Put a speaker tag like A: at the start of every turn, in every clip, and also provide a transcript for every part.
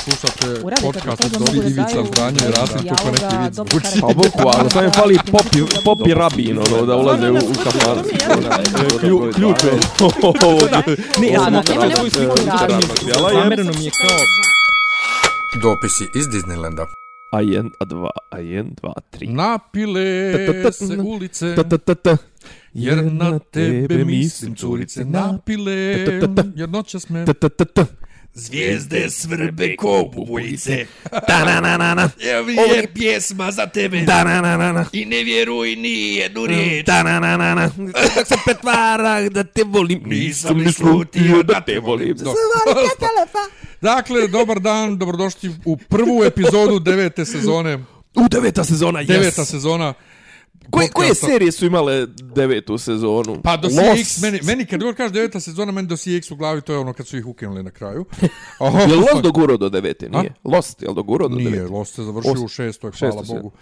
A: Slušate podcast od
B: da
A: Ivica Zdanje i Rasim kako neki vic
B: karaktera.
C: Pa boku, ali sam je fali popi, popi rabin, ono, da ulaze u, u kafan. Klju- Ključ je.
B: Ne, ja sam svoju
C: sliku mi je kao...
D: Dopisi iz Disneylanda.
C: A jedan, a dva, a jedan, dva, tri.
A: Napile
C: Ta-ta-ta-
A: se ulice,
C: Ta, ta, ta, ta.
A: jer na tebe mislim curice. Napile, jer noćas me
C: Ta, ta, ta, ta.
E: Zvijezde svrbe ko bubujice.
C: Ta, na, na, na, na.
E: Evo je pjesma za tebe.
C: Ta, na, na, na, na.
E: I ne vjeruj ni jednu riječ.
C: Ta, na, na, na, na. Dok se pretvara da te volim, nisam ni slutio da te volim.
A: Do. Dakle, dobar dan, dobrodošli u prvu epizodu devete sezone.
C: U deveta sezona, yes.
A: Deveta sezona.
C: Koje, koje serije su imale devetu sezonu?
A: Pa do. CX, meni, meni kad god kaže deveta sezona, meni do CX u glavi, to je ono kad su ih ukinuli na kraju. Oh,
C: Je li Lost dogurao do devete? Nije. Lost, je li do
A: Nije,
C: devete?
A: Lost se završio
C: Ost-
A: u šestoj, hvala
C: šestoj se.
A: Bogu.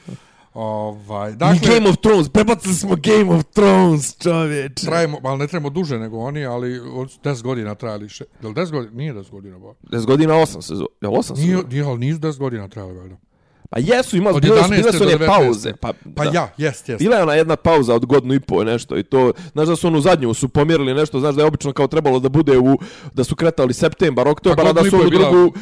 A: Ovaj,
C: Dakle,
A: dakle,
C: Game of Thrones, prebacili smo Game of Thrones, čovječe.
A: trajemo, ali ne trebamo duže nego oni, ali od 10 godina trajali še, je li 10 godina? Nije 10 godina, ba.
C: 10 godina, 8 sezona. Je li 8
A: Nije,
C: sezona?
A: nije, ali nisu 10 godina trajali, valjda.
C: Pa jesu, ima,
A: Od
C: bile su,
A: 11.
C: bile su one
A: 19.
C: pauze. Pa,
A: Pa
C: da.
A: ja, jest, jest.
C: Bila je ona jedna pauza od godinu i po nešto i to, znaš da su onu zadnju su pomjerili nešto, znaš da je obično kao trebalo da bude u, da su kretali septembar, oktobar,
A: Pa
C: a da su onu
A: bila-
C: drugu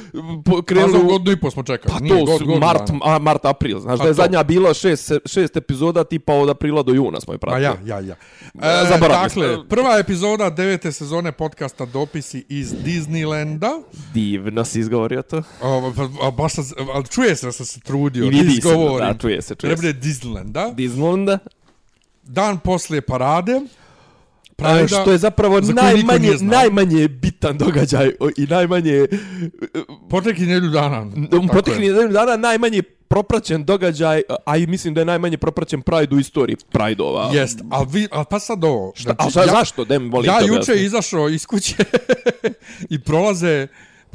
A: Pa
C: krenuli u-
A: godinu i po smo čekali.
C: Pa
A: Nije,
C: to
A: god-
C: su mart,
A: dana.
C: a, mart, april. Znaš
A: Pa
C: da je
A: to.
C: zadnja bila šest, šest epizoda tipa od aprila do juna smo je pratili.
A: ja, ja, ja.
C: E,
A: E,
C: zaboravili
A: dakle, prva epizoda devete sezone podcasta Dopisi iz Disneylanda.
C: Divno si izgovorio to.
A: O, pa, a, baš sam, ali čuje se da sam se trudio.
C: I vidi se, da, čuje se, čuje
A: Treba
C: se.
A: Disneylanda.
C: Disneylanda.
A: Dan poslije parade.
C: A,
A: Prajda,
C: što je zapravo
A: za
C: najmanje, najmanje bitan događaj i najmanje
A: Potekli nedjelju dana. Je.
C: nedelju dana najmanje propraćen događaj, a i mislim da je najmanje propraćen Pride u istoriji Pride-ova.
A: Jest, ali, vi, ali pa sad ovo.
C: Šta, a šta, zašto? Da mi volim
A: Ja juče izašao iz kuće i prolaze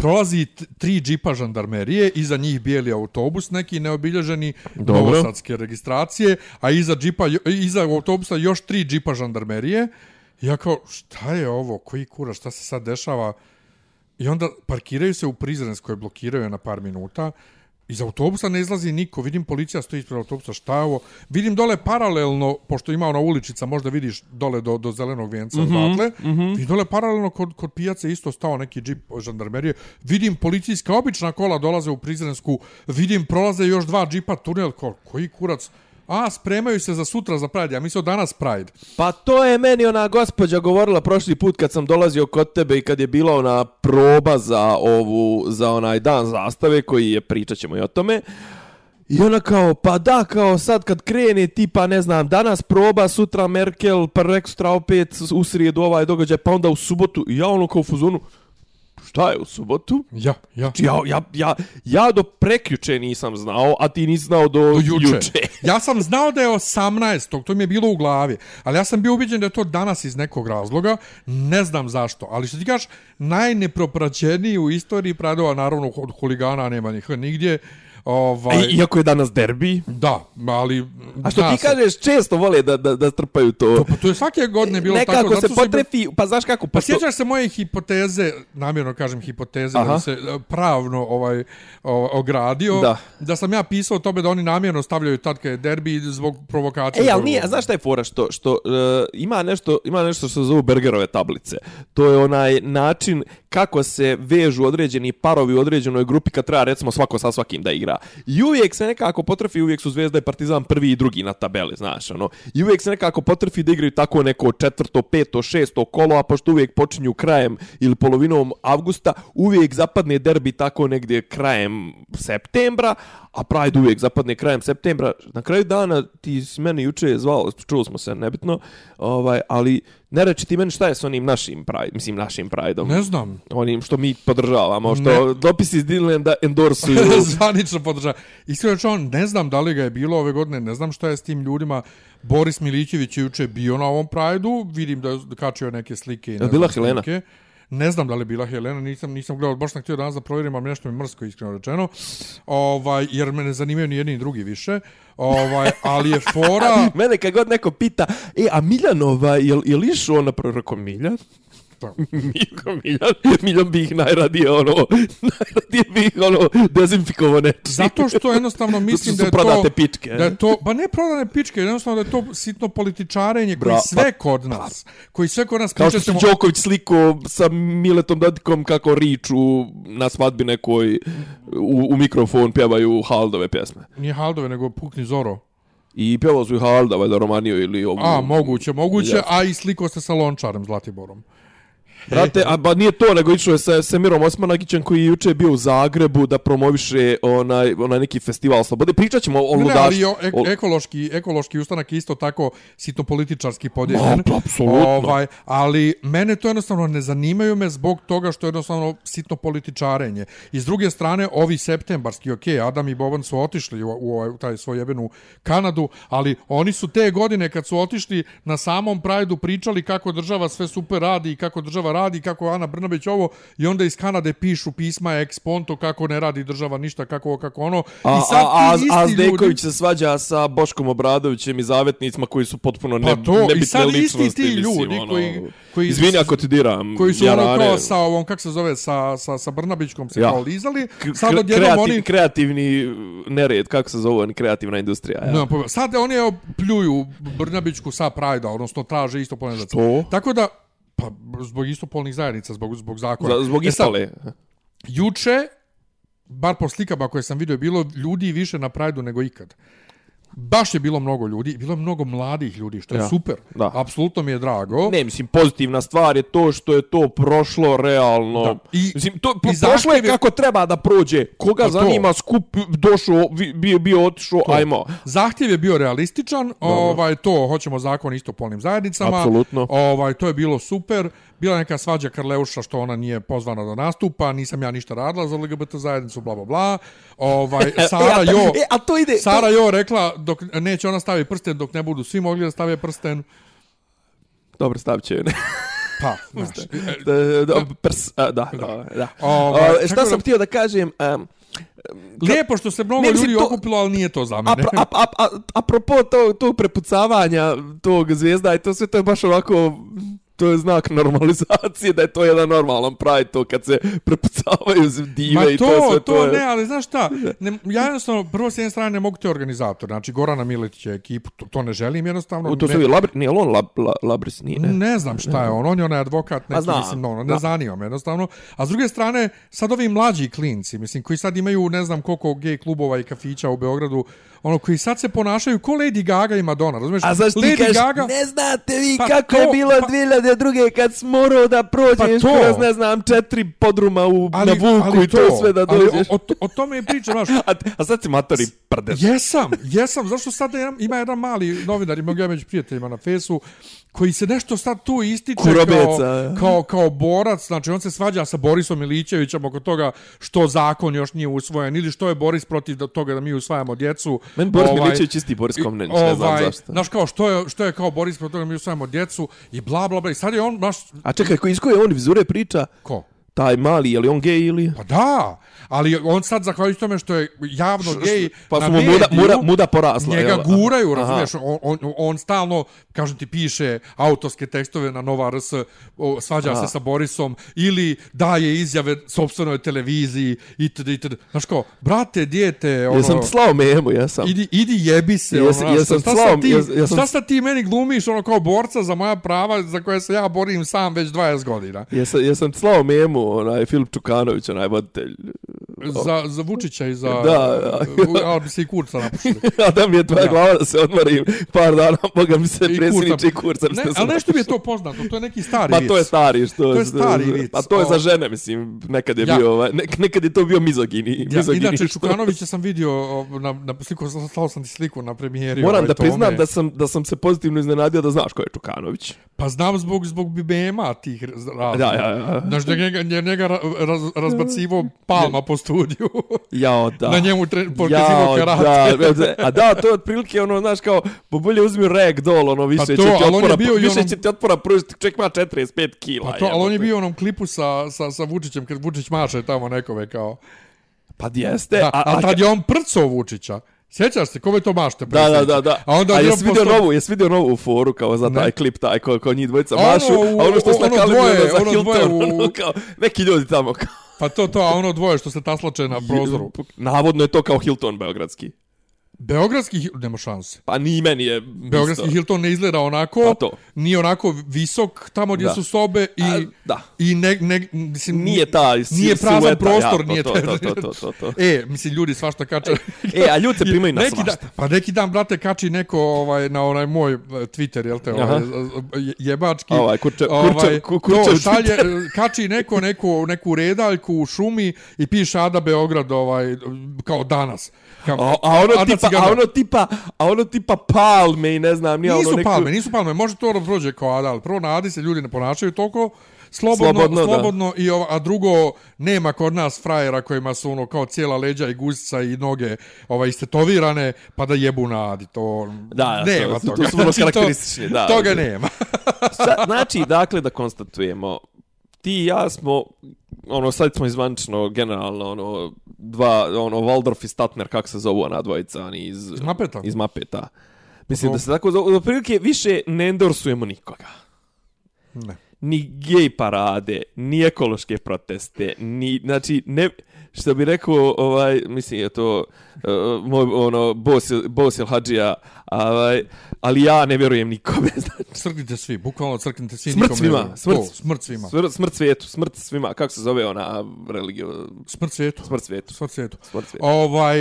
A: prolazi tri džipa žandarmerije, iza njih bijeli autobus, neki neobilježeni
C: Dobro.
A: novosadske registracije, a iza, džipa, iza autobusa još tri džipa žandarmerije. I ja kao, šta je ovo, koji kura, šta se sad dešava? I onda parkiraju se u Prizrenskoj, blokiraju na par minuta. Iz autobusa ne izlazi niko, vidim policija stoji ispred autobusa, šta je ovo? Vidim dole paralelno, pošto ima ona uličica, možda vidiš dole do, do zelenog vijenca mm -hmm, odatle, mm -hmm. vidim dole paralelno kod, kod pijace isto stao neki džip žandarmerije, vidim policijska obična kola dolaze u Prizrensku, vidim prolaze još dva džipa tunel, ko, koji kurac? A, spremaju se za sutra za Pride, ja mislio danas Pride.
C: Pa to je meni ona gospođa govorila prošli put kad sam dolazio kod tebe i kad je bila ona proba za ovu, za onaj dan zastave koji je, pričat ćemo i o tome. I ona kao, pa da, kao sad kad krene, tipa, ne znam, danas proba, sutra Merkel, pa rek opet u srijedu ovaj događaj, pa onda u subotu. Ja ono kao u fuzonu, šta je u subotu?
A: Ja, ja.
C: Ja, ja, ja, ja do prekjuče nisam znao, a ti nisi znao do,
A: do juče.
C: juče.
A: ja sam znao da je 18. To mi je bilo u glavi. Ali ja sam bio ubiđen da je to danas iz nekog razloga. Ne znam zašto. Ali što ti kažeš, najnepropraćeniji u istoriji pradova, naravno od huligana nema njih nigdje. Ovaj,
C: I, iako je danas derbi.
A: Da, ali...
C: A što ti
A: se.
C: kažeš, često vole da, da, da strpaju to.
A: To, pa to je svake godine bilo
C: Nekako
A: tako. zato
C: se potrefi, pa znaš kako,
A: Pa
C: pošto-
A: sjećaš se moje hipoteze, namjerno kažem hipoteze,
C: Aha.
A: da bi se e, pravno ovaj o, ogradio,
C: Da.
A: da sam ja pisao o tome da oni namjerno stavljaju tad kad je derbi zbog provokacije.
C: Ej, ali nije, znaš šta je fora što, što uh, ima, nešto, ima nešto što se zovu Bergerove tablice. To je onaj način kako se vežu određeni parovi u određenoj grupi kad treba recimo svako sa svakim da igra. I uvijek se nekako potrafi, uvijek su Zvezda i Partizan prvi i drugi na tabeli, znaš, ono. I uvijek se nekako potrafi da igraju tako neko četvrto, peto, šesto kolo, a pošto uvijek počinju krajem ili polovinom avgusta, uvijek zapadne derbi tako negdje krajem septembra, a Pride uvijek zapadne krajem septembra. Na kraju dana ti si meni juče zvao, čuo smo se, nebitno, ovaj, ali ne reći ti meni šta je s onim našim Pride, mislim našim Prideom.
A: Ne znam.
C: Onim što mi podržavamo, što
A: Ne.
C: dopisi iz Disneylanda endorsuju.
A: Zvanično podržava. Iskreno što ne znam da li ga je bilo ove godine, ne znam šta je s tim ljudima. Boris Milićević je juče bio na ovom Prajdu, vidim da je kačio neke slike. ne
C: Je bila Helena?
A: snimke. Ne znam da li je bila Helena, nisam nisam gledao, baš sam htio danas da provjerim, ali nešto mi mrsko iskreno rečeno. Ovaj jer me ne zanimaju ni jedni ni drugi više. Ovaj ali je fora
C: Mene kad god neko pita, e, a Miljanova, je, je li išao na proroko Miljan? Miljan? Miko Miljan, Miljan bi ih najradije, ono, najradije bi ih, ono, dezinfikovao nečim.
A: Zato što jednostavno mislim
C: su
A: da je to...
C: prodate pičke,
A: Da je to, pa ne prodane pičke, jednostavno da je to sitno političarenje koji
C: Bra-
A: sve kod nas, koji sve kod nas
C: Kao što
A: ćemo-
C: Đoković sliko sa Miletom Dodikom kako riču na svadbi nekoj u, u mikrofon pjevaju Haldove pjesme.
A: Nije Haldove, nego Pukni Zoro.
C: I pjevao su i Halda, valjda Romaniju ili ovu.
A: A, moguće, moguće, a i sliko se sa Lončarem Zlatiborom.
C: Brate, a ba nije to, nego išao je sa Semirom Osmanagićem koji je juče bio u Zagrebu da promoviše onaj, onaj neki festival slobode. Pričat ćemo o
A: Ne, ne, ali
C: ludaš...
A: o, ek, ekološki, ekološki ustanak je isto tako sitno političarski
C: Ma,
A: podijeljen.
C: pa, apsolutno.
A: Ovaj, ali mene to jednostavno ne zanimaju me zbog toga što je jednostavno sitno političarenje. I s druge strane, ovi septembarski, ok, Adam i Boban su otišli u, u, ovaj- u taj svoj jebenu Kanadu, ali oni su te godine kad su otišli na samom Prajdu pričali kako država sve super radi i kako država radi, kako Ana Brnabić ovo, i onda iz Kanade pišu pisma ex ponto kako ne radi država ništa, kako ovo, kako ono.
C: A,
A: I sad
C: a, a, a
A: isti
C: Zdejković
A: ljudi-
C: se svađa sa Boškom Obradovićem i zavetnicima koji su potpuno ne,
A: Pa to, i
C: nebitne
A: sad isti
C: ličnosti.
A: ti
C: mislim,
A: ljudi
C: ono,
A: koji- koji-
C: Izvini ako ti diram.
A: koji su
C: jarane.
A: ono kao sa ovom, kak se zove, sa, sa, sa Brnabićkom se
C: Ja.
A: kao lizali, sad odjednom
C: kreativ,
A: oni...
C: kreativni nered, kako se zove, kreativna industrija. Ja.
A: Ne, pa, sad oni evo, pljuju Brnabićku sa Prajda, odnosno traže isto polne
C: Što?
A: Tako da, pa zbog istopolnih zajednica, zbog, zbog zakona.
C: Za, zbog
A: E sad,
C: istale.
A: Juče, bar po slikama koje sam vidio, bilo ljudi više na Prajdu nego ikad. Baš je bilo mnogo ljudi, bilo je mnogo mladih ljudi, što je
C: Ja,
A: super.
C: da.
A: Apsolutno mi je drago.
C: Ne, mislim, pozitivna stvar je to što je to prošlo realno.
A: Da. I-
C: mislim, to,
A: i
C: prošlo je kako treba da prođe. Koga
A: Pa to.
C: zanima skup, došao, bio, bio otišao, ajmo.
A: Zahtjev je bio realističan, ovaj to hoćemo zakon istopolnim zajednicama.
C: Apsolutno.
A: Ovaj to je bilo super. Bila neka svađa Karleuša što ona nije pozvana da nastupa, nisam ja ništa radila za LGBT zajednicu, bla bla bla. Ovaj Sara Jo
C: E, a to ide...
A: Sara Jo rekla dok neće ona stavi prsten dok ne budu svi mogli da stave prsten.
C: Dobro, stavit će.
A: Pa, znaš.
C: da, da, prs, a, da, da, da.
A: Ovaj, tako
C: šta
A: da-
C: sam htio da kažem... Um,
A: Lijepo što se mnogo
C: Ne,
A: ljudi
C: to-
A: okupilo, ali nije to za mene.
C: a, a, a, apropo tog, tog prepucavanja tog zvijezda i to sve to je baš ovako to je znak normalizacije da je to jedan normalan pride to kad se prepucavaju dive
A: Ma
C: i
A: to,
C: to,
A: to,
C: sve to, je
A: ne, ali znaš šta, ne, ja jednostavno, prvo s jedne strane ne mogu te organizator, znači Gorana Miletića ekipu, to, to ne želim jednostavno.
C: U to
A: ne,
C: su i labri, nije on lab, la, labris, nije, ne?
A: ne znam šta je on, on je onaj advokat, neki,
C: znam,
A: mislim, ono, ne zanima me jednostavno. A s druge strane, sad ovi mlađi klinci, mislim, koji sad imaju ne znam koliko gej klubova i kafića u Beogradu, ono, koji sad se ponašaju ko Lady Gaga i Madonna, razumiješ?
C: A zašto ti kažeš,
A: Gaga,
C: ne znate vi
A: Pa
C: kako
A: to,
C: je bilo
A: pa-
C: 2002. kad si morao da prođeš
A: Pa to.
C: kroz, ne znam, četiri podruma u, na vuku i to, sve da
A: ali
C: dođeš.
A: O, o, o tome je priča, znaš,
C: a, a sad si matori prdeš.
A: Jesam, jesam. Zašto sad jedan, ima jedan mali novinar, ima ga među prijateljima na fesu, koji se nešto sad tu ističe
C: Kurobeca,
A: kao, kao, kao borac, znači on se svađa sa Borisom Milićevićem oko toga što zakon još nije usvojen ili što je Boris protiv toga da mi usvajamo djecu.
C: Meni Boris Milićević isti Boris Komnenić, ne znam zašto.
A: Znaš kao, što je, što je kao Boris protiv toga da mi usvajamo djecu i bla bla bla. I sad je on, baš,
C: A čekaj, iz koje on vizure priča?
A: ko?
C: Taj mali, je li on gej ili...
A: Pa da, ali on sad, zahvaljujući tome što je javno gej
C: Pa su mu muda, muda, muda porasla.
A: njega
C: jel?
A: guraju, razumiješ, on, on, on stalno, kažem ti, piše autorske tekstove na Nova RS, svađa
C: Aha.
A: se sa Borisom, ili daje izjave sobstvenoj televiziji, itd., itd. Znaš kao, brate, dijete, ono,
C: Jesam slao memu, jesam.
A: idi, idi jebi se,
C: Jes-
A: ono,
C: jesam
A: šta,
C: slao-
A: ti,
C: jes- jesam-
A: šta sad ti meni glumiš, ono, kao borca za moja prava, za koje se ja borim sam već 20 godina.
C: Jesam, jesam slao memu, onaj Filip Čukanović, onaj voditelj.
A: Za, za Vučića i za...
C: Da, da.
A: ali bi se i kurca napušili.
C: A da mi je tvoja
A: Da.
C: glava da se odmorim par dana, moga mi se
A: I
C: predsjedniče i kurca.
A: Ne, ali nešto mi je to poznato, to je neki stari vic.
C: to je stari što
A: To je stari vic.
C: A to je za žene, mislim, nekad je
A: Ja.
C: bio ovaj, nek, nekad je to bio mizogini.
A: Ja,
C: mizogini
A: inače, Čukanovića sam vidio na, na sliku, slao sam ti sliku na premijeri.
C: Moram
A: ovaj,
C: da priznam da sam, da sam se pozitivno iznenadio da znaš ko je Čukanović.
A: Pa znam zbog, zbog BBM-a tih razloga.
C: Da, ja, ja.
A: Znaš, da njega, nje- njega ra- raz, razbacivo palma po studiju.
C: Jao, da.
A: Na njemu tre, pokazivo karate.
C: da, da, a da, to je otprilike ono, znaš, kao, bo bolje uzmi ragdoll, ono, više
A: Pa to,
C: će ti
A: ali on
C: otpora,
A: bio
C: više
A: onom-
C: će ti otpora pružiti, čovjek ima 45 kila.
A: Pa to, ali on je bio u onom klipu sa, sa, sa Vučićem, kad Vučić maše tamo nekome kao...
C: Pa jeste,
A: Da,
C: a,
A: a,
C: a,
A: tad je on prcao Vučića. Sjećaš se, kome to mašte?
C: Da, da, da, da.
A: A onda
C: a jesi vidio
A: posto-
C: novu, jesi vidio novu foru kao za taj
A: Ne.
C: klip, taj ko, ko njih dvojica
A: Ono
C: mašu,
A: u-
C: a ono što
A: ono
C: snakali
A: dvoje,
C: bilo za
A: ono
C: Hilton,
A: dvoje u-
C: ono kao, neki ljudi tamo kao,
A: Pa to, to, a ono dvoje što se taslače na prozoru.
C: navodno je to kao Hilton beogradski.
A: Beogradski, Hil- nema šanse.
C: Pa ni meni je
A: Beogradski
C: isto.
A: Hilton ne izgleda onako,
C: Pa to.
A: nije onako visok tamo gdje
C: Da.
A: su sobe i,
C: A, da.
A: i ne, ne, mislim,
C: Nije taj
A: nije prazan
C: silueta,
A: prostor,
C: ja, to,
A: nije
C: to, to, to, to, to, to.
A: E, mislim, ljudi svašta kače.
C: E, a ljudi se primaju na
A: neki
C: svašta.
A: pa neki dan, brate, kači neko ovaj, na onaj moj eh, Twitter, jel te, ovaj, jebački.
C: Ovaj, kurče- kurče- ku- kurče
A: to, šalje, kači neko, neku, neku redaljku u šumi i piše Ada Beograd, ovaj, kao danas. Kao,
C: A, a ono tipa,
A: Cigana.
C: a ono tipa, a ono tipa palme i ne znam, nije
A: Nisu
C: ono neko...
A: palme, nisu palme, može to da prođe kao Ada, ali prvo na Adi se ljudi ne ponašaju toliko slobodno,
C: Slobodno,
A: slobodno,
C: da.
A: i ova, a drugo, nema kod nas frajera kojima su ono kao cijela leđa i guzica i noge ovaj, istetovirane, pa da jebu na Adi, to
C: Da,
A: nema
C: to- to
A: toga.
C: su vrlo
A: Znači, to-
C: karakteristični, da.
A: Toga nema.
C: Znači, dakle, da konstatujemo, ti i ja smo, ono, sad smo izvančno, generalno, ono, dva, ono, Waldorf i Statner, kako se zovu ona dvojica, oni iz...
A: Iz Mapeta?
C: Iz Mapeta. Mislim
A: Dobro.
C: da se tako do prilike više ne endorsujemo nikoga.
A: Ne.
C: Ni gej parade, ni ekološke proteste, ni, znači, ne, što bi rekao, ovaj, mislim, je to, uh, moj, ono, bos, bos il Hadžija, ovaj, ali ja ne vjerujem nikome, znači,
A: Crknite svi, bukvalno crknite svi.
C: Smrt
A: ne
C: svima, smrt.
A: To, smrt svima.
C: Smrt, smrt svijetu, smrt svima, kako se zove ona religija?
A: Smrt svijetu.
C: Smrt svijetu.
A: Smrt svijetu.
C: Smrt svijetu.
A: Ovaj,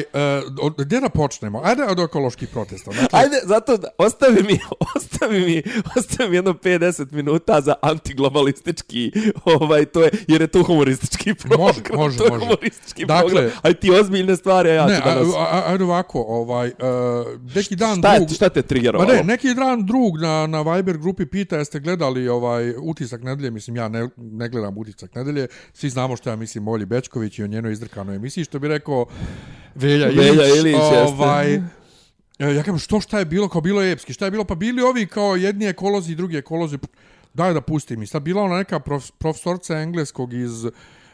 A: uh, gdje da počnemo? Ajde od ekoloških protesta. Dakle,
C: Ajde, zato da, ostavi mi, ostavi mi, ostavi mi jedno 50 minuta za antiglobalistički, ovaj, to je, jer je to humoristički program.
A: Može, može,
C: to je
A: može.
C: humoristički
A: Dakle-
C: program. Aj ti ozbiljne stvari, a ja
A: ne,
C: ću danas...
A: a, ajde ovako, ovaj, uh, neki dan
C: šta,
A: drug...
C: šta te
A: Ma
C: triggerovalo?
A: ne, neki dan drug na, na Viber grupi pita jeste gledali ovaj utisak nedelje, mislim ja ne, ne gledam utisak nedelje, svi znamo što ja mislim Molji Bečković i o njenoj izdrkanoj emisiji, što bi rekao Velja Ilić.
C: Velja Ilić, jeste.
A: ovaj, e, ja kažem, što šta je bilo, kao bilo je epski, šta je bilo, pa bili ovi kao jedni ekolozi i drugi ekolozi, daj da pustim. I sad bila ona neka prof, profesorca engleskog iz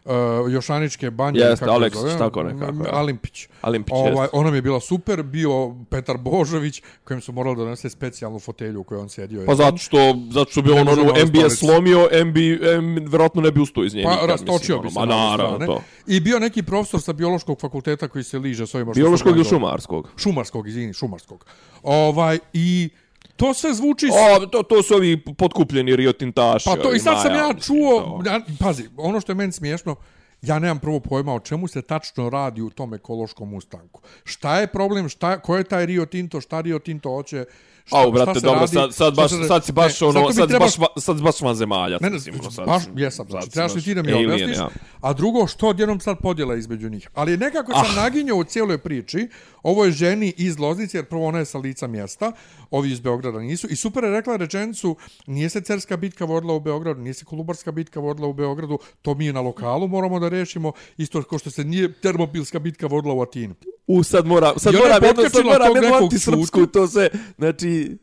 A: uh, Jošaničke banje.
C: Jeste, Aleksić,
A: zove?
C: tako nekako.
A: Alimpić.
C: Alimpić,
A: ovaj,
C: jeste.
A: ona mi je bila super, bio Petar Božović, kojem su morali da donese specijalnu fotelju u kojoj on sjedio.
C: Pa zato što, zato što bi on ono MBS slomio, MB, M, vjerojatno ne bi ustao iz nje.
A: Pa
C: nikad,
A: rastočio
C: mislim,
A: bi se.
C: ono, Ma
A: na ovu
C: naravno, to.
A: I bio neki profesor sa biološkog fakulteta koji se liže s ovima što
C: Biološkog
A: organizovali.
C: šumarskog?
A: Šumarskog, izvini, šumarskog. Ovaj, I to sve zvuči...
C: O, to, to su ovi potkupljeni riotintaši.
A: Pa to i sad sam ja čuo, ja, pazi, ono što je meni smiješno, ja nemam prvo pojma o čemu se tačno radi u tom ekološkom ustanku. Šta je problem, šta, ko je taj Rio Tinto, šta Rio Tinto hoće, šta,
C: Au, brate, dobro,
A: radi,
C: sad, sad, baš, sad si baš,
A: ne,
C: ono, sad,
A: trebaš-
C: baš, sad baš van zemalja.
A: Ne, ne,
C: sad
A: baš, jesam, znači, trebaš
C: baš
A: li ti da mi objasniš,
C: ja.
A: a drugo, što odjednom sad podjela između njih. Ali nekako sam
C: Ah.
A: naginjao u cijeloj priči, ovo je ženi iz Loznice, jer prvo ona je sa lica mjesta, ovi iz Beograda nisu, i super je rekla rečenicu, nije se Cerska bitka vodila u Beogradu, nije se Kolubarska bitka vodila u Beogradu, to mi na lokalu moramo da rešimo, isto kao što se nije Termopilska bitka vodila u Atinu.
C: U, sad mora, sad moram jedno, sad
A: tog
C: jedno antisrpsku, to sve, znači,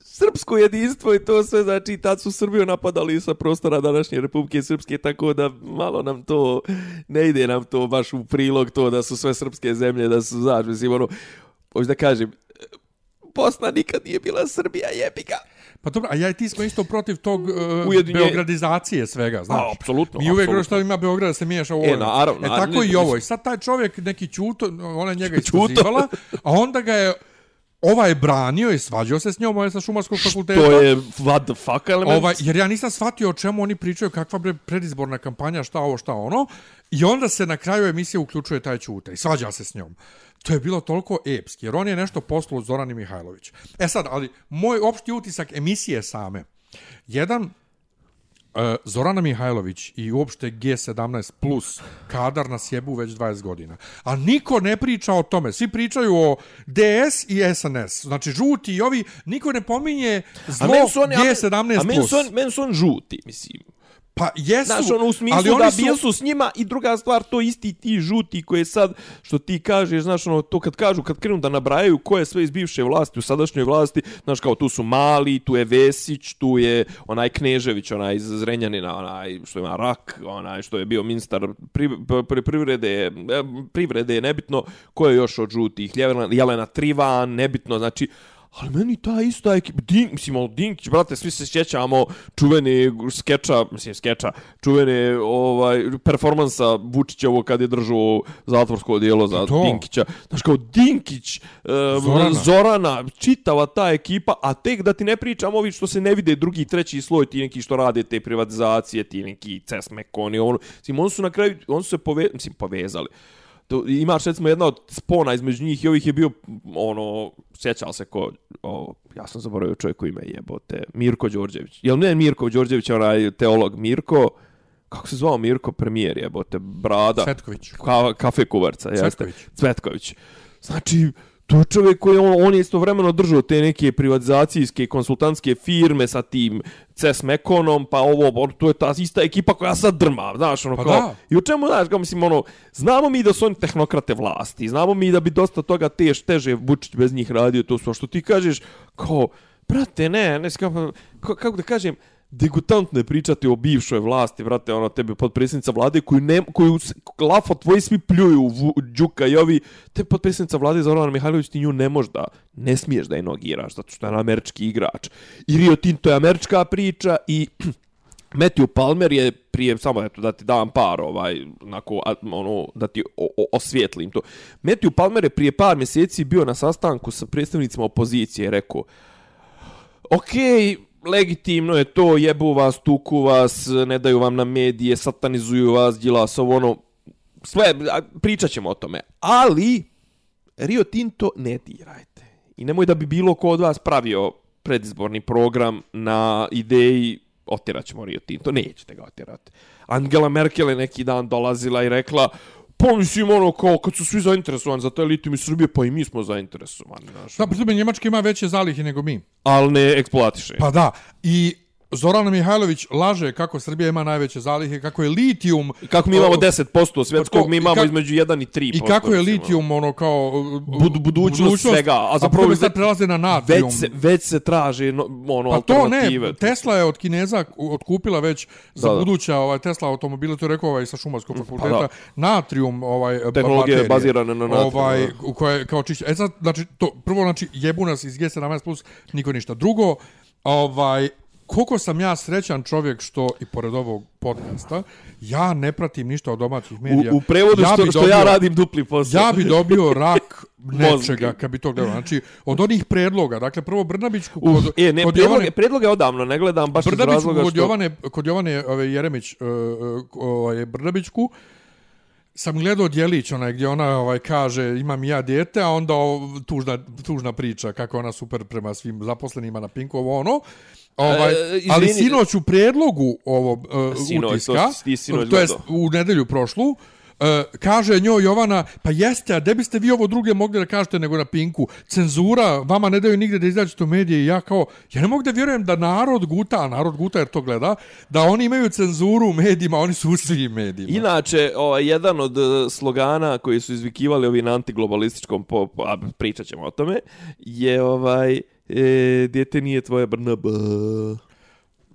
C: srpsko jedinstvo i to sve, znači, tad su Srbiju napadali sa prostora današnje Republike Srpske, tako da malo nam to, ne ide nam to baš u prilog to da su sve srpske zemlje, da su, znaš, mislim, ono, hoću da kažem, Bosna nikad nije bila Srbija, jebi ga.
A: Pa dobro, a ja i ti smo isto protiv tog uh,
C: Ujedinje-
A: beogradizacije svega, znaš.
C: A, apsolutno,
A: Mi uvek
C: apsolutno.
A: što ima Beograd da se miješa u ovo.
C: E, naravno,
A: E, tako
C: ne,
A: i ovo. I sad taj čovjek, neki čuto, ona je njega iskazivala, a onda ga je ovaj branio i svađao se s njom, ovaj sa šumarskog fakulteta.
C: To je what the fuck element.
A: Ovaj, jer ja nisam shvatio o čemu oni pričaju, kakva bre predizborna kampanja, šta ovo, šta ono. I onda se na kraju emisije uključuje taj čuta i svađa se s njom. To je bilo toliko epski, jer on je nešto poslao Zorani Mihajlović. E sad, ali moj opšti utisak emisije same. Jedan, uh, Zorana Mihajlović i uopšte G17 plus kadar nas jebu već 20 godina. A niko ne priča o tome. Svi pričaju o DS i SNS. Znači, žuti i ovi, niko ne pominje zlo
C: meni su oni-
A: G17
C: A meni
A: plus.
C: su, on, meni su on žuti, mislim.
A: Pa jesu,
C: Znaš, ono u smislu
A: ali
C: da
A: oni su...
C: bili su s njima i druga stvar, to isti ti žuti koje sad, što ti kažeš, znaš, ono, to kad kažu, kad krenu da nabrajaju ko je sve iz bivše vlasti, u sadašnjoj vlasti, znaš, kao tu su Mali, tu je Vesić, tu je onaj Knežević, onaj iz Zrenjanina, onaj što ima rak, onaj što je bio ministar pri, pri, privrede, e, privrede nebitno, ko je još od žutih, Jelena, Jelena Trivan, nebitno, znači, Ali meni ta ista ekipa, Dink, mislim, ono, Dinkić, brate, svi se sjećamo čuvene skeča, mislim, skeča, čuvene ovaj, performansa Vučićevo kad je držao zatvorsko dijelo za
A: To.
C: Dinkića. Znaš, kao Dinkić, e,
A: Zorana.
C: Zorana, čitava ta ekipa, a tek da ti ne pričam ovi što se ne vide drugi, treći sloj, ti neki što rade te privatizacije, ti neki CES Mekoni, ono, mislim, oni su na kraju, oni su se pove, mislim, povezali to, imaš recimo jedna od spona između njih i ovih je bio ono sjećao se ko o, ja sam zaboravio čovjek ime jebote Mirko Đorđević. Jel ne Mirko Đorđević onaj teolog Mirko? Kako se zvao Mirko? Premijer jebote brada.
A: Cvetković.
C: Ka, kafe kuvarca jeste.
A: Cvetković.
C: Cvetković. Znači to je čovjek koji on, on je istovremeno držao te neke privatizacijske konsultantske firme sa tim CES Mekonom, pa ovo, on, to je ta ista ekipa koja sad drma, znaš, ono
A: Pa
C: kao,
A: da.
C: i u čemu, znaš, kao mislim, ono, znamo mi da su oni tehnokrate vlasti, znamo mi da bi dosta toga tež, teže Vučić bez njih radio, to su, a što ti kažeš, kao, brate, ne, ne, kao, ka- kako da kažem, degutantno je pričati o bivšoj vlasti, brate, ono, tebe potpredsjednica vlade koju, ne, koju lafo tvoji svi pljuju, v, Đuka i ovi, te potpredsjednica vlade Zorana Mihajlović, ti nju ne možda, ne smiješ da je nogiraš, zato što je američki igrač. I Rio Tinto je američka priča i Matthew Palmer je prije samo eto da ti dam par ovaj onako ono da ti o, o, osvijetlim to. Matthew Palmer je prije par mjeseci bio na sastanku sa predstavnicima opozicije i rekao Ok, legitimno je to, jebu vas, tuku vas, ne daju vam na medije, satanizuju vas, Đilasovo, ono, sve, pričat ćemo o tome. Ali, Rio Tinto ne dirajte. I nemoj da bi bilo ko od vas pravio predizborni program na ideji otjerat ćemo Rio Tinto. Nećete ga otjerati. Angela Merkel je neki dan dolazila i rekla pa mislim ono kao kad su svi zainteresovani za taj litijum iz Srbije, pa i mi smo zainteresovani. Znaš.
A: Da, pritom Njemačka ima veće zalihe nego mi.
C: Ali ne eksploatiše.
A: Pa da, i Zorana Mihajlović laže kako Srbija ima najveće zalihe, kako je litijum...
C: I kako mi imamo
A: o,
C: 10% svjetskog, mi imamo
A: kak-
C: između 1 i 3%.
A: I kako je litijum ono kao...
C: Bud, budućnost, svega. A zapravo
A: a sad prelaze na natrijum.
C: već se, već se traži no, ono,
A: Pa to ne,
C: alternative.
A: Tesla je od Kineza otkupila već za
C: Da, da.
A: buduća ovaj, Tesla automobile, to je rekao ovaj sa šumarskog fakulteta,
C: da.
A: natrium ovaj,
C: Tehnologije
A: baterije,
C: bazirane na natrium,
A: Ovaj, u koje, kao čišće. E sad, znači, to, prvo, znači, jebu nas iz G17+, plus, niko ništa. Drugo, ovaj, koliko sam ja srećan čovjek što, i pored ovog podcasta, ja ne pratim ništa od domaćih medija.
C: U, u prevodu što,
A: bi
C: što ja radim dupli posao.
A: Ja bi dobio rak nečega kad bi to gledao. Znači, od onih predloga, dakle, prvo Brnabićku
C: Uf,
A: kod,
C: e, ne,
A: kod
C: predloge,
A: Jovane,
C: predloge odavno, ne gledam baš iz
A: Brnabićku
C: razloga
A: kod
C: što...
A: Jovane, kod Jovane ove, Jeremić, uh, ovaj, Brnabićku, sam gledao Djelić, onaj, gdje ona ovaj, kaže imam ja dijete, a onda o, tužna, tužna priča kako ona super prema svim zaposlenima na Pinku, ovo ono. Ovaj,
C: E, izvini.
A: ali sinoć u predlogu ovog uh,
C: Sinoć,
A: utiska,
C: to si ti sinoć
A: to jest
C: gledao.
A: u nedelju prošlu, Uh, kaže njoj Jovana, pa jeste, a gde biste vi ovo druge mogli da kažete nego na Pinku? Cenzura, vama ne daju nigde da izađete u medije i ja kao, ja ne mogu da vjerujem da narod guta, a narod guta jer to gleda, da oni imaju cenzuru u medijima, oni su u svim medijima.
C: Inače, ovaj, jedan od slogana koji su izvikivali ovi na antiglobalističkom, po, po, a pričat ćemo o tome, je ovaj, e, djete nije tvoje brnb.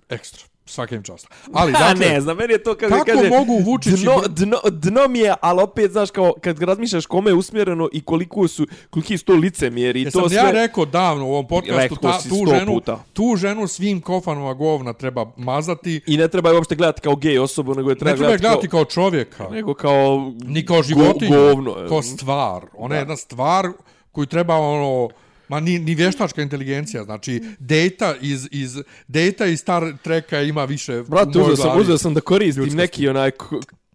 A: Ekstra, svakim čast. Ali,
C: Ha,
A: dakle,
C: ne znam, meni je to kako,
A: kako
C: kaže,
A: mogu Vučić
C: dno, dno, dno mi je, ali opet, znaš, kao, kad razmišljaš kome je usmjereno i koliko su, koliki su to licemjeri, i
A: Jesam
C: to sve...
A: ja rekao davno u ovom podcastu, ta, tu, ženu,
C: puta.
A: tu ženu svim kofanova govna treba mazati,
C: I ne treba je uopšte gledati kao gej osobu, nego je treba,
A: ne treba
C: gledati,
A: gledati kao čovjeka.
C: nego kao...
A: ni kao životinju,
C: Go, govno. je.
A: kao stvar. Ona je jedna stvar koju treba ono Ma ni, ni vještačka inteligencija, znači data iz, iz, data iz Star Treka ima više
C: Brate, uzeo sam, uzeo sam da koristim neki onaj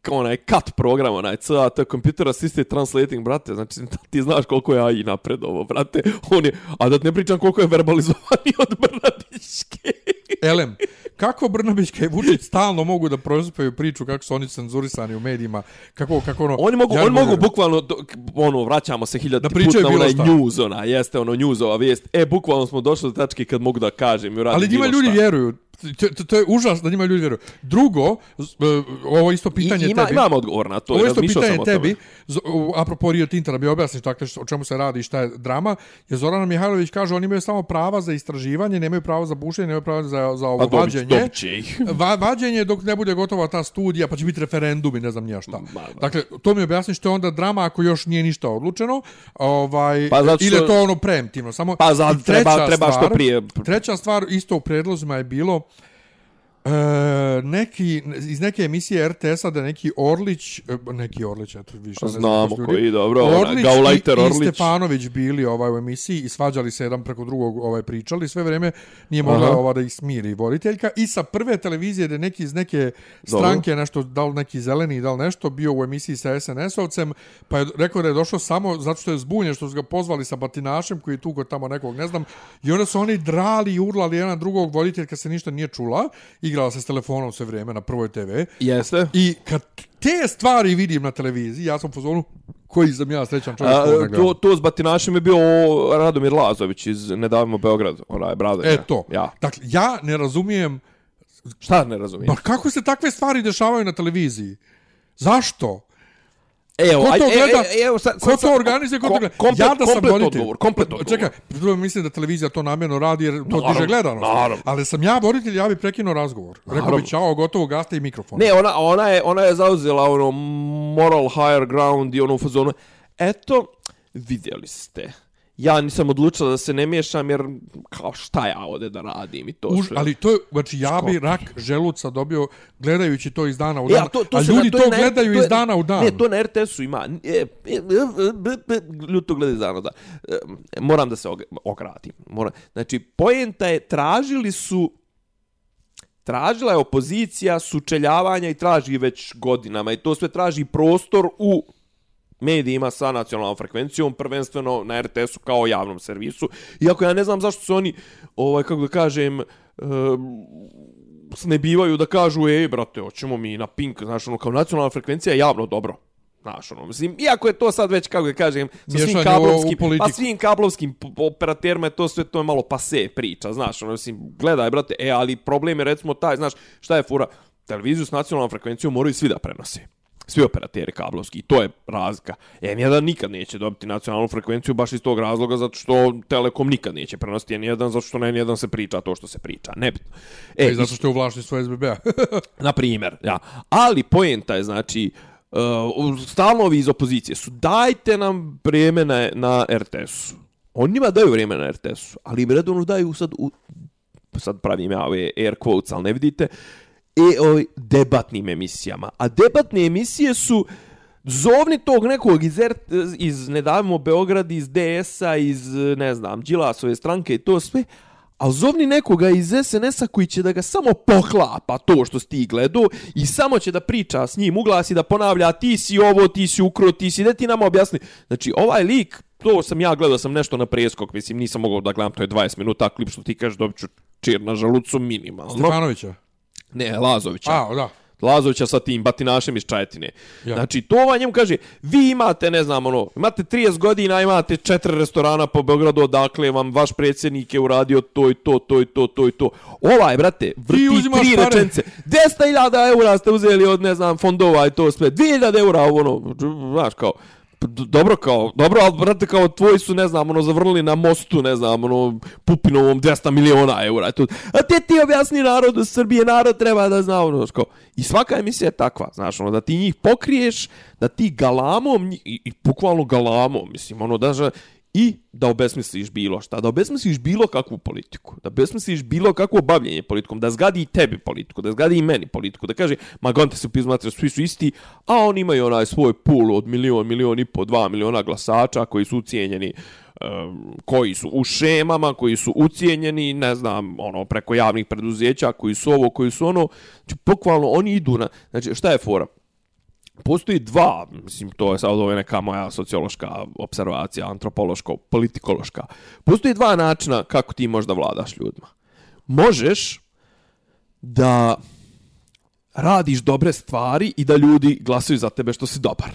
C: k- k- onaj cut program, onaj CAT, Computer Assisted Translating, brate, znači ti znaš koliko je AI napredovo, brate, on je, a da ne pričam koliko je verbalizovani od Brnadićke.
A: Elem, kako Brnabićka i Vučić stalno mogu da prozupaju priču kako su oni cenzurisani u medijima, kako, kako ono...
C: Oni mogu, oni mogu bukvalno, ono, vraćamo se hiljad
A: Da
C: put na onaj
A: šta.
C: news, ona, jeste ono newsova vijest. E, bukvalno smo došli do tačke kad mogu da kažem i uradim
A: Ali njima ljudi vjeruju. To, to, to je užas da njima ljudi vjeruju. Drugo, e, ovo isto pitanje
C: I, ima,
A: tebi.
C: imam odgovor na to.
A: Ovo isto pitanje tebi, apropo Rio Tinta, da mi objasniš dakle, o čemu se radi i šta je drama, je Zorana Mihajlović kaže oni imaju samo prava za istraživanje, nemaju pravo za bušenje, nemaju pravo za, za ovo
C: Pa
A: vađenje.
C: dobit će ih.
A: Va, vađenje dok ne bude gotova ta studija, pa će biti referendum i ne znam nija šta.
C: Ma, da.
A: Dakle, to mi objasni što je onda drama ako još nije ništa odlučeno, ovaj,
C: Pa zato
A: ili je to ono preemptivno. Samo,
C: Pa za- treba- treba što prije.
A: Treća stvar, isto u predlozima je bilo, E, neki, iz neke emisije RTS-a da neki Orlić, e, neki Orlić, eto više ne znam
C: Znamo
A: ljudi.
C: koji, dobro, ona,
A: Orlić
C: Gaulajter
A: i, i
C: Orlić.
A: Stefanović bili ovaj u emisiji i svađali se jedan preko drugog ovaj pričali sve vrijeme nije mogla
C: Aha.
A: ova da ih smiri voditeljka i sa prve televizije da neki iz neke stranke nešto da li neki zeleni da li nešto bio u emisiji sa SNS-ovcem pa je rekao da je došao samo zato što je zbunjen što su ga pozvali sa batinašem koji je tu kod tamo nekog ne znam i onda su oni drali i urlali jedan drugog voditeljka se ništa nije čula igrala se s telefonom sve vrijeme na prvoj TV
C: Jeste.
A: i kad te stvari vidim na televiziji ja sam u fazonu koji sam ja srećan čovjek
C: A, to, to s batinašem je bio Radomir Lazović iz Nedavimo Beograd, onaj brada.
A: E to.
C: Ja.
A: Dakle, ja ne razumijem,
C: Šta ne razumijem?
A: pa kako se takve stvari dešavaju na televiziji? Zašto?
C: Evo,
A: Ko to
C: aj-
A: gleda?
C: e, e, evo, sad,
A: Ko
C: sad-
A: to organizuje? Ko to
C: kom-
A: gleda?
C: Komplet,
A: ja da sam
C: komplet
A: voditelj.
C: odgovor, komplet odgovor.
A: Čekaj, prvo mislim da televizija to namjerno radi jer to
C: Naravno,
A: diže gledanost.
C: naravno.
A: Ali sam ja voditelj, ja bih prekinuo razgovor. Rekao bi čao, gotovo, gaste i mikrofon.
C: Ne, ona, ona, je, ona je zauzela ono moral higher ground i ono u fazonu. Eto, vidjeli ste. Ja nisam odlučila da se ne miješam jer kao šta ja ovdje da radim i to
A: Už,
C: sve.
A: ali to je, znači ja bi rak želuca dobio gledajući to iz dana u
C: E,
A: dan.
C: a to, to
A: a ljudi
C: na-
A: to,
C: je na-
A: gledaju
C: to je-
A: iz dana u dan.
C: Ne, to na RTS-u ima. E, e, e, e, b- ljudi to gledaju iz dana u dan. E, moram da se ogradim. Moram. Znači, poenta je, tražili su tražila je opozicija sučeljavanja i traži već godinama i to sve traži prostor u medijima sa nacionalnom frekvencijom, prvenstveno na RTS-u kao javnom servisu. Iako ja ne znam zašto su oni, ovaj, kako da kažem, um, snebivaju da kažu, ej, brate, hoćemo mi na Pink, znaš, ono, kao nacionalna frekvencija je javno dobro. Znaš, ono, mislim, iako je to sad već, kako da kažem, sa svim
A: Miješanje
C: kablovskim, pa svim kablovskim operaterima je to sve, to je malo pase priča, znaš, ono, mislim, gledaj, brate, e, ali problem je, recimo, taj, znaš, šta je fura? Televiziju s nacionalnom frekvencijom moraju svi da prenose svi operateri kablovski i to je razlika. N1 nikad neće dobiti nacionalnu frekvenciju baš iz tog razloga zato što Telekom nikad neće prenositi N1 zato što na N1 se priča to što se priča. Nebitno. E,
A: I zato što je u vlasništvu SBB-a.
C: na primjer, ja. Ali poenta je, znači, uh, stalno ovi iz opozicije su dajte nam vrijeme na, na RTS-u. Oni njima daju vrijeme na RTS-u, ali im redovno daju sad u, sad pravim ja ove air quotes, ali ne vidite, e, o, debatnim emisijama. A debatne emisije su zovni tog nekog iz, R, iz Nedavimo Beograd, iz DS-a, iz, ne znam, Đilasove stranke i to sve, a zovni nekoga iz SNS-a koji će da ga samo poklapa to što si ti gledao i samo će da priča s njim, uglasi da ponavlja ti si ovo, ti si ukro, ti si, da ti nama objasni. Znači, ovaj lik, to sam ja gledao sam nešto na preskok, mislim, nisam mogao da gledam, to je 20 minuta klip što ti kažeš dobit ću čir na žalucu minimalno.
A: Stefanovića.
C: Ne, Lazovića.
A: A, da.
C: Lazovića sa tim batinašem iz Čajetine.
A: Ja.
C: Znači, to vam njemu kaže, vi imate, ne znam, ono, imate 30 godina, imate četiri restorana po Beogradu, odakle vam vaš predsjednik je uradio to i to, to i to, to i to. Ovaj, brate, vrti tri
A: pare.
C: rečence. 10.000 eura ste uzeli od, ne znam, fondova i to sve. 2.000 eura, ono, znaš, kao, dobro kao, dobro, ali brate kao tvoji su, ne znam, ono, zavrnuli na mostu, ne znam, ono, Pupinovom 200 miliona eura. I to, a te ti objasni narodu Srbije, narod treba da zna, ono, kao, i svaka emisija je takva, znaš, ono, da ti njih pokriješ, da ti galamom, i, i bukvalno galamom, mislim, ono, daže, i da obesmisliš bilo šta, da obesmisliš bilo kakvu politiku, da obesmisliš bilo kakvo bavljenje politikom, da zgadi i tebi politiku, da zgadi i meni politiku, da kaže, ma gonte se pizmatre, svi su isti, a oni imaju onaj svoj pul od milion, milion i po, dva miliona glasača koji su ucijenjeni um, koji su u šemama, koji su ucijenjeni, ne znam, ono, preko javnih preduzeća, koji su ovo, koji su ono, znači, bukvalno oni idu na, znači, šta je fora? Postoji dva, mislim, to je sad ovo neka moja sociološka observacija, antropološko, politikološka. Postoji dva načina kako ti možda vladaš ljudima. Možeš da radiš dobre stvari i da ljudi glasaju za tebe što si dobar.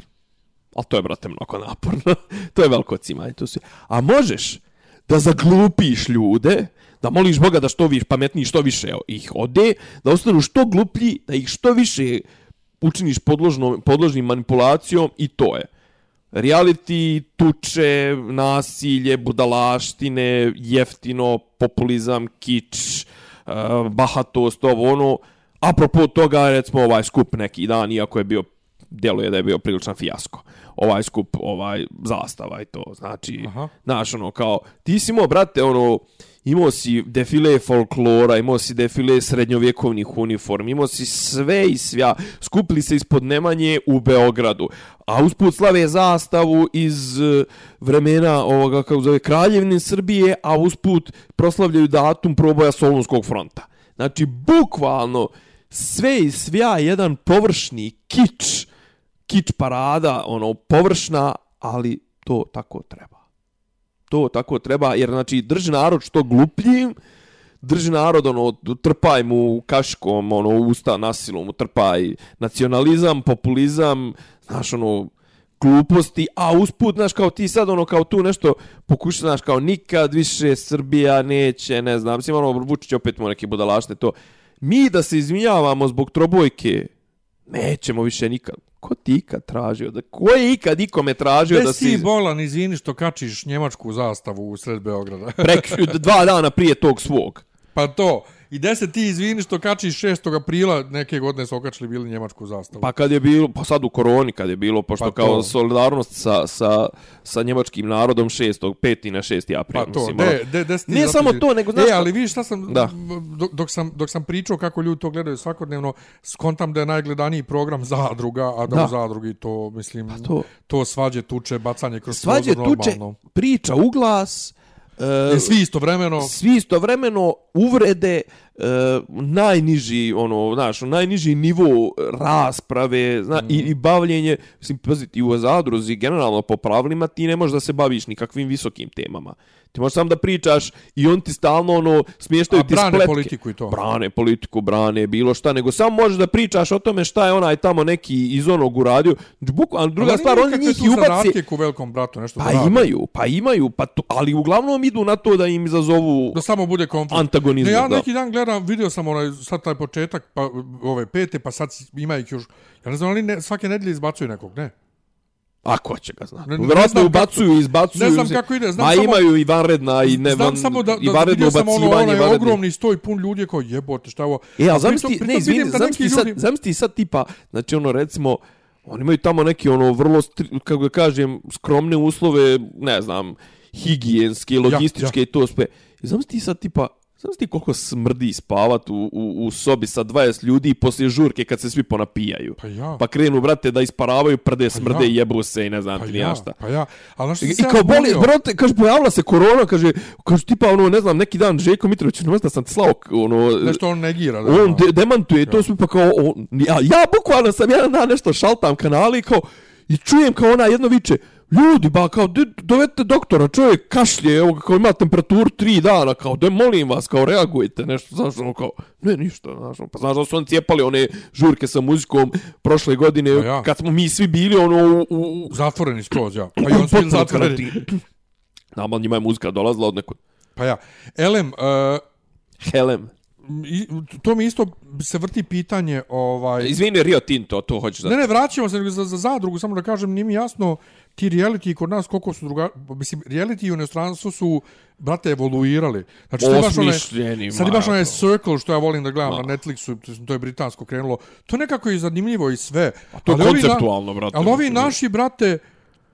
C: Ali to je, brate, mnogo naporno. to je veliko cimanje. To si. A možeš da zaglupiš ljude, da moliš Boga da što više pametniji, što više ih ode, da ostanu što gluplji, da ih što više učiniš podložno, podložnim manipulacijom i to je. Reality, tuče, nasilje, budalaštine, jeftino, populizam, kič, uh, bahatost, ovo ono. Apropo toga, recimo, ovaj skup neki dan, iako je bio, djeluje da je bio priličan fijasko. Ovaj skup, ovaj zastava i to. Znači,
A: Aha.
C: znaš, ono, kao, ti si imao, brate, ono, imao si defile folklora, imao si defile srednjovjekovnih uniform, imao si sve i svja, skupili se ispod Nemanje u Beogradu, a usput slave zastavu iz eh, vremena ovoga, kako zove, Kraljevine Srbije, a usput proslavljaju datum proboja Solunskog fronta. Znači, bukvalno, sve i svja jedan površni kič, kič parada, ono, površna, ali to tako treba to tako treba, jer znači drži narod što glupljim, drži narod, ono, trpaj mu kaškom, ono, usta nasilom, mu trpaj nacionalizam, populizam, znaš, ono, gluposti, a usput, znaš, kao ti sad, ono, kao tu nešto pokuša, znaš, kao nikad više Srbija neće, ne znam, mislim, ono, Vučić opet mu neke budalašte, to, mi da se izvinjavamo zbog trobojke, nećemo više nikad. Ko ti ikad tražio? Da, ko je ikad ikome tražio
A: Bez
C: da
A: ti
C: se...
A: bolan, izvini što kačiš njemačku zastavu u sred Beograda.
C: Prek, dva dana prije tog svog.
A: pa to. I gde se ti izvini što kačiš 6. aprila neke godine su okačili bili njemačku zastavu.
C: Pa kad je bilo, pa sad u koroni kad je bilo, pošto
A: Pa
C: pa kao
A: to.
C: solidarnost sa, sa, sa njemačkim narodom 6. 5. na 6. april.
A: Pa to,
C: mislim,
A: de, de, de,
C: Nije samo to, nego, znaš
A: E, ali vidiš šta sam,
C: Da.
A: dok, dok, sam, dok sam pričao kako ljudi to gledaju svakodnevno, skontam da je najgledaniji program zadruga, a da,
C: Da.
A: u zadrugi to, mislim,
C: Pa to.
A: to svađe, tuče, bacanje kroz
C: Svađe
A: prozor
C: tuče,
A: normalno.
C: priča u glas,
A: E, svi istovremeno,
C: svi istovremeno uvrede e, najniži ono znaš najniži nivo rasprave zna, i, i bavljenje mislim paziti u zadruzi generalno po pravilima ti ne možeš da se baviš nikakvim visokim temama ti možeš samo da pričaš i on ti stalno ono smještaju ti
A: brane
C: spletke
A: politiku i to.
C: brane politiku brane bilo šta nego samo možeš da pričaš o tome šta je onaj tamo neki iz onog uradio bukvalno druga
A: Ali
C: stvar
A: nije
C: on
A: nikakve
C: njih i ubaci
A: zadatke ko velikom bratu, nešto
C: pa
A: da
C: imaju pa imaju pa to, ali uglavnom idu na to da im izazovu
A: Da samo bude konflikt.
C: antagonizam
A: Ne, ja neki dan gledam, vidio sam onaj, sad taj početak, pa ove pete, pa sad ima ih još, ja ne znam, ali ne, svake nedelje izbacuju nekog, ne?
C: A ko će ga znati?
A: Ne- ne
C: Vjerojatno
A: znam
C: ubacuju,
A: kako-
C: izbacuju.
A: ne znam kako ide, znam
C: Ma
A: samo-
C: imaju i vanredna i ne
A: Znam
C: van,
A: samo da,
C: i
A: da
C: vanredno
A: vidio sam ono, onaj
C: vanrednih.
A: ogromni stoj pun ljudi je kao jebote šta je ovo.
C: E,
A: A
C: ali zamisli, ne, izvini,
A: da
C: zamisli sad,
A: ljudi-
C: zamisli sad tipa, znači ono recimo, oni imaju tamo neki ono vrlo, stri, kako da kažem, skromne uslove, ne znam, higijenske, logističke i to sve. I zamisli sad tipa, Znaš ti koliko smrdi spavat u, u, u sobi sa 20 ljudi poslije žurke kad se svi ponapijaju?
A: Pa ja.
C: Pa krenu, brate, da isparavaju prde, smrde,
A: ja.
C: jebu se i ne znam
A: Pa
C: ti
A: ja,
C: ja šta.
A: pa ja. Ali znaš što
C: I, I kao
A: ja
C: boli, brate, kaže, pojavila se korona, kaže, kaže, tipa, ono, ne znam, neki dan Željko Mitrović, ne da sam ti slao, ono,
A: Nešto on negira. Da,
C: on de, demantuje to sve, pa kao, on, ja, ja bukvalno sam jedan dan nešto šaltam kanali, kao, i čujem kao ona jedno viče, ljudi, ba, kao, dovedite doktora, čovjek kašlje, evo, kao, ima temperaturu tri dana, kao, de, molim vas, kao, reagujte, nešto, znaš, ono, kao, ne, ništa, znaš, ono, pa znaš da su oni cijepali one žurke sa muzikom prošle godine,
A: Pa ja.
C: kad smo mi svi bili, ono, u, u,
A: Zatvoreni skroz, ja. Pa i on su bili zatvoreni.
C: Nama njima je muzika dolazila od nekog
A: Pa ja. Elem, uh,
C: Helem.
A: i, to mi isto se vrti pitanje, ovaj...
C: Izvini, Rio Tinto, to hoćeš da...
A: Ne, ne, vraćamo se za, za zadrugu, samo da kažem, nije mi jasno ti reality kod nas koliko su druga... Mislim, reality u inostranstvu su, brate, evoluirali. Znači, imaš onaj,
C: Osmišljeni,
A: sad imaš onaj. Circle, što ja volim da gledam
C: Da.
A: na Netflixu, to je britansko krenulo. To nekako je zanimljivo i sve.
C: to je
A: Ali ovi na-
C: konceptualno, brate.
A: Ali ovi naši, brate,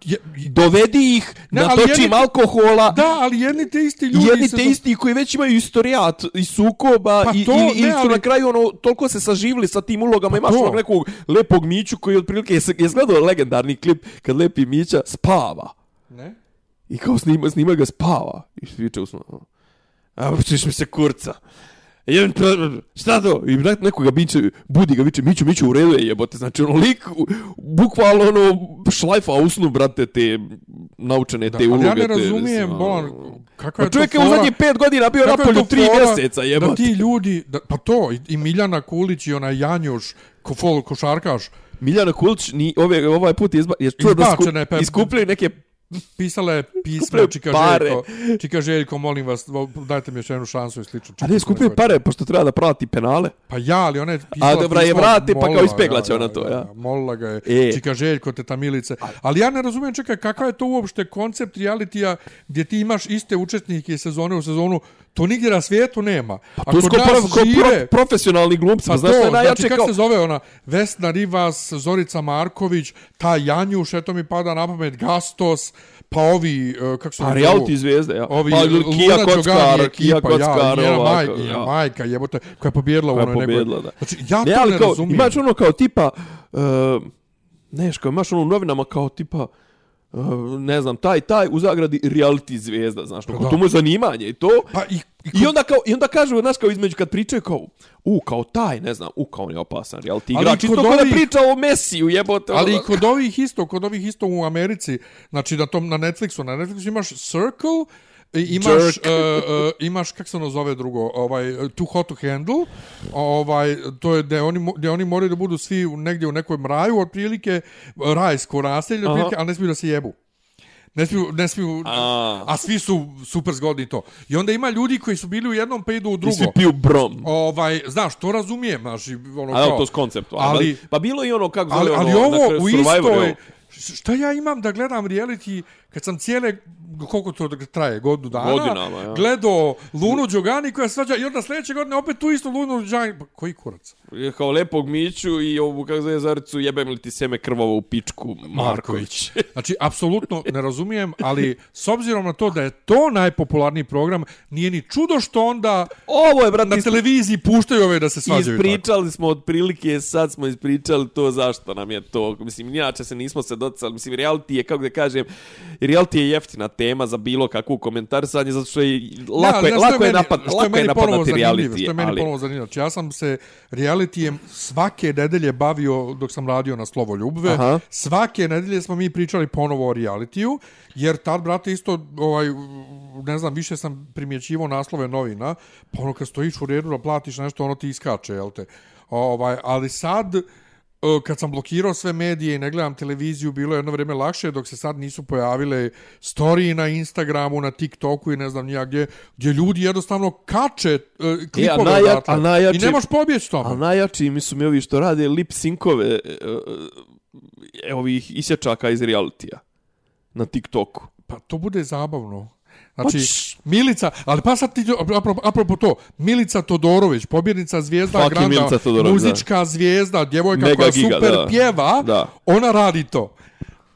A: je,
C: Dovedi ih,
A: Ne,
C: ne, natočim
A: jedni-
C: alkohola,
A: da, ali jedni te isti ljudi...
C: jedni te isti koji već imaju istorijat i sukoba
A: Pa
C: i,
A: to,
C: i,
A: ne,
C: ili su
A: ali-
C: na kraju ono, toliko se saživili sa tim ulogama,
A: Pa
C: imaš onog nekog lepog Miću koji otprilike, je, je gledao legendarni klip kad lepi Mića spava.
A: Ne?
C: I kao snima, snima ga spava. I viče usno. A učiš mi se kurca. I on, šta to? I brat nekoga biće, budi ga, viče, Miću, Miću, u redu je jebote. Znači, ono, lik, bukvalno, ono, šlajfa usnu, brate, te naučene,
A: Da,
C: te
A: ali
C: uloge.
A: ja ne razumijem, Bolan,
C: ono.
A: kakva
C: Pa
A: je to
C: čovjek je u zadnjih pet godina bio
A: to
C: tri
A: fora
C: mjeseca,
A: Da
C: jebote.
A: ti ljudi, da, pa to, i, Miljana Kulić i onaj Janjuš, ko fol, košarkaš,
C: Miljana Kulić, ni, ove, ovaj put je, izba, je čuo da
A: Izbačena je,
C: sku,
A: pa-
C: iskupljaju neke
A: pisala je
C: Skupljaju
A: Čika
C: pare.
A: Željko, Čika Željko, molim vas, dajte mi još jednu šansu i slično.
C: A
A: Čika
C: ne,
A: sam
C: skupio
A: rekao,
C: pare, pošto treba da prati penale.
A: Pa ja, ali ona je pisala...
C: A, dobra, je
A: pismo,
C: vrati, pa kao
A: molila,
C: ispeglat će ona to, ja.
A: Molila ga je,
C: E.
A: Čika Željko, teta Milice. Ali ja ne razumijem, čekaj, kakav je to uopšte koncept realitija gdje ti imaš iste učesnike iz sezone u sezonu, to nigdje na svijetu nema.
C: Pa to su kao, pro, kao pro, profesionalni glumci,
A: Pa
C: pa znaš
A: to,
C: što je najjače
A: znači kako
C: kao...
A: se zove ona Vesna Rivas, Zorica Marković, ta Janjuš, eto mi pada na pamet, Gastos, pa ovi, e, kako se
C: Pa
A: zovu?
C: reality zvezde, ja.
A: Ovi,
C: pa Kija
A: Luna
C: Kockar,
A: Đogani
C: Kija Kockar,
A: ja,
C: ovako,
A: majka,
C: ja.
A: majka, jebote, koja je pobjedila u onoj nekoj...
C: da.
A: Znači, ja
C: ne,
A: to ne
C: kao,
A: razumijem.
C: imaš ono kao tipa, uh, neš, kao imaš ono u novinama kao tipa, uh, ne znam, taj, taj, u zagradi reality zvezda, znaš, no, to mu je zanimanje i to.
A: Pa i, i,
C: I onda kao i onda kažu znaš kao između kad pričaju kao u kao taj ne znam u kao on je opasan reality
A: Ali
C: igrač isto
A: ovih-
C: priča o Mesiju jebote
A: Ali i
C: ono.
A: kod ovih isto, kod ovih isto u Americi, znači na tom na Netflixu, na Netflixu imaš Circle, i imaš uh, uh, imaš kako se ono zove drugo, ovaj Too Hot to Handle, ovaj to je da oni gdje oni moraju da budu svi negdje u nekom raju otprilike rajsko naselje otprilike, ali ne smiju da se jebu. Ne smiju, ne smiju,
C: A.
A: a svi su super zgodni i to. I onda ima ljudi koji su bili u jednom pa idu u
C: I
A: drugo.
C: svi piju brom
A: Ovaj, znaš, to razumijem, znači, ono
C: a
A: kao,
C: to s konceptom
A: ali-
C: ali pa bilo i ono kako zove
A: ali, ali
C: ono, na
A: ovo
C: kraju
A: u istoj... Šta ja imam da gledam reality kad sam cijele koliko to traje, godinu dana,
C: Godinama, ja.
A: gledao Lunu Đogani koja svađa i onda sljedeće godine opet tu istu Lunu Đogani, pa koji kurac?
C: Je kao lepog Miću i ovu kako zove Zaricu jebem li ti seme krvavo u pičku Marković.
A: Znači, apsolutno ne razumijem, ali s obzirom na to da je to najpopularniji program, nije ni čudo što onda
C: Ovo je, brate,
A: na televiziji puštaju ove da se svađaju tako.
C: Ispričali smo otprilike, sad smo ispričali to zašto nam je to. Mislim, inače se nismo se docali. Mislim, reality je, kako da kažem, reality je jeftina tema za bilo kakvu komentarisanje, zato što je lako, je,
A: znaš što
C: lako je,
A: meni-
C: napad, lako je
A: ponovo
C: napadati reality.
A: Što je meni ponovo zanimljivo. Znači, ja sam se realitijem svake nedelje bavio dok sam radio na Slovo Ljubve.
C: Aha.
A: Svake nedelje smo mi pričali ponovo o realitiju, jer tad, brate, isto, ovaj, ne znam, više sam primjećivo naslove novina, pa ono kad stojiš u redu da platiš nešto, ono ti iskače, jel te? Ovaj, ali sad, kad sam blokirao sve medije i ne gledam televiziju, bilo je jedno vrijeme lakše dok se sad nisu pojavile storije na Instagramu, na TikToku i ne znam nija gdje, gdje ljudi jednostavno kače uh, klipove
C: najja-
A: odatle.
C: a najjače-
A: I ne možeš pobjeći tome.
C: ali najjači mi su mi ovi što rade lip sinkove e, ovih isječaka iz realitija na TikToku.
A: Pa to bude zabavno. Znači, Milica, ali pa sad ti, apropo, apropo to, Milica Todorović, pobjednica zvijezda Granda, muzička zvijezda, djevojka
C: Mega
A: koja
C: giga,
A: super
C: da.
A: pjeva,
C: Da.
A: ona radi to.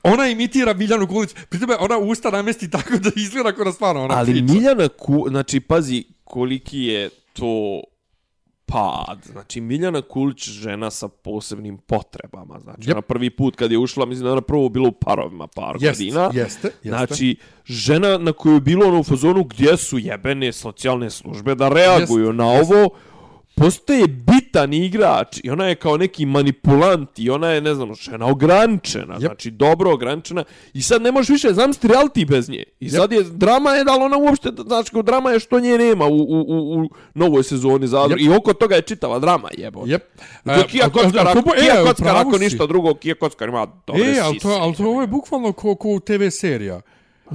A: Ona imitira Biljanu Kulić, pri tome ona usta namesti tako da izgleda kao da stvarno ona
C: Ali
A: priča.
C: Miljana Ku, znači pazi koliki je to pad. Znači Miljana Kulić žena sa posebnim potrebama. Znači
A: Yep.
C: ona prvi put kad je ušla, mislim da ona prvo bila u parovima par
A: Jest,
C: godina.
A: jeste, jeste.
C: Znači žena na koju je bilo ono u fazonu gdje su jebene socijalne službe da reaguju
A: Jest,
C: na ovo postaje bitan igrač i ona je kao neki manipulant i ona je, ne znam, žena ograničena,
A: Yep.
C: znači dobro ograničena i sad ne možeš više zamisliti reality bez nje. I sad je, drama je da li ona uopšte, znači kao drama je što nje nema u, u, u, u novoj sezoni zadru
A: Yep.
C: i oko toga je čitava drama jebo.
A: Yep.
C: To Kija
A: E,
C: Kockar,
A: a-
C: ako, Kija
A: e,
C: Kockar,
A: upravu
C: ako
A: si.
C: ništa drugo, Kija Kockar ima dobre
A: E, ali to, ali to ovo je bukvalno ko, ko TV serija.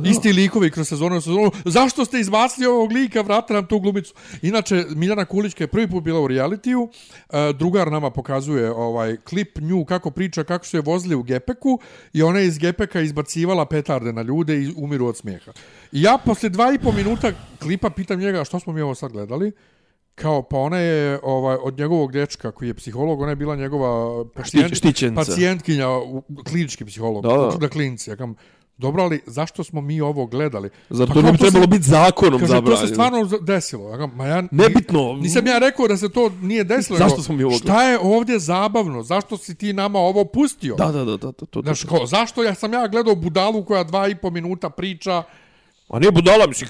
A: Isti likovi kroz sezonu sezonu. Zašto ste izbacili ovog lika, vrate nam tu glumicu? Inače, Miljana Kulićka je prvi put bila u realitiju. E, drugar nama pokazuje ovaj klip nju kako priča, kako su je vozili u Gepeku i ona je iz Gepeka izbacivala petarde na ljude i umiru od smijeha. I ja posle dva i po minuta klipa pitam njega što smo mi ovo sad gledali kao pa ona je ovaj od njegovog dečka koji je psiholog, ona je bila njegova pacijent, pacijentkinja, klinički psiholog,
C: Da, da.
A: da klinici. Ja kam, dobro, ali zašto smo mi ovo gledali?
C: Zar
A: Pa
C: to ne bi
A: to se-
C: trebalo biti zakonom
A: Kaže, to
C: zabranjeno?
A: se stvarno desilo. Ma ja,
C: Nebitno.
A: Nisam ja rekao da se to nije desilo.
C: Zašto smo mi ovo
A: Šta je ovdje zabavno? Zašto si ti nama ovo pustio?
C: Da, da, da, da, to, to,
A: Znaš,
C: to.
A: ko, zašto ja sam ja gledao budalu koja dva i po minuta priča
C: A nije budala, mislim,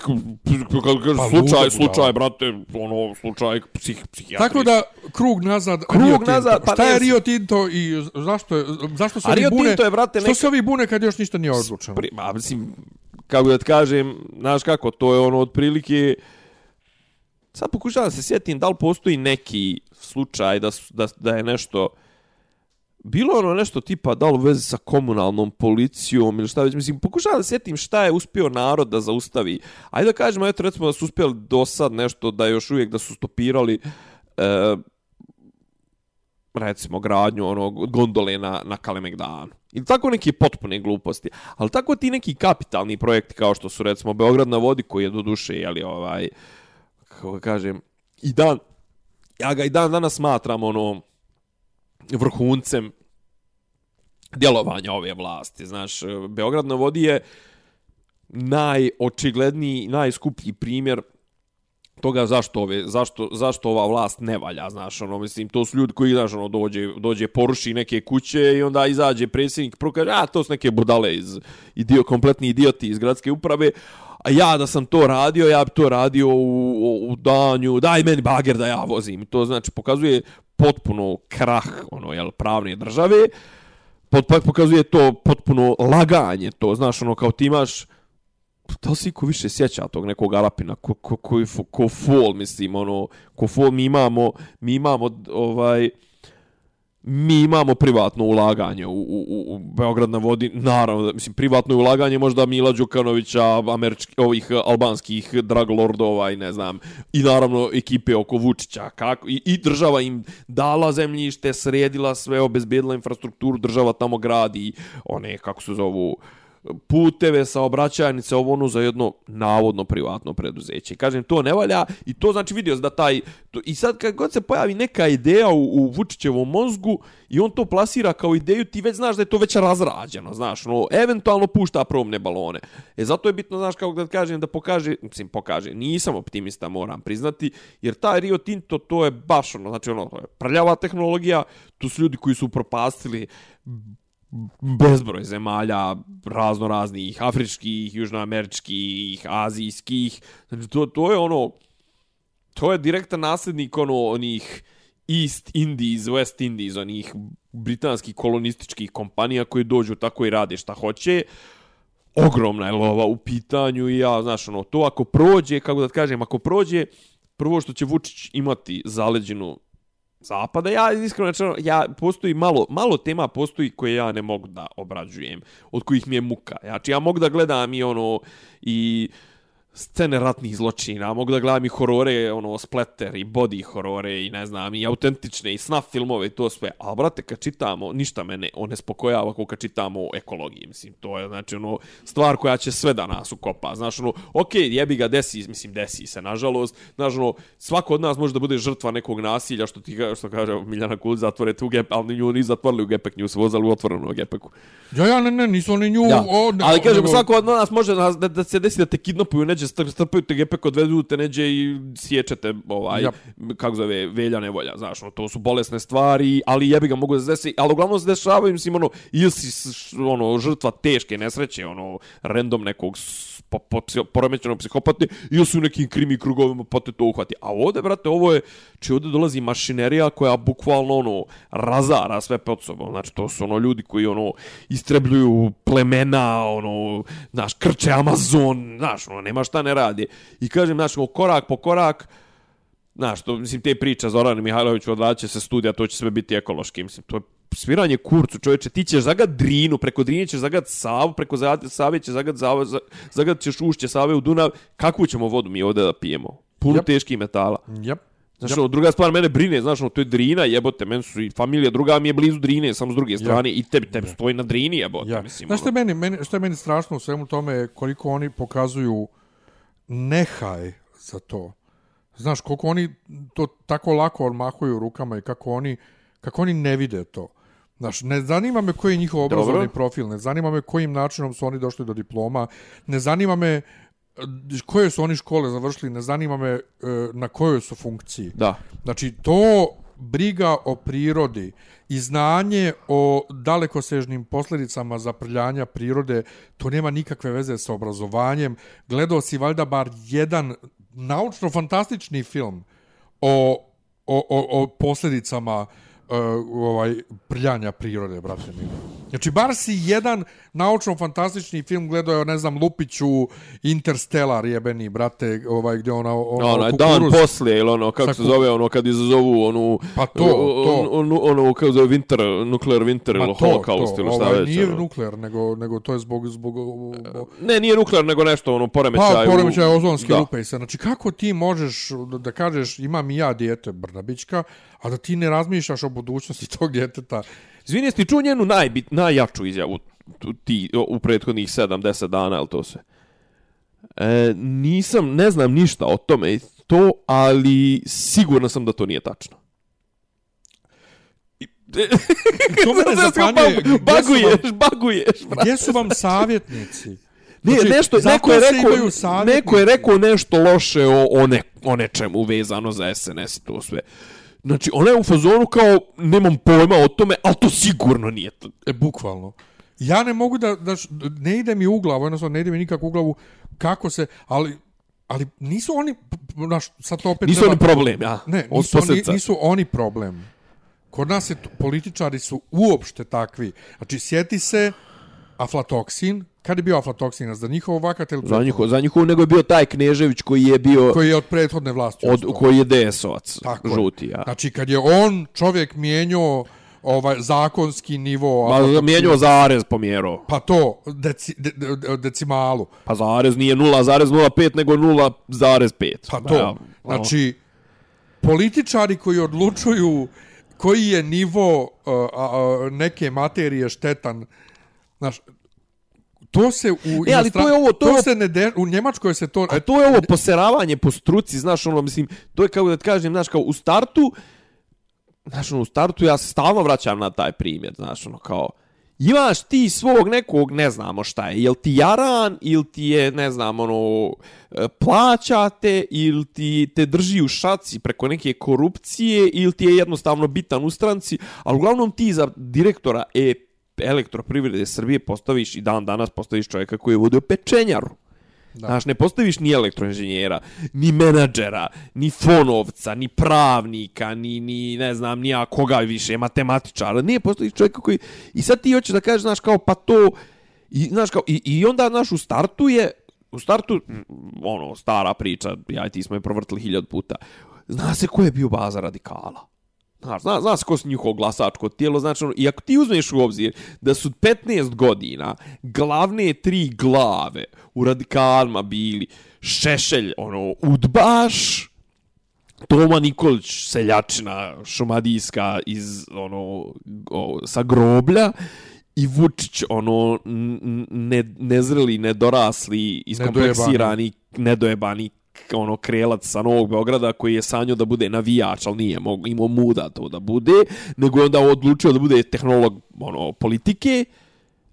C: kad kažeš
A: Pa,
C: slučaj, slučaj, brate, ono, slučaj, psih, psihijatri.
A: Tako da, krug nazad,
C: Krug
A: Rio Tinto.
C: nazad, pa
A: Šta je Rio Tinto i zašto, je, zašto se ovi
C: Rio
A: bune?
C: Tinto je, brate,
A: Što
C: neka-
A: se ovi bune kad još ništa nije odlučeno?
C: Pri, ma, mislim, kako da ti kažem, znaš kako, to je ono otprilike... Sad pokušavam da se sjetim da li postoji neki slučaj da, su- da, da je nešto bilo ono nešto tipa da li u vezi sa komunalnom policijom ili šta već, mislim, pokušavam da sjetim šta je uspio narod da zaustavi. Ajde da kažemo, eto recimo da su uspjeli do sad nešto, da još uvijek da su stopirali e, recimo gradnju onog gondole na, na Kalemegdanu. Ili tako neki potpune gluposti. Ali tako ti neki kapitalni projekti kao što su recimo Beograd na vodi koji je do duše, jeli ovaj, kako kažem, i dan, ja ga i dan danas smatram ono, vrhuncem djelovanja ove vlasti. Znaš, Beograd na vodi je najočigledniji, najskuplji primjer toga zašto ove zašto zašto ova vlast ne valja znaš ono mislim to su ljudi koji znaš ono dođe dođe poruši neke kuće i onda izađe predsjednik prokaže a to su neke budale iz idio kompletni idioti iz gradske uprave a ja da sam to radio ja bi to radio u, u, u danju daj meni bager da ja vozim. To znači pokazuje potpuno krah ono jel pravne države. Pot, pokazuje to potpuno laganje to znaš ono kao ti imaš da li si ko više sjeća tog nekog Alapina, ko, ko, ko, ko, ko fol, mislim, ono, ko fol, mi imamo, mi imamo, ovaj, mi imamo privatno ulaganje u, u, u Beograd na vodi, naravno, mislim, privatno ulaganje možda Mila Đukanovića, američki, ovih e, albanskih draglordova i ne znam, i naravno ekipe oko Vučića, kako, i, i država im dala zemljište, sredila sve, obezbedila infrastrukturu, država tamo gradi, one, kako se zovu, puteve, saobraćajnice, ovo ono za jedno navodno privatno preduzeće. Kažem, to ne valja i to znači vidio da taj... To, I sad kad god se pojavi neka ideja u, u Vučićevom mozgu i on to plasira kao ideju, ti već znaš da je to već razrađeno, znaš, no, eventualno pušta probne balone. E zato je bitno, znaš, kako da kažem, da pokaže, mislim, pokaže, nisam optimista, moram priznati, jer taj Rio Tinto, to je baš ono, znači ono, prljava tehnologija, tu su ljudi koji su propastili bezbroj zemalja razno raznih afričkih, južnoameričkih, azijskih. Znači to to je ono to je direktan nasljednik ono onih East Indies, West Indies, onih britanskih kolonističkih kompanija koji dođu tako i rade šta hoće. Ogromna je lova u pitanju i ja, znaš, ono, to ako prođe, kako da kažem, ako prođe, prvo što će Vučić imati zaleđenu zapada. Ja iskreno rečeno, ja postoji malo malo tema postoji koje ja ne mogu da obrađujem, od kojih mi je muka. Znači ja mogu da gledam i ono i scene ratnih zločina, mogu da gledam i horore, ono, splatter i body horore i ne znam, i autentične i snaf filmove i to sve. Ali, brate, kad čitamo, ništa mene one spokojava kako kad čitamo o ekologiji, mislim, to je, znači, ono, stvar koja će sve da nas ukopa. Znaš, ono, okej, okay, jebi ga, desi, mislim, desi se, nažalost. Znaš, ono, svako od nas može da bude žrtva nekog nasilja, što ti što kaže Miljana Kul, zatvore tu gep, ali nju ni zatvorili u gepek, nju su vozali u otvorenom gepeku.
A: Ja, ja, ne, ne, nisu oni nju...
C: Ja.
A: O, ne,
C: ali, kažem,
A: nego...
C: svako od nas može da, da, da se desi da te kidnapuju neđe strpaju te gepe kod vedu te neđe i sječete ovaj, yep. kako zove, velja nevolja, znaš, no, to su bolesne stvari, ali jebi ga mogu da se desi, ali uglavnom se dešavaju, mislim, ono, ili si, ono, žrtva teške nesreće, ono, random nekog po, po, poremećeno psihopatni ili su u nekim krimi krugovima pa te to uhvati. A ovde, brate, ovo je, znači, či ovde dolazi mašinerija koja bukvalno, ono, razara sve pod sobom, znači, to su, ono, ljudi koji, ono, istrebljuju plemena, ono, znaš, krče Amazon, znaš, ono, nema šta ne radi. I kažem, znaš, korak po korak, znaš, to, mislim, te priča Zoran Mihajlović odlaće se studija, to će sve biti ekološki, mislim, to je sviranje kurcu, čovječe, ti ćeš zagad Drinu, preko Drine ćeš zagad Savu, preko Save ćeš zagad Savu, zagad ćeš ušće Save u Dunav, kakvu ćemo vodu mi ovdje da pijemo? Puno yep. teških metala.
A: Yep.
C: Znaš, yep. druga stvar, mene brine, znaš, to je Drina, jebote, meni su i familija, druga mi je blizu Drine, samo s druge strane, yep. i tebi, tebi stoji na Drini, jebote,
A: yep.
C: mislim.
A: Znaš, što je, meni, meni, što je meni strašno u svemu tome, koliko oni pokazuju nehaj za to. Znaš, koliko oni to tako lako odmahuju rukama i kako oni, kako oni ne vide to. Znaš, ne zanima me koji je njihov obrazovni Dobro. profil, ne zanima me kojim načinom su oni došli do diploma, ne zanima me e, koje su oni škole završili, ne zanima me e, na kojoj su funkciji.
C: Da.
A: Znači, to briga o prirodi i znanje o dalekosežnim posljedicama zaprljanja prirode, to nema nikakve veze sa obrazovanjem. Gledao si valjda bar jedan naučno-fantastični film o, o, o, o posljedicama uh, Eh, ovaj prljanja prirode, brate mi. Znači, bar si jedan naučno-fantastični film gledao, je, ne znam, Lupiću, Interstellar jebeni, brate, ovaj, gdje ona... ona
C: Onaj dan poslije, ili ono, kako se zove, ono, kad izazovu onu...
A: Pa to, to.
C: Ono, ono kako se zove, winter, nuclear winter, ili holocaust, ili šta
A: ovaj,
C: već.
A: Nije
C: ono.
A: nuklear, nego, nego to je zbog... zbog, zbog
C: Ne, nije nuklear, nego nešto, ono, poremećaj.
A: Pa,
C: u-
A: poremećaj ozonske
C: da.
A: rupe i sve. Znači, kako ti možeš da, da kažeš imam i ja dijete Brnabićka, a da ti ne razmišljaš o budućnosti tog djeteta?
C: Izvini, jesi ti čuo njenu najbit, najjaču izjavu ti, u prethodnih 7-10 dana, ili to sve? E, nisam, ne znam ništa o tome, to, ali sigurno sam da to nije tačno.
A: To mene
C: Znaš kako
A: zapanjuje. vam-
C: Baguješ, baguješ, brate.
A: Gdje su vam savjetnici?
C: Ne,
A: Znači,
C: nešto, neko je, rekao, neko je rekao nešto loše o, o, ne, o nečemu vezano za SNS i to sve. Znači, ona je u fazonu kao, nemam pojma o tome, ali to sigurno nije to.
A: E, bukvalno. Ja ne mogu da, da ne ide mi u glavu, jednostavno ne ide mi nikako u glavu kako se, ali ali nisu oni, p- p- naš, sad to opet
C: Nisu
A: treba-
C: oni problem, ja.
A: Ne, nisu oni, nisu oni problem. Kod nas je, političari su uopšte takvi. Znači, sjeti se aflatoksin, kad je bio aflatoksin, za njihov vakat ili
C: Za njihovo, za njihovo, nego je bio taj Knežević koji je bio,
A: koji je od prethodne vlasti.
C: od, koji je DS-ovac,
A: Tako
C: žuti, ja.
A: Znači, kad je on, čovjek mijenjao ovaj zakonski nivo...
C: Ma,
A: aflatoksina-
C: mijenjao zarez pomjerao.
A: Pa to, deci, de, de, decimalu.
C: Pa zarez nije 0,05, nego 0,5.
A: Pa to. Znači, političari koji odlučuju koji je nivo uh, a, neke materije štetan, znaš, to se u
C: E, ali to je ovo- to
A: to
C: je
A: se ne de, u Njemačkoj se to
C: A to je ovo poseravanje po struci, znaš, ono, mislim, to je kako da ti kažem, znaš, kao u startu, znaš, ono, u startu ja se stalno vraćam na taj primjer, znaš, ono, kao, imaš ti svog nekog, ne znamo šta je, jel ti jaran, ili ti je, ne znam, ono, e, plaćate, ili ti te drži u šaci preko neke korupcije, ili ti je jednostavno bitan u stranci, ali uglavnom ti za direktora e elektroprivrede Srbije postaviš i dan danas postaviš čovjeka koji je vodio pečenjaru. Da. Znaš, ne postaviš ni elektroinženjera, ni menadžera, ni fonovca, ni pravnika, ni, ni ne znam, ni ja koga više, matematičara. Ne, postaviš čovjeka koji... I sad ti hoćeš da kažeš, znaš, kao, pa to... I, znaš, kao, i, i onda, znaš, u startu je... U startu, ono, stara priča, ja i ti smo je provrtili hiljad puta. Zna se ko je bio baza radikala. Znaš, zna, zna se ko su njihovo glasačko tijelo, znači, ono, i ako ti uzmeš u obzir da su 15 godina glavne tri glave u radikalima bili Šešelj, ono, Udbaš, Toma Nikolić, seljačina šumadijska iz, ono, o, sa groblja, i Vučić, ono, ne, nezreli, nedorasli, iskompleksirani, nedojebani ono krelac sa Novog Beograda koji je sanjao da bude navijač, ali nije imao muda to da bude, nego je onda odlučio da bude tehnolog ono, politike,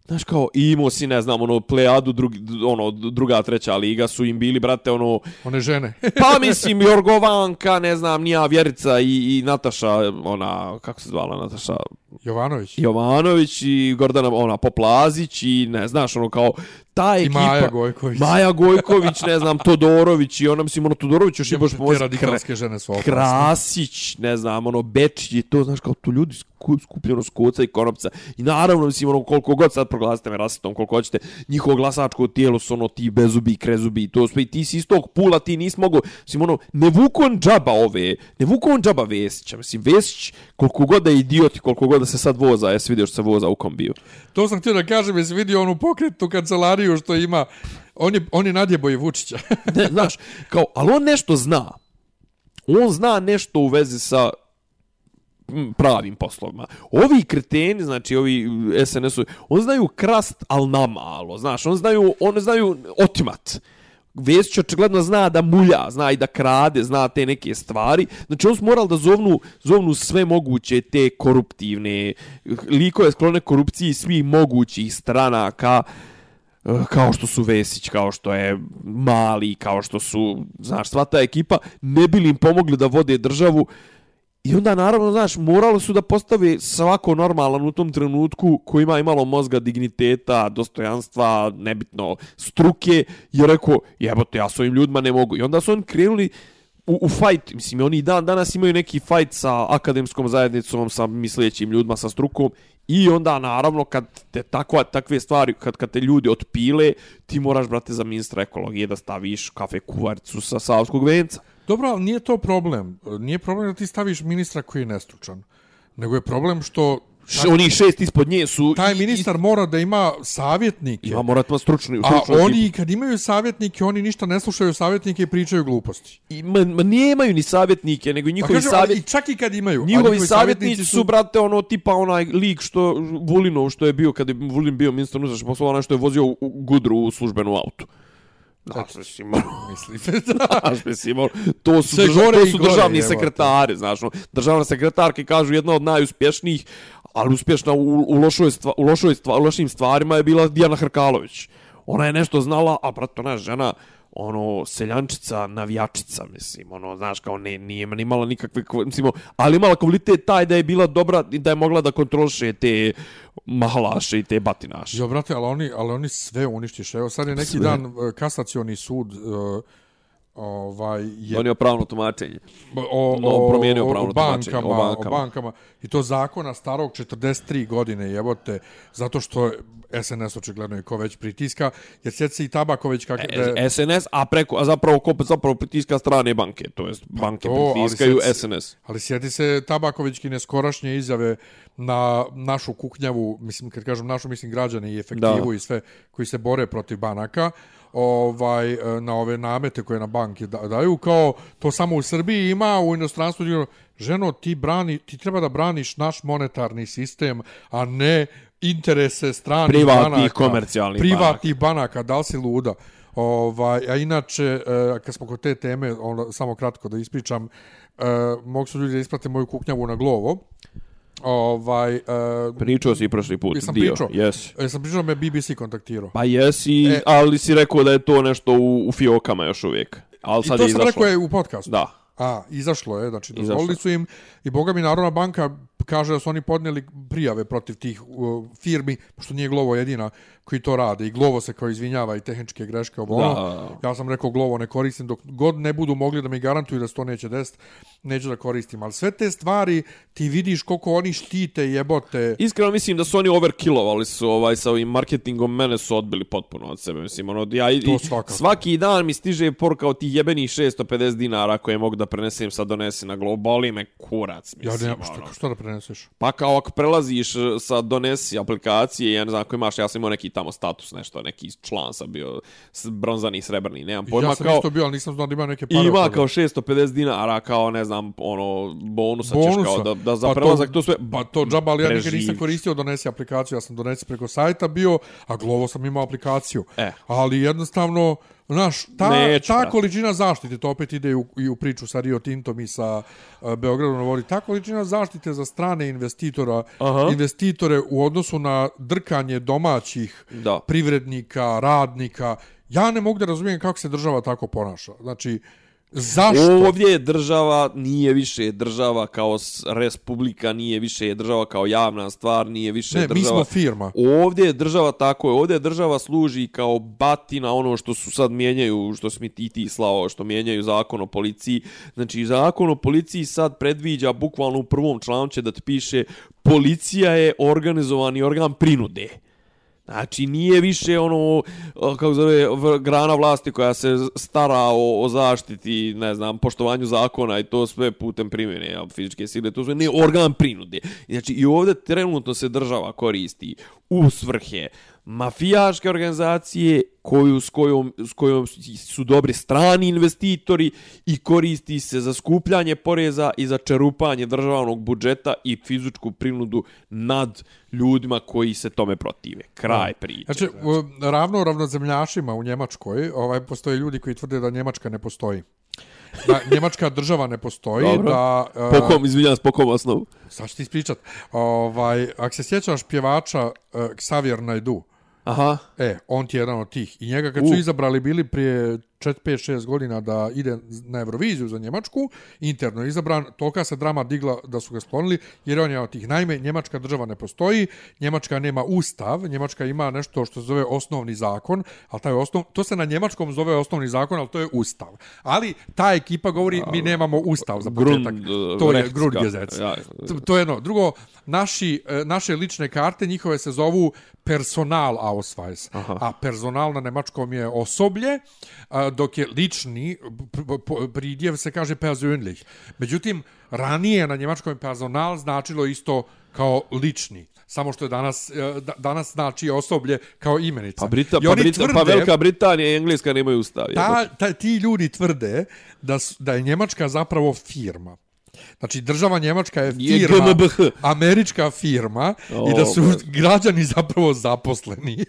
C: Znaš kao, i imao si, ne znam, ono, plejadu, drugi, ono, druga, treća liga su im bili, brate, ono,
A: One žene.
C: pa mislim, Jorgovanka, ne znam, nija Vjerica i, i Nataša, ona, kako se zvala Nataša,
A: Jovanović.
C: Jovanović i Gordana, ona, Poplazić i, ne, znaš, ono, kao, ta
A: I
C: ekipa...
A: Maja Gojković.
C: Maja Gojković, ne znam, Todorović i ona, mislim, ono, Todorović još i baš
A: Te radikalske žene su opasne.
C: Krasić, ne znam, ono, Bečić i to, znaš, kao tu ljudi sku- skupljeno koca i konopca. I naravno, mislim, ono, koliko god sad proglasite me rasitom, koliko hoćete, njihovo glasačko tijelo su, ono, ti bezubi, krezubi i to sve. I ti si iz tog pula, ti nis mogo, mislim, ono, ne vuku on džaba ove, ne vuku on džaba Vesića. Mislim, Vesić, koliko god da je idiot i koliko god da se sad voza, jesi vidio što se voza u kombiju.
A: To sam htio da kažem, jesi vidio onu pokretnu kancelariju što ima, on je, on je nadjebo i Vučića.
C: ne, znaš, kao, ali on nešto zna. On zna nešto u vezi sa pravim poslovima. Ovi kreteni, znači ovi SNS-u, on znaju krast, al na malo, znaš, on znaju, on znaju otimat. Vesić očigledno zna da mulja, zna i da krade, zna te neke stvari. Znači on su morali da zovnu, zovnu sve moguće te koruptivne likove sklone korupciji svih mogućih stranaka eh, kao što su Vesić, kao što je Mali, kao što su, znaš, sva ta ekipa, ne bili im pomogli da vode državu I onda, naravno, znaš, moralo su da postave svako normalan u tom trenutku ko ima imalo mozga, digniteta, dostojanstva, nebitno, struke, je rekao, jebote, ja s ovim ljudima ne mogu. I onda su oni krenuli u, u fight, mislim, oni dan danas imaju neki fight sa akademskom zajednicom, sa mislećim ljudima, sa strukom, I onda, naravno, kad te takva, takve stvari, kad, kad te ljudi otpile, ti moraš, brate, za ministra ekologije da staviš kafe kuvaricu sa Savskog venca.
A: Dobro, ali nije to problem. Nije problem da ti staviš ministra koji je nestručan. Nego je problem što
C: Š, oni šest ispod nje su...
A: taj
C: i-
A: ministar mora da ima savjetnike.
C: I, ima morat ima stručni,
A: A
C: stručnu
A: oni
C: ekipu.
A: kad imaju savjetnike, oni ništa ne slušaju savjetnike i pričaju gluposti.
C: I, ma, ma nemaju ni savjetnike, nego
A: Pa
C: njihovi
A: kažem, ali
C: savjet...
A: i čak i kad imaju. a
C: Njihovi savjetnici su, brate, ono, tipa onaj lik što, Vulinov, što je bio, kad je Vulin bio ministar unutrašnjih poslova, onaj što je vozio u, u Gudru u službenu autu. Znaš, mislim, to su, drža, to su
A: gore,
C: državni
A: evo te.
C: sekretari, znaš, ono, državna sekretarka kažu jedna od najuspješnijih, ali uspješna u, u, lošoj stva, u, lošoj stva, u lošim stvarima je bila Dijana Hrkalović. Ona je nešto znala, a brate, ona je žena, ono, seljančica, navijačica, mislim, ono, znaš, kao ne, nije ni imala nikakve, mislim, ali imala kvalitet taj da je bila dobra i da je mogla da kontroliše te mahalaše i te batinaše.
A: Jo, brate, ali oni, ali oni sve uništiše. Evo sad je neki
C: Sve.
A: dan e, kasacioni sud e, ovaj, je
C: Donio pravno tumačenje.
A: o,
C: No,
A: o,
C: promijenio
A: o,
C: pravno
A: o,
C: tumačenje,
A: bankama,
C: o
A: o
C: bankama.
A: bankama. I to zakona starog 43 godine, jebote, zato što SNS očigledno i ko već pritiska, jer sjeti se i Tabaković kako...
C: E, SNS, a preko, a zapravo ko zapravo pritiska strane banke, to jest banke
A: Pa to, ali
C: pritiskaju
A: sad-
C: SNS.
A: Ali sjeti se Tabakovićkine skorašnje izjave na našu kuknjavu, mislim, kad kažem našu, mislim građane i efektivu
C: Da.
A: i sve koji se bore protiv banaka, ovaj, e, na ove namete koje na banke da- daju, kao to samo u Srbiji ima, u inostranstvu dio, ženo, ti, brani, ti treba da braniš naš monetarni sistem, a ne interese stranih
C: Privatnih,
A: banaka.
C: komercijalnih
A: privatnih banaka. da li si luda? Ovaj, a inače, e, kad smo kod te teme, ono, samo kratko da ispričam, e, mogu su ljudi da isprate moju kuknjavu na Glovo. Ovaj, e,
C: Pričao si i prošli put,
A: Jesam
C: dio.
A: pričao?
C: Jesi.
A: e, sam pričao me BBC kontaktirao.
C: Pa jesi,
A: E.
C: ali si rekao da je to nešto u, u fiokama još uvijek. Ali
A: I
C: sad
A: to
C: je
A: sam
C: izašlo.
A: rekao je u podcastu.
C: Da.
A: A, izašlo je, znači dozvolili su im i boga mi Narodna banka kaže da su oni podnijeli prijave protiv tih uh, firmi, pošto nije Glovo jedina koji to rade i Glovo se kao izvinjava i tehničke greške ovo ono.
C: Da.
A: Ja sam rekao Glovo ne koristim dok god ne budu mogli da mi garantuju da se to neće desiti, neću da koristim. Ali sve te stvari ti vidiš koliko oni štite jebote.
C: Iskreno mislim da su oni overkillovali su ovaj sa ovim marketingom, mene su odbili potpuno od sebe. Mislim, ono, ja, i- svaki dan mi stiže poruka od tih jebenih 650 dinara koje mogu da prenesem sad donesi na. Boli me kurac,
A: Ja
C: mislim.
A: ne,
C: ono.
A: što, što da preneseš?
C: Pa kao ako prelaziš e, sa donesi aplikacije, ja ne znam ako imaš, ja sam imao neki tamo status, nešto, neki član sam bio, bronzani, srebrni, nemam pojma.
A: ja sam
C: kao,
A: isto bio, ali nisam znao da ima neke pare.
C: I ima kao 650 dinara, kao ne znam, ono, bonusa, ćeš
A: bonusa.
C: kao da, da za
A: Pa
C: prelazak to, sve
A: Pa to džaba, ali ja nikad nisam koristio donesi aplikaciju, ja sam donesi preko sajta bio, a Glovo sam imao aplikaciju.
C: E.
A: Ali jednostavno, znaš, ta,
C: Neću,
A: ta količina zaštite, to opet ide i u, i u priču sa Rio Tintom i sa uh, Beogradom na vodi, ta količina zaštite za strane investitora,
C: Aha.
A: investitore u odnosu na drkanje domaćih
C: Da.
A: privrednika, radnika, ja ne mogu da razumijem kako se država tako ponaša. Znači, zašto?
C: Ovdje je država, nije više država kao republika, nije više država kao javna stvar, nije više
A: Ne, mi
C: država...
A: smo firma.
C: Ovdje je država tako je, ovdje je država služi kao batina ono što su sad mijenjaju, što smo ti ti slao, što mijenjaju zakon o policiji. Znači, zakon o policiji sad predviđa bukvalno u prvom članu će da ti piše policija je organizovani organ prinude. Znači, nije više ono, kako zove, grana vlasti koja se stara o, o zaštiti, ne znam, poštovanju zakona i to sve putem primjene fizičke sile, to sve ne organ prinude. Znači, i ovdje trenutno se država koristi u svrhe mafijaške organizacije koju, s, kojom, s kojom su dobri strani investitori i koristi se za skupljanje poreza i za čerupanje državnog budžeta i fizičku prinudu nad ljudima koji se tome protive. Kraj priče.
A: Znači, u- ravno ravnozemljašima u Njemačkoj, ovaj, postoje ljudi koji tvrde da Njemačka ne postoji. Da Njemačka država ne postoji,
C: Dobro.
A: da...
C: Po
A: Uh,
C: kom, izvinjam, po kom osnovu?
A: sad ću ti ispričat. Ovaj, ako se sjećaš pjevača uh, Xavier Naidu,
C: Aha.
A: e, on ti je jedan od tih. I njega kad su
C: U.
A: izabrali bili prije 4, 5, 6 godina da ide na Euroviziju za Njemačku, interno je izabran, toka se drama digla da su ga sklonili, jer on je od tih, naime, Njemačka država ne postoji, Njemačka nema ustav, Njemačka ima nešto što se zove osnovni zakon, ali taj osnov, to se na njemačkom zove osnovni zakon, ali to je ustav. Ali ta ekipa govori, mi nemamo ustav za početak.
C: Grund,
A: to je. Grundgesetz.
C: Ja.
A: To, je jedno. Drugo, naši, e, naše lične karte, njihove se zovu personal Ausweis. Aha. A personal na nemačkom je osoblje, a, dok je lični pr- pr- pridjev se kaže persönlich. Međutim, ranije na njemačkom je personal značilo isto kao lični. Samo što je danas, e, da- danas znači osoblje kao imenica.
C: Pa, Brita, pa, Brita, pa
A: tvrde-
C: Velika Britanija i Engleska nemaju ustav.
A: ta, ta, ti ljudi tvrde da, da je Njemačka zapravo firma. Znači, država Njemačka je
C: Je
A: firma,
C: GmbH.
A: američka firma i da su
C: O,
A: građani zapravo zaposleni.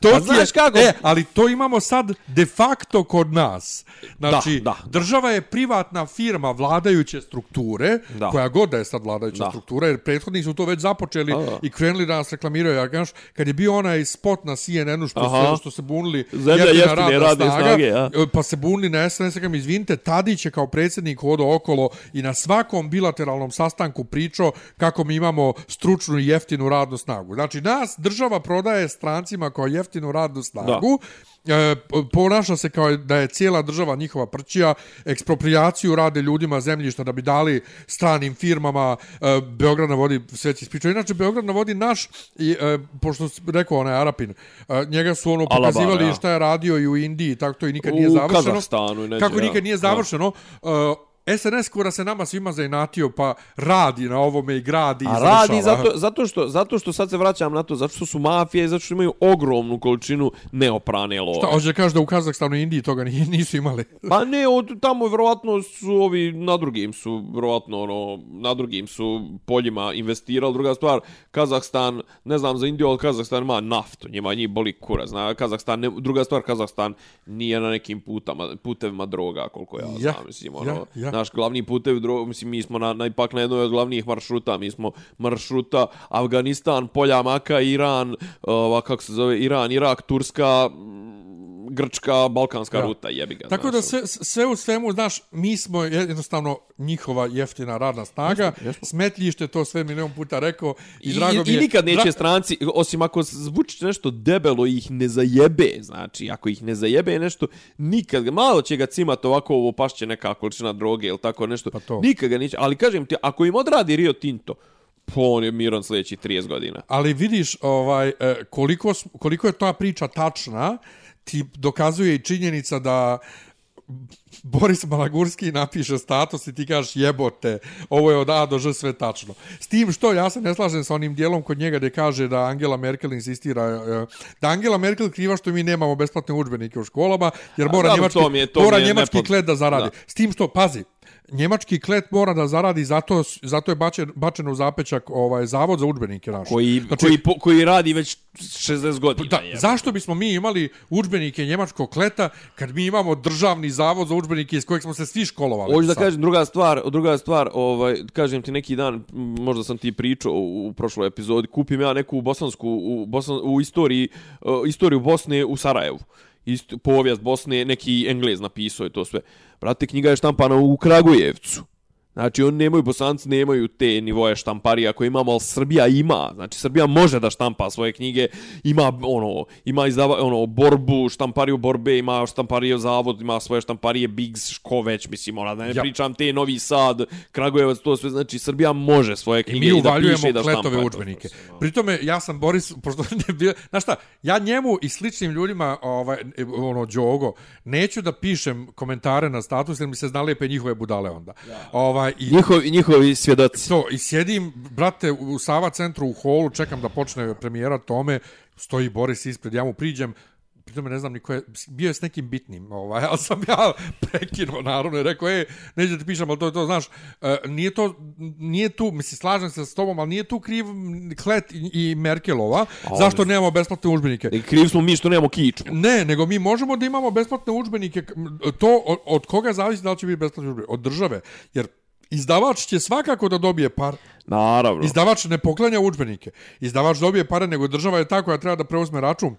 A: To
C: A znaš
A: je,
C: kako?
A: E, ali to imamo sad de facto kod nas. Znači,
C: Da, da.
A: država je privatna firma vladajuće strukture,
C: Da.
A: koja god da je sad vladajuća
C: Da.
A: struktura, jer prethodni su to već započeli
C: Da, da.
A: i krenuli da nas reklamiraju. Ja, znaš, kad je bio onaj spot na CNN-u što,
C: Aha.
A: se, što se bunili
C: Zemlja jeftine radne snage, ja.
A: pa se bunili na SNS, kam izvinite, Tadić je kao predsjednik hodao okolo i na svakom bilateralnom sastanku pričao kako mi imamo stručnu i jeftinu radnu snagu. Znači, nas država prodaje strancima kao jeftinu radnu snagu, E, ponaša se kao da je cijela država njihova prćija, ekspropriaciju rade ljudima zemljišta da bi dali stranim firmama, e, Beograd na vodi sve će ispričao. Inače, Beograd na vodi naš, i, e, pošto rekao onaj Arapin, e, njega su ono
C: Alabama,
A: pokazivali
C: ja.
A: šta je radio i u Indiji, tako to i nikad nije
C: U
A: završeno.
C: Kazahstanu i neđe,
A: Kako
C: ja.
A: nikad nije završeno. Uh, SNS kura se nama svima zainatio, pa radi na ovome i gradi i
C: A radi zato, zato, što, zato što sad se vraćam na to, zato što su mafije i zato što imaju ogromnu količinu neoprane love.
A: Šta, hoće da kaže da u Kazahstanu i Indiji toga ni- nisu imali.
C: Pa ne, od tamo vjerovatno su ovi na drugim su vjerovatno ono na drugim su poljima investirali. Druga stvar, Kazahstan, ne znam za Indiju, ali Kazahstan ima naftu, njima njih boli kura. Zna, Kazahstan, ne, druga stvar, Kazahstan nije na nekim putama, putevima droga, koliko ja,
A: Ja,
C: znam. Mislim, ono,
A: ja, ja
C: naš glavni putev dro, mislim, mi smo na, na, ipak na jednoj od glavnih maršruta, mi smo maršruta Afganistan, Polja, Maka, Iran, ova, kako se zove, Iran, Irak, Turska, Grčka, Balkanska
A: Da.
C: ruta, jebi ga.
A: Tako
C: znaš,
A: da
C: ono.
A: sve, sve u svemu, znaš, mi smo jednostavno njihova jeftina radna snaga, smetljište, to sve milion puta rekao i,
C: I,
A: drago mi je...
C: I nikad neće
A: dra-
C: stranci, osim ako zvuči nešto debelo i ih ne zajebe, znači, ako ih ne zajebe nešto, nikad, malo će ga cimat ovako, ovo pašće neka količina droge ili tako nešto,
A: Pa to.
C: nikad ga neće, ali kažem ti, ako im odradi Rio Tinto, pa on je miran sljedećih 30 godina.
A: Ali vidiš ovaj e, koliko koliko je ta priča tačna, ti dokazuje i činjenica da Boris Malagurski napiše status i ti kažeš jebote, ovo je od A do Ž sve tačno. S tim što ja se ne slažem sa onim dijelom kod njega gdje kaže da Angela Merkel insistira e, da Angela Merkel kriva što mi nemamo besplatne udžbenike u školama, jer
C: A
A: mora
C: dobro,
A: njemački,
C: je-
A: mora njemački
C: nepod-
A: klet da zaradi.
C: Da.
A: S tim što, pazi, njemački klet mora da zaradi, zato, zato je bačen, bačen u zapečak ovaj, zavod za udžbenike naš.
C: Koji,
A: Znači,
C: koji, po, koji radi već 60 godina.
A: Da,
C: jebote.
A: zašto bismo mi imali udžbenike njemačkog kleta kad mi imamo državni zavod za udžbenike iz kojeg smo se svi školovali?
C: Hoću da kažem druga stvar, druga stvar, ovaj kažem ti neki dan, možda sam ti pričao u, u prošloj epizodi, kupim ja neku bosansku u Bosan, u istoriji uh, istoriju Bosne u Sarajevu isto, povijest Bosne, neki Englez napisao je to sve. Brate, knjiga je štampana u Kragujevcu. Znači, oni nemaju, bosanci nemaju te nivoje štamparija koje imamo, ali Srbija ima. Znači, Srbija može da štampa svoje knjige. Ima, ono, ima izdava, ono, borbu, štampariju borbe, ima štampariju zavod, ima svoje štamparije Bigs, ško već, mislim, ona, da ne
A: Ja.
C: ja. pričam te Novi Sad, Kragujevac, to sve. Znači, Srbija može svoje
A: I
C: knjige
A: mi
C: i, da piše i da štampa.
A: kletove
C: to.
A: Pritome, ja sam Boris, pošto ne bio, znaš šta, ja njemu i sličnim ljudima, ovaj, ono, Đogo, neću da pišem komentare na status, jer mi se znalijepe njihove budale onda. Ovaj, i,
C: Njihovi, njihovi svjedoci.
A: To, i sjedim, brate, u Sava centru u holu, čekam da počne premijera tome, stoji Boris ispred, ja mu priđem, pritome ne znam ni ko je, bio je s nekim bitnim, ovaj, ali sam ja prekinuo, naravno, i rekao, e, neću da ti pišem, ali to je to, znaš, e, nije to, nije tu, mislim, slažem se s tobom, ali nije tu kriv Klet i, i Merkelova, zašto nemamo besplatne udžbenike.
C: I kriv smo mi što nemamo kičmu.
A: Ne, nego mi možemo da imamo besplatne udžbenike. To od, od koga zavisi da li će biti besplatni udžbenik? Od države. Jer izdavač će svakako da dobije par.
C: Naravno.
A: Izdavač ne poklanja udžbenike. Izdavač dobije pare, nego država je ta koja treba da preuzme račun.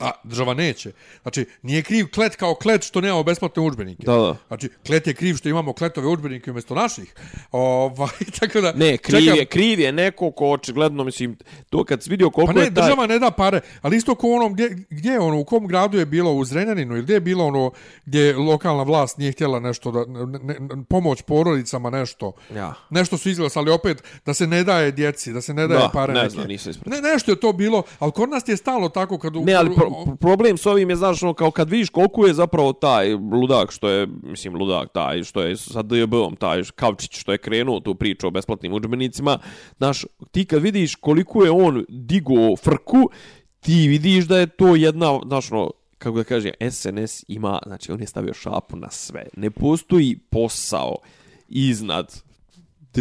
A: A država neće. Znači, nije kriv klet kao klet što nemamo besplatne udžbenike.
C: Da, da.
A: Znači, klet je kriv što imamo kletove udžbenike umjesto naših. Ovaj, tako da...
C: Ne, kriv
A: čekam-
C: je, kriv je neko ko očigledno, mislim, to kad si vidio koliko
A: Pa ne,
C: je taj...
A: država ne da pare, ali isto ko onom, gdje, gdje je ono, u kom gradu je bilo, u Zrenjaninu, ili gdje je bilo ono, gdje lokalna vlast nije htjela nešto, da, ne, ne, pomoć porodicama, nešto.
C: Ja.
A: Nešto su izglasali opet, da se ne daje djeci, da se ne daje
C: Da,
A: pare.
C: ne
A: neke.
C: znam, nisam.
A: Ne, nešto je to bilo, ali kod nas je stalo tako kad... u-
C: Ne, ali pro, pro- problem s ovim je, znaš, ono, kao kad vidiš koliko je zapravo taj ludak što je, mislim, ludak taj, što je sa DJB-om, taj Kavčić što je krenuo tu priču o besplatnim udžbenicima, znaš, ti kad vidiš koliko je on digo frku, ti vidiš da je to jedna, znaš, ono, kako da kažem, SNS ima, znači, on je stavio šapu na sve. Ne postoji posao iznad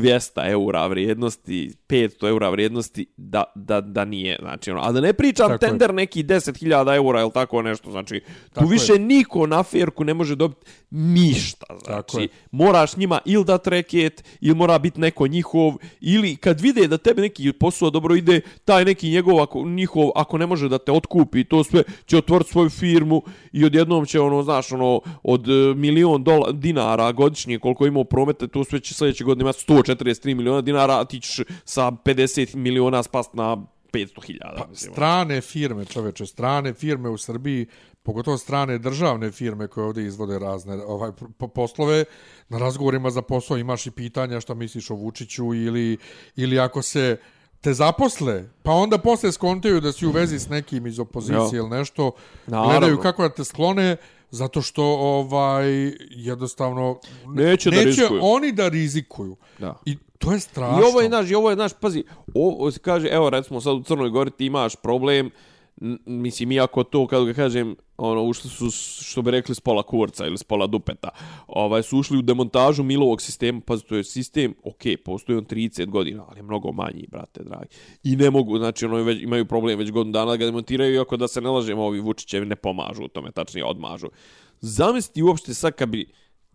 C: 200 eura vrijednosti, 500 eura vrijednosti, da, da, da nije, znači, ono, a da ne pričam
A: Tako je.
C: tender neki 10.000 eura ili tako nešto, znači, tu
A: Tako
C: više
A: je.
C: niko na ferku ne može dobiti ništa, znači,
A: je.
C: moraš njima ili da reket, ili mora biti neko njihov, ili kad vide da tebe neki posao dobro ide, taj neki njegov, ako, njihov, ako ne može da te otkupi, to sve, će otvoriti svoju firmu i odjednom će, ono, znaš, ono, od e, milion dola, dinara godišnje, koliko ima promete, to sve će sljedeće godine imati 143 miliona dinara, a ti ćeš sa 50 miliona spast na 500.000. Pa,
A: strane firme, čoveče, strane firme u Srbiji, pogotovo strane državne firme koje ovdje izvode razne ovaj po- poslove, na razgovorima za posao imaš i pitanja šta misliš o Vučiću ili, ili ako se te zaposle, pa onda posle skontaju da si u vezi s nekim iz opozicije
C: Jo.
A: ili nešto,
C: Naravno.
A: gledaju kako da te sklone, zato što ovaj jednostavno
C: Neće da rizikuju.
A: oni da rizikuju.
C: Da.
A: I to je strašno.
C: I ovo je naš, i ovo je naš, pazi, ovo se kaže, evo recimo sad u Crnoj Gori ti imaš problem, n- mislim, iako to, kad ga kažem, ono, ušli su, što bi rekli, s pola kurca ili s pola dupeta, ovaj, su ušli u demontažu Milovog sistema, pa to je sistem, ok, postoji on 30 godina, ali je mnogo manji, brate, dragi. I ne mogu, znači, ono, već, imaju problem već godinu dana da ga demontiraju, iako da se ne lažemo, ovi Vučićevi ne pomažu u tome, tačnije odmažu. Zamisliti uopšte sad kad bi,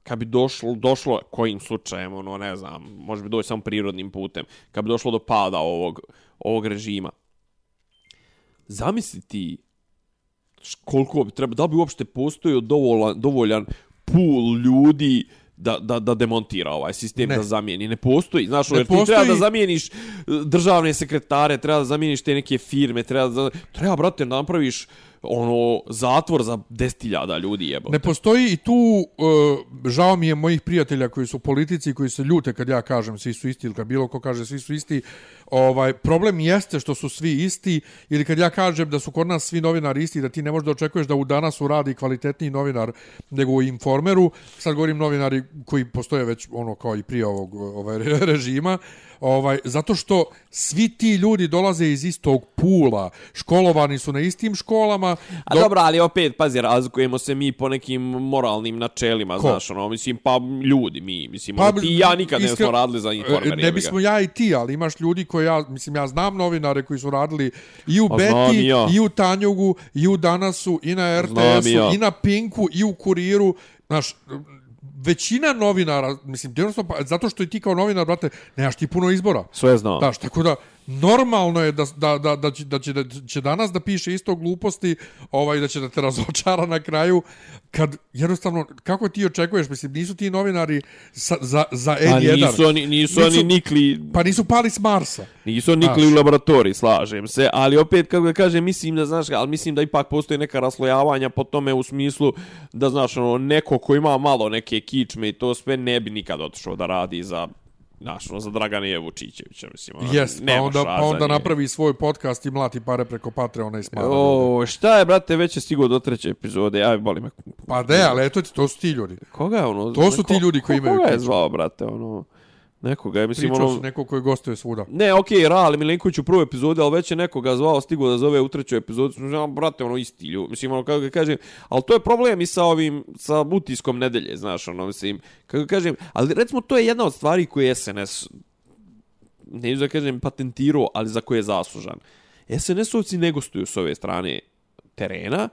C: kad bi došlo, došlo kojim slučajem, ono, ne znam, može bi doći samo prirodnim putem, kad bi došlo do pada ovog, ovog režima. Zamisli ti koliko bi treba, da bi uopšte postojio dovoljan, dovoljan pool ljudi da, da, da demontira ovaj sistem,
A: Ne.
C: da zamijeni. Ne postoji. Znaš,
A: Ne
C: jer ti treba
A: postoji-
C: da zamijeniš e, državne sekretare, treba da zamijeniš te neke firme, treba da, treba, brate, da napraviš ono, zatvor za 10.000 ljudi jebote.
A: Ne postoji i tu, uh, žao mi je mojih prijatelja koji su politici koji se ljute kad ja kažem svi su isti ili kad bilo ko kaže svi su isti. Ovaj, problem jeste što su svi isti ili kad ja kažem da su kod nas svi novinari isti da ti ne možeš da očekuješ da u danas uradi kvalitetniji novinar nego u Informeru. Sad govorim novinari koji postoje već ono kao i prije ovog ovaj, režima. Ovaj, zato što svi ti ljudi dolaze iz istog pula, školovani su na istim školama.
C: A dobro, ali opet, pazi, razlikujemo se mi po nekim moralnim načelima,
A: Ko?
C: znaš, ono, mislim, pa ljudi, mi, mislim,
A: Pa,
C: pa, ti i ja nikad ne
A: iskren-
C: smo radili za informer.
A: E,
C: jebi
A: Ne bismo ja i ti, ali imaš ljudi koji ja, mislim, ja znam novinare koji su radili i u
C: A
A: Beti,
C: ja.
A: i u Tanjugu, i u Danasu, i na RTS-u,
C: ja.
A: i na Pinku, i u Kuriru. Znaš, većina novinara, mislim, jednostavno, pa, zato što i ti kao novinar, brate, nemaš ti puno izbora.
C: Sve znam.
A: Daš, tako da, normalno je da, da, da, da, će, da, će, da će danas da piše isto gluposti, ovaj, da će da te razočara na kraju, kad jednostavno, kako ti očekuješ, mislim, nisu ti novinari sa, za, za N1.
C: A nisu oni, nisu,
A: Nisu-
C: oni nikli,
A: Pa nisu pali s Marsa.
C: nisu oni nikli
A: Znaš.
C: u laboratoriji, slažem se, ali opet, kako da kažem, mislim da, znaš, ali mislim da ipak postoji neka raslojavanja po tome u smislu da, znaš, ono, neko ko ima malo neke kičme i to sve ne bi nikad otišao da radi za Znaš, ono, za Dragana Vučićevića, mislim. Ono,
A: Jest, pa onda, pa onda napravi svoj podcast i mlati pare preko Patreona i smara.
C: O, šta je, brate, već je stigao do treće epizode, aj, boli me.
A: Pa de, ali eto ti, to su ti ljudi.
C: Koga je ono?
A: To su ti ljudi koji imaju
C: Koga je zvao, brate, ono? Nekoga je, mislim,
A: Pričao
C: ono...
A: si neko koji gostuje svuda.
C: Ne, okej, okay, Raali Milenković u prvoj epizodi, ali već je nekoga zvao, stigao da zove u trećoj epizodi, znači, ono, brate, ono, isti ljudi, mislim, ono, kako ga kažem, ali to je problem i sa ovim, sa utiskom nedelje, znaš, ono, mislim, kako kažem, ali recimo, to je jedna od stvari koje je SNS, ne da kažem patentirao, ali za koje je zaslužan. SNS-ovci ne gostuju s ove strane terena,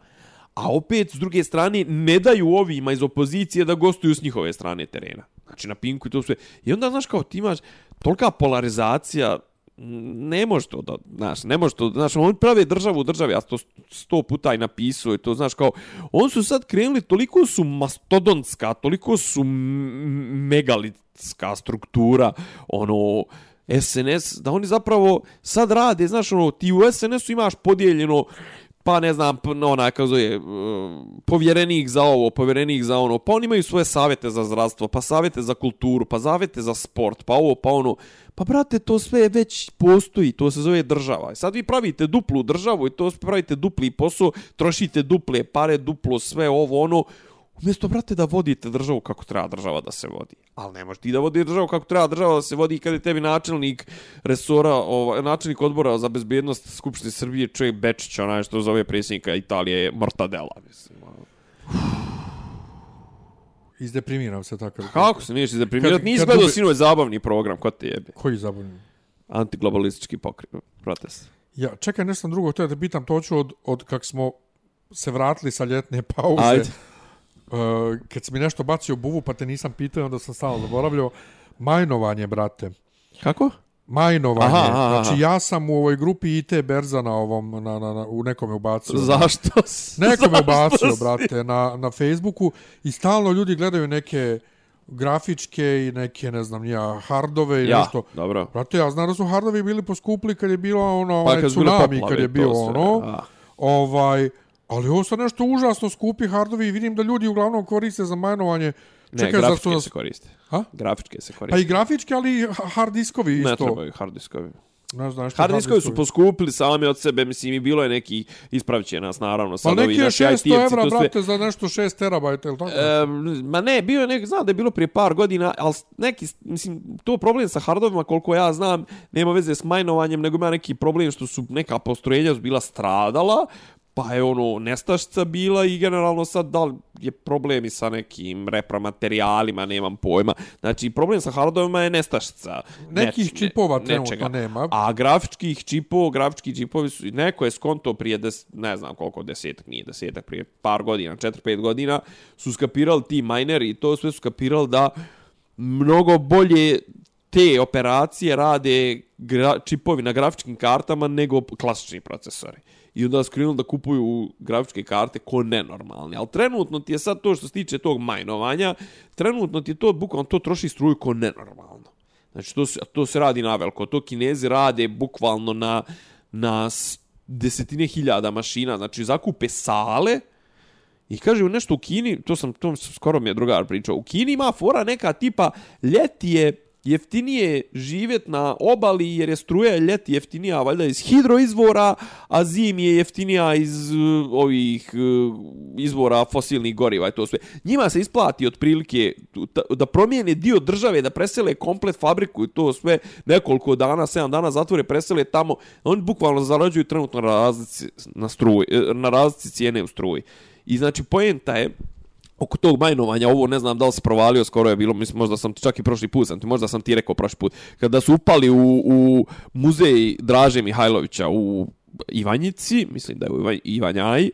C: a opet, s druge strane, ne daju ovima iz opozicije da gostuju s njihove strane terena. Znači, na Pinku i to sve. I onda, znaš, kao ti imaš tolika polarizacija ne može to da, znaš, ne može to, znaš, oni prave državu u državi, ja to sto puta i napisao i to, znaš, kao, oni su sad krenuli, toliko su mastodonska, toliko su megalitska struktura, ono, SNS, da oni zapravo sad rade, znaš, ono, ti u SNS-u imaš podijeljeno, pa ne znam, ona, no, kako zove, e, povjerenik za ovo, povjerenik za ono, pa oni imaju svoje savjete za zdravstvo, pa savjete za kulturu, pa savjete za sport, pa ovo, pa ono, pa brate, to sve već postoji, to se zove država. I Sad vi pravite duplu državu i to pravite dupli posao, trošite duple pare, duplo sve ovo, ono, Umjesto, brate, da vodite državu kako treba država da se vodi. Ali ne možeš ti da vodi državu kako treba država da se vodi kad je tebi načelnik resora, ovaj, načelnik odbora za bezbjednost Skupštine Srbije, čovjek Bečić, onaj što zove predsjednika Italije, Mortadela, mislim. ono.
A: Izdeprimirav se tako.
C: Kako se niješ izdeprimirati? Nisi gledao
A: dobi-
C: sinove zabavni program, ko te jebe?
A: Koji zabavni?
C: Antiglobalistički pokret, protest.
A: Ja, čekaj, nešto drugo, to je da pitam, to ću od, od kak smo se vratili sa ljetne pauze.
C: Ajde.
A: Uh, kad si mi nešto bacio buvu, pa te nisam pitao, onda sam stalno zaboravljao. Majnovanje, brate.
C: Kako?
A: Majnovanje.
C: Aha, aha, aha.
A: Znači, ja sam u ovoj grupi IT Berza na ovom, na, na, na, u nekome ubacio.
C: Zašto? s-
A: Neko me
C: zašto
A: ubacio,
C: si-
A: brate, na, na Facebooku i stalno ljudi gledaju neke grafičke i neke, ne znam, nija, hardove i
C: Ja,
A: nešto.
C: dobro.
A: Brate, ja znam da su hardovi bili poskupli kad je bilo ono,
C: Pa
A: onaj
C: kad
A: tsunami, kad je
C: sve,
A: ono,
C: a.
A: ovaj, ali ovo sad nešto užasno skupi hardovi i vidim da ljudi uglavnom koriste za majnovanje.
C: Ne,
A: Čekaj, su
C: grafičke
A: nas...
C: se koriste.
A: A?
C: Grafičke se
A: Pa
C: koriste.
A: i grafički, ali i hard diskovi isto.
C: Ne trebaju hard diskovi.
A: Ne znam što
C: Hard diskovi su poskupili sami od sebe, mislim i bilo je neki, ispravit nas naravno,
A: Pa neki
C: ovi
A: je
C: naši
A: 600
C: IT-evci,
A: evra,
C: sve-
A: brate, za nešto 6 terabajta, ili tako?
C: Um, ma ne, bio je nek, znam da je bilo prije par godina, ali neki, mislim, to problem sa hardovima, koliko ja znam, nema veze s majnovanjem, nego ima neki problem što su neka postrojenja su bila stradala, pa je ono nestašica bila i generalno sad da li je problem i sa nekim repromaterijalima, nemam pojma. Znači, problem sa hardovima je nestašica.
A: Nekih
C: neč-
A: čipova
C: ne-
A: trenutno nema.
C: A grafičkih čipova, grafički čipovi su, neko je skonto prije, des, ne znam koliko, desetak, nije desetak, prije par godina, četiri, pet godina, su skapirali ti mineri i to sve su skapirali da mnogo bolje te operacije rade gra, čipovi na grafičkim kartama nego klasični procesori. I onda su da kupuju grafičke karte ko nenormalni. Ali trenutno ti je sad to što se tiče tog majnovanja, trenutno ti je to, bukvalno to troši struju ko nenormalno. Znači, to se, to se radi na veliko. To kinezi rade bukvalno na, na desetine hiljada mašina. Znači, zakupe sale i kaže nešto u Kini, to sam, to skoro mi je drugar pričao, u Kini ima fora neka tipa ljeti je jeftinije živjet na obali jer je struja ljeti jeftinija valjda iz hidroizvora, a zim je jeftinija iz uh, ovih uh, izvora fosilnih goriva i to sve. Njima se isplati otprilike da- promijene dio države, da presele komplet fabriku i to sve nekoliko dana, 7 dana zatvore, presele tamo. Oni bukvalno zarađuju trenutno na razlici, na, struji, eh, na razlici cijene u struji. I znači poenta je oko tog majnovanja, ovo ne znam da li se provalio, skoro je bilo, mislim, možda sam ti čak i prošli put, sam ti, možda sam ti rekao prošli put, kada su upali u, u muzej Draže Mihajlovića u Ivanjici, mislim da je u Ivan- Ivanjaji,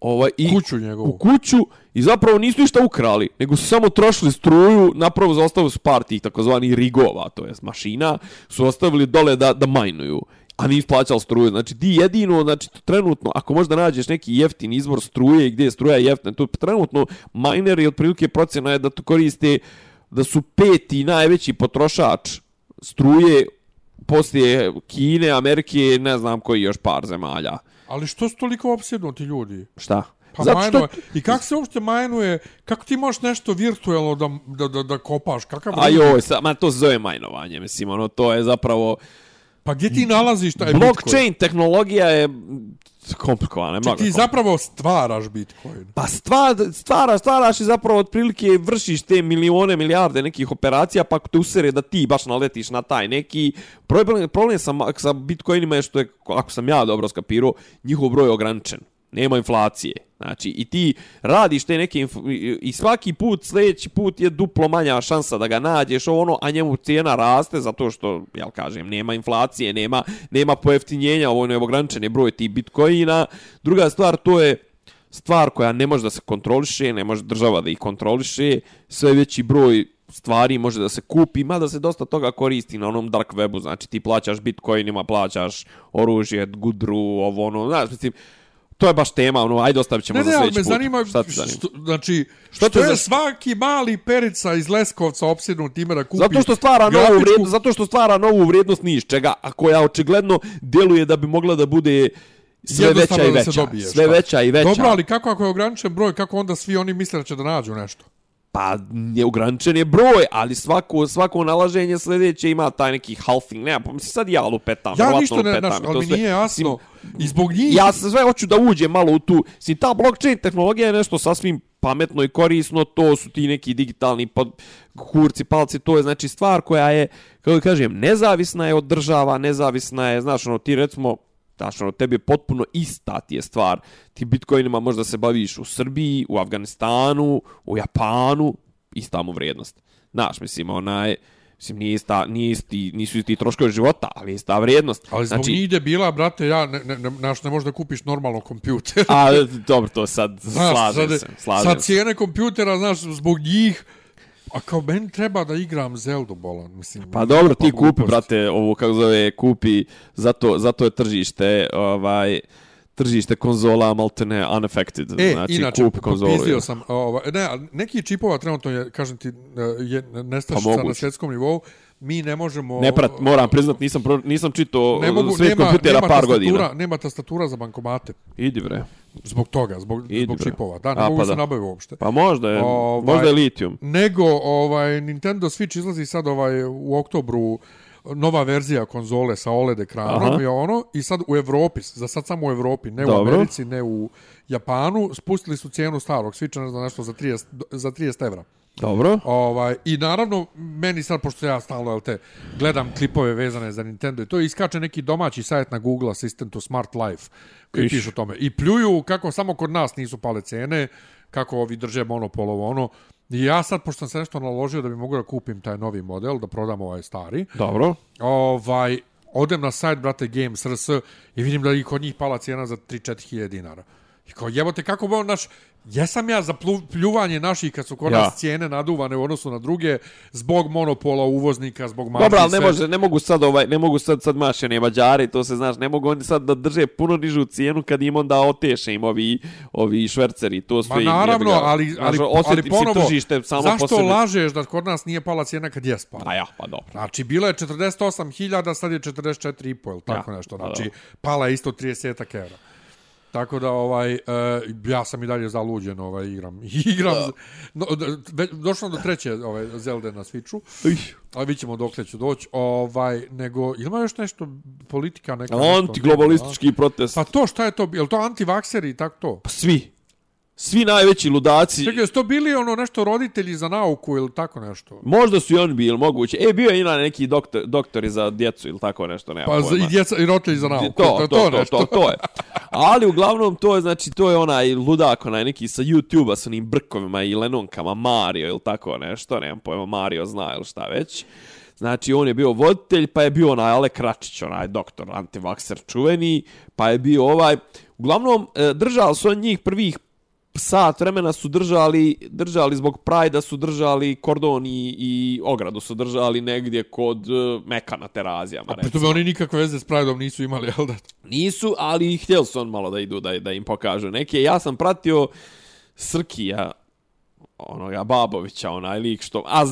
C: ovaj, i
A: Kuću njegovu.
C: u kuću i zapravo nisu ništa ukrali, nego su samo trošili struju, napravo za ostavu su par tih takozvani rigova, to jest mašina, su ostavili dole da, da majnuju a nisu plaćali struju. Znači ti jedino, znači trenutno, ako možda nađeš neki jeftin izvor struje i gdje je struja jeftina, to trenutno mineri otprilike procjena je da to koriste da su peti najveći potrošač struje poslije Kine, Amerike, ne znam koji još par zemalja.
A: Ali što su toliko opsjednuti ljudi?
C: Šta?
A: Pa
C: Zato što...
A: I kako se uopšte majnuje? Kako ti možeš nešto virtuelno da, da, da, da kopaš? Kakav
C: A joj, sa, ma to se zove majnovanje, mislim, ono, to je zapravo...
A: Pa gdje ti nalaziš taj Bitcoin?
C: Blockchain tehnologija je komplikovana, je
A: Či
C: mnogo
A: ti zapravo stvaraš Bitcoin.
C: Pa stvar, stvaraš, stvaraš i zapravo otprilike vršiš te milione, milijarde nekih operacija, pa ako te usere da ti baš naletiš na taj neki... Problem, problem sa, sa Bitcoinima je što je, ako sam ja dobro skapirao, njihov broj je ograničen. Nema inflacije. Znači, i ti radiš te neke... i- svaki put, sljedeći put je duplo manja šansa da ga nađeš, ovo ono, a njemu cijena raste zato što, jel kažem, nema inflacije, nema, nema pojeftinjenja, ovo je ograničen je broj tih bitcoina. Druga stvar, to je stvar koja ne može da se kontroliše, ne može država da ih kontroliše, sve veći broj stvari može da se kupi, mada se dosta toga koristi na onom dark webu, znači ti plaćaš bitcoinima, plaćaš oružje, gudru, ovo ono, znaš, mislim, to je baš tema, ono, ajde ostavit ćemo
A: Ne,
C: za
A: ne, ali
C: sljedeći
A: me
C: put.
A: zanima,
C: Šta te zanima?
A: što, znači,
C: Što
A: što, je
C: za-
A: svaki mali perica iz Leskovca opsjednut time da kupi
C: Zato što stvara novu
A: grafičku-
C: vrijednost, zato što stvara novu vrijednost ni iz čega, a koja očigledno djeluje da bi mogla da bude sve veća i veća.
A: dobije,
C: sve
A: šta?
C: veća i veća.
A: Dobro, ali kako ako je ograničen broj, kako onda svi oni misle da će da nađu nešto?
C: Pa je ograničen je broj, ali svako, svako nalaženje sljedeće ima taj neki halving. Ne, pa mislim sad ja lupetam.
A: Ja ništa ne,
C: lupetam to
A: ali mi
C: sve.
A: nije jasno.
C: Mislim,
A: I zbog njih...
C: Ja se sve hoću da uđem malo u tu. Si ta blockchain tehnologija je nešto sasvim pametno i korisno, to su ti neki digitalni pod, kurci, palci, to je znači stvar koja je, kako kažem, nezavisna je od država, nezavisna je, znaš, ono, ti recimo, znaš, ono, tebi je potpuno ista ti je stvar. Ti bitcoinima možda se baviš u Srbiji, u Afganistanu, u Japanu, ista mu vrijednost. Znaš, mislim, onaj, mislim, nije ista, nije isti, nisu isti troškovi života, ali ista vrijednost.
A: Ali zbog
C: znači,
A: njih ide bila, brate, ja, ne, ne, ne, naš, ne možeš da kupiš normalno kompjuter.
C: A, dobro, to sad
A: Znaš,
C: slažem
A: sad,
C: se, slažem
A: sad cijene kompjutera, znaš, zbog njih, a kao meni treba da igram Zelda bolan, mislim.
C: Pa dobro, ti kupi,
A: glupost.
C: brate, ovu, kako zove, kupi, zato, zato je tržište, ovaj, tržište konzola maltene unaffected.
A: E,
C: znači,
A: inače,
C: kupi konzolu.
A: popizdio sam, ovaj, ne, neki čipova trenutno je, kažem ti, je nestašica
C: Pa
A: na svjetskom nivou, mi ne možemo...
C: Ne prat, moram priznat, nisam, pro, nisam čitao
A: ne mogu,
C: svijet
A: nema,
C: kompjutera
A: nema
C: par
A: tastatura,
C: godina.
A: Nema tastatura za bankomate.
C: Idi bre.
A: Zbog toga, zbog,
C: Idi,
A: zbog
C: bre.
A: čipova. Da, ne
C: A,
A: mogu
C: pa
A: se
C: da.
A: nabaviti uopšte.
C: Pa možda je,
A: Ovaj-
C: možda je litijum.
A: Nego, ovaj, Nintendo Switch izlazi sad ovaj, u oktobru nova verzija konzole sa OLED ekranom
C: Aha.
A: i ono i sad u Evropi, za sad samo u Evropi, ne
C: Dobro.
A: u Americi, ne u Japanu, spustili su cijenu starog Switcha, ne znam nešto, za 30, za 30 evra.
C: Dobro.
A: Ovaj, I naravno, meni sad, pošto ja stalno jel te, gledam klipove vezane za Nintendo i to iskače neki domaći sajt na Google Assistant to Smart Life koji
C: Iš.
A: pišu o tome. I pljuju kako samo kod nas nisu pale cene, kako ovi drže monopol ovo ono. I ja sad, pošto sam se nešto naložio da bi mogu da kupim taj novi model, da prodam ovaj stari,
C: Dobro.
A: ovaj, odem na sajt, brate, Games RS i vidim da i kod njih pala cijena za 3-4 hiljade dinara. I kao, jebote, kako bi on naš... Jesam ja za pljuvanje naših kad su kod
C: Ja.
A: nas cijene naduvane u odnosu na druge zbog monopola uvoznika, zbog marži
C: Dobro, ali ne može, ne mogu sad ovaj, ne mogu sad sad mašene mađari, to se znaš, ne mogu oni sad da drže puno nižu cijenu kad im onda oteše im ovi ovi šverceri, to sve
A: Ma
C: im
A: naravno,
C: jebi ga.
A: ali,
C: Znaš,
A: ali, ali ponovo,
C: tržište samo
A: zašto
C: po sebi.
A: lažeš da kod nas nije pala cijena kad je spala?
C: A ja, pa dobro.
A: Znači, bila je 48.000, sad je 44,5, ili tako
C: Ja,
A: nešto.
C: pa
A: Znači,
C: dobro.
A: pala je isto 30 evra. Tako da, ovaj, uh, ja sam i dalje zaluđen, ovaj, igram. igram no, d- ve- došlo do treće ovaj, Zelda na Switchu, ali vidit ćemo dokle ću doći. Ovaj, nego, ima još nešto politika neka? nešto?
C: Antiglobalistički protest.
A: Pa to, šta je to? Je li to antivakseri i tako to?
C: Pa svi. Svi najveći ludaci.
A: Čekaj, jesu to bili ono nešto roditelji za nauku ili tako nešto?
C: Možda su i oni bili moguće. E, bio je ina neki doktor, doktori za djecu ili tako nešto, nema
A: Pa za,
C: pojma.
A: i, djeca, i roditelji za nauku.
C: To, to, to, to,
A: nešto.
C: to, to je. Ali uglavnom to je, znači, to je onaj ludak, onaj neki sa YouTube-a s onim brkovima i lenonkama, Mario ili tako nešto, nemam pojma, Mario zna ili šta već. Znači, on je bio voditelj, pa je bio onaj Ale Kračić, onaj doktor, antivakser čuveni, pa je bio ovaj... Uglavnom, e, držali su on njih prvih sat vremena su držali, držali zbog Prajda su držali kordon i, i ogradu su držali negdje kod uh, Meka na terazijama.
A: Pri tome oni nikakve veze s Prideom nisu imali, jel da?
C: Nisu, ali htjeli su on malo da idu, da, da im pokažu neke. Ja sam pratio Srkija, onoga Babovića, onaj lik što... A,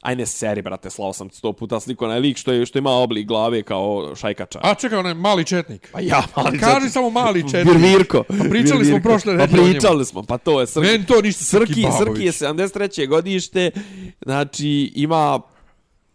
C: aj ne seri, brate, slao sam sto puta sliku, onaj lik što, je, što ima oblik glave kao šajkača.
A: A čekaj, onaj mali četnik.
C: Pa ja, mali
A: Kaži
C: četnik.
A: samo mali četnik.
C: Virvirko.
A: Pa pričali smo prošle
C: Pa
A: nedelje njemu.
C: pričali smo, pa to je Srki.
A: Meni to ništa Srki,
C: Srki. Srki je 73. godište, znači ima,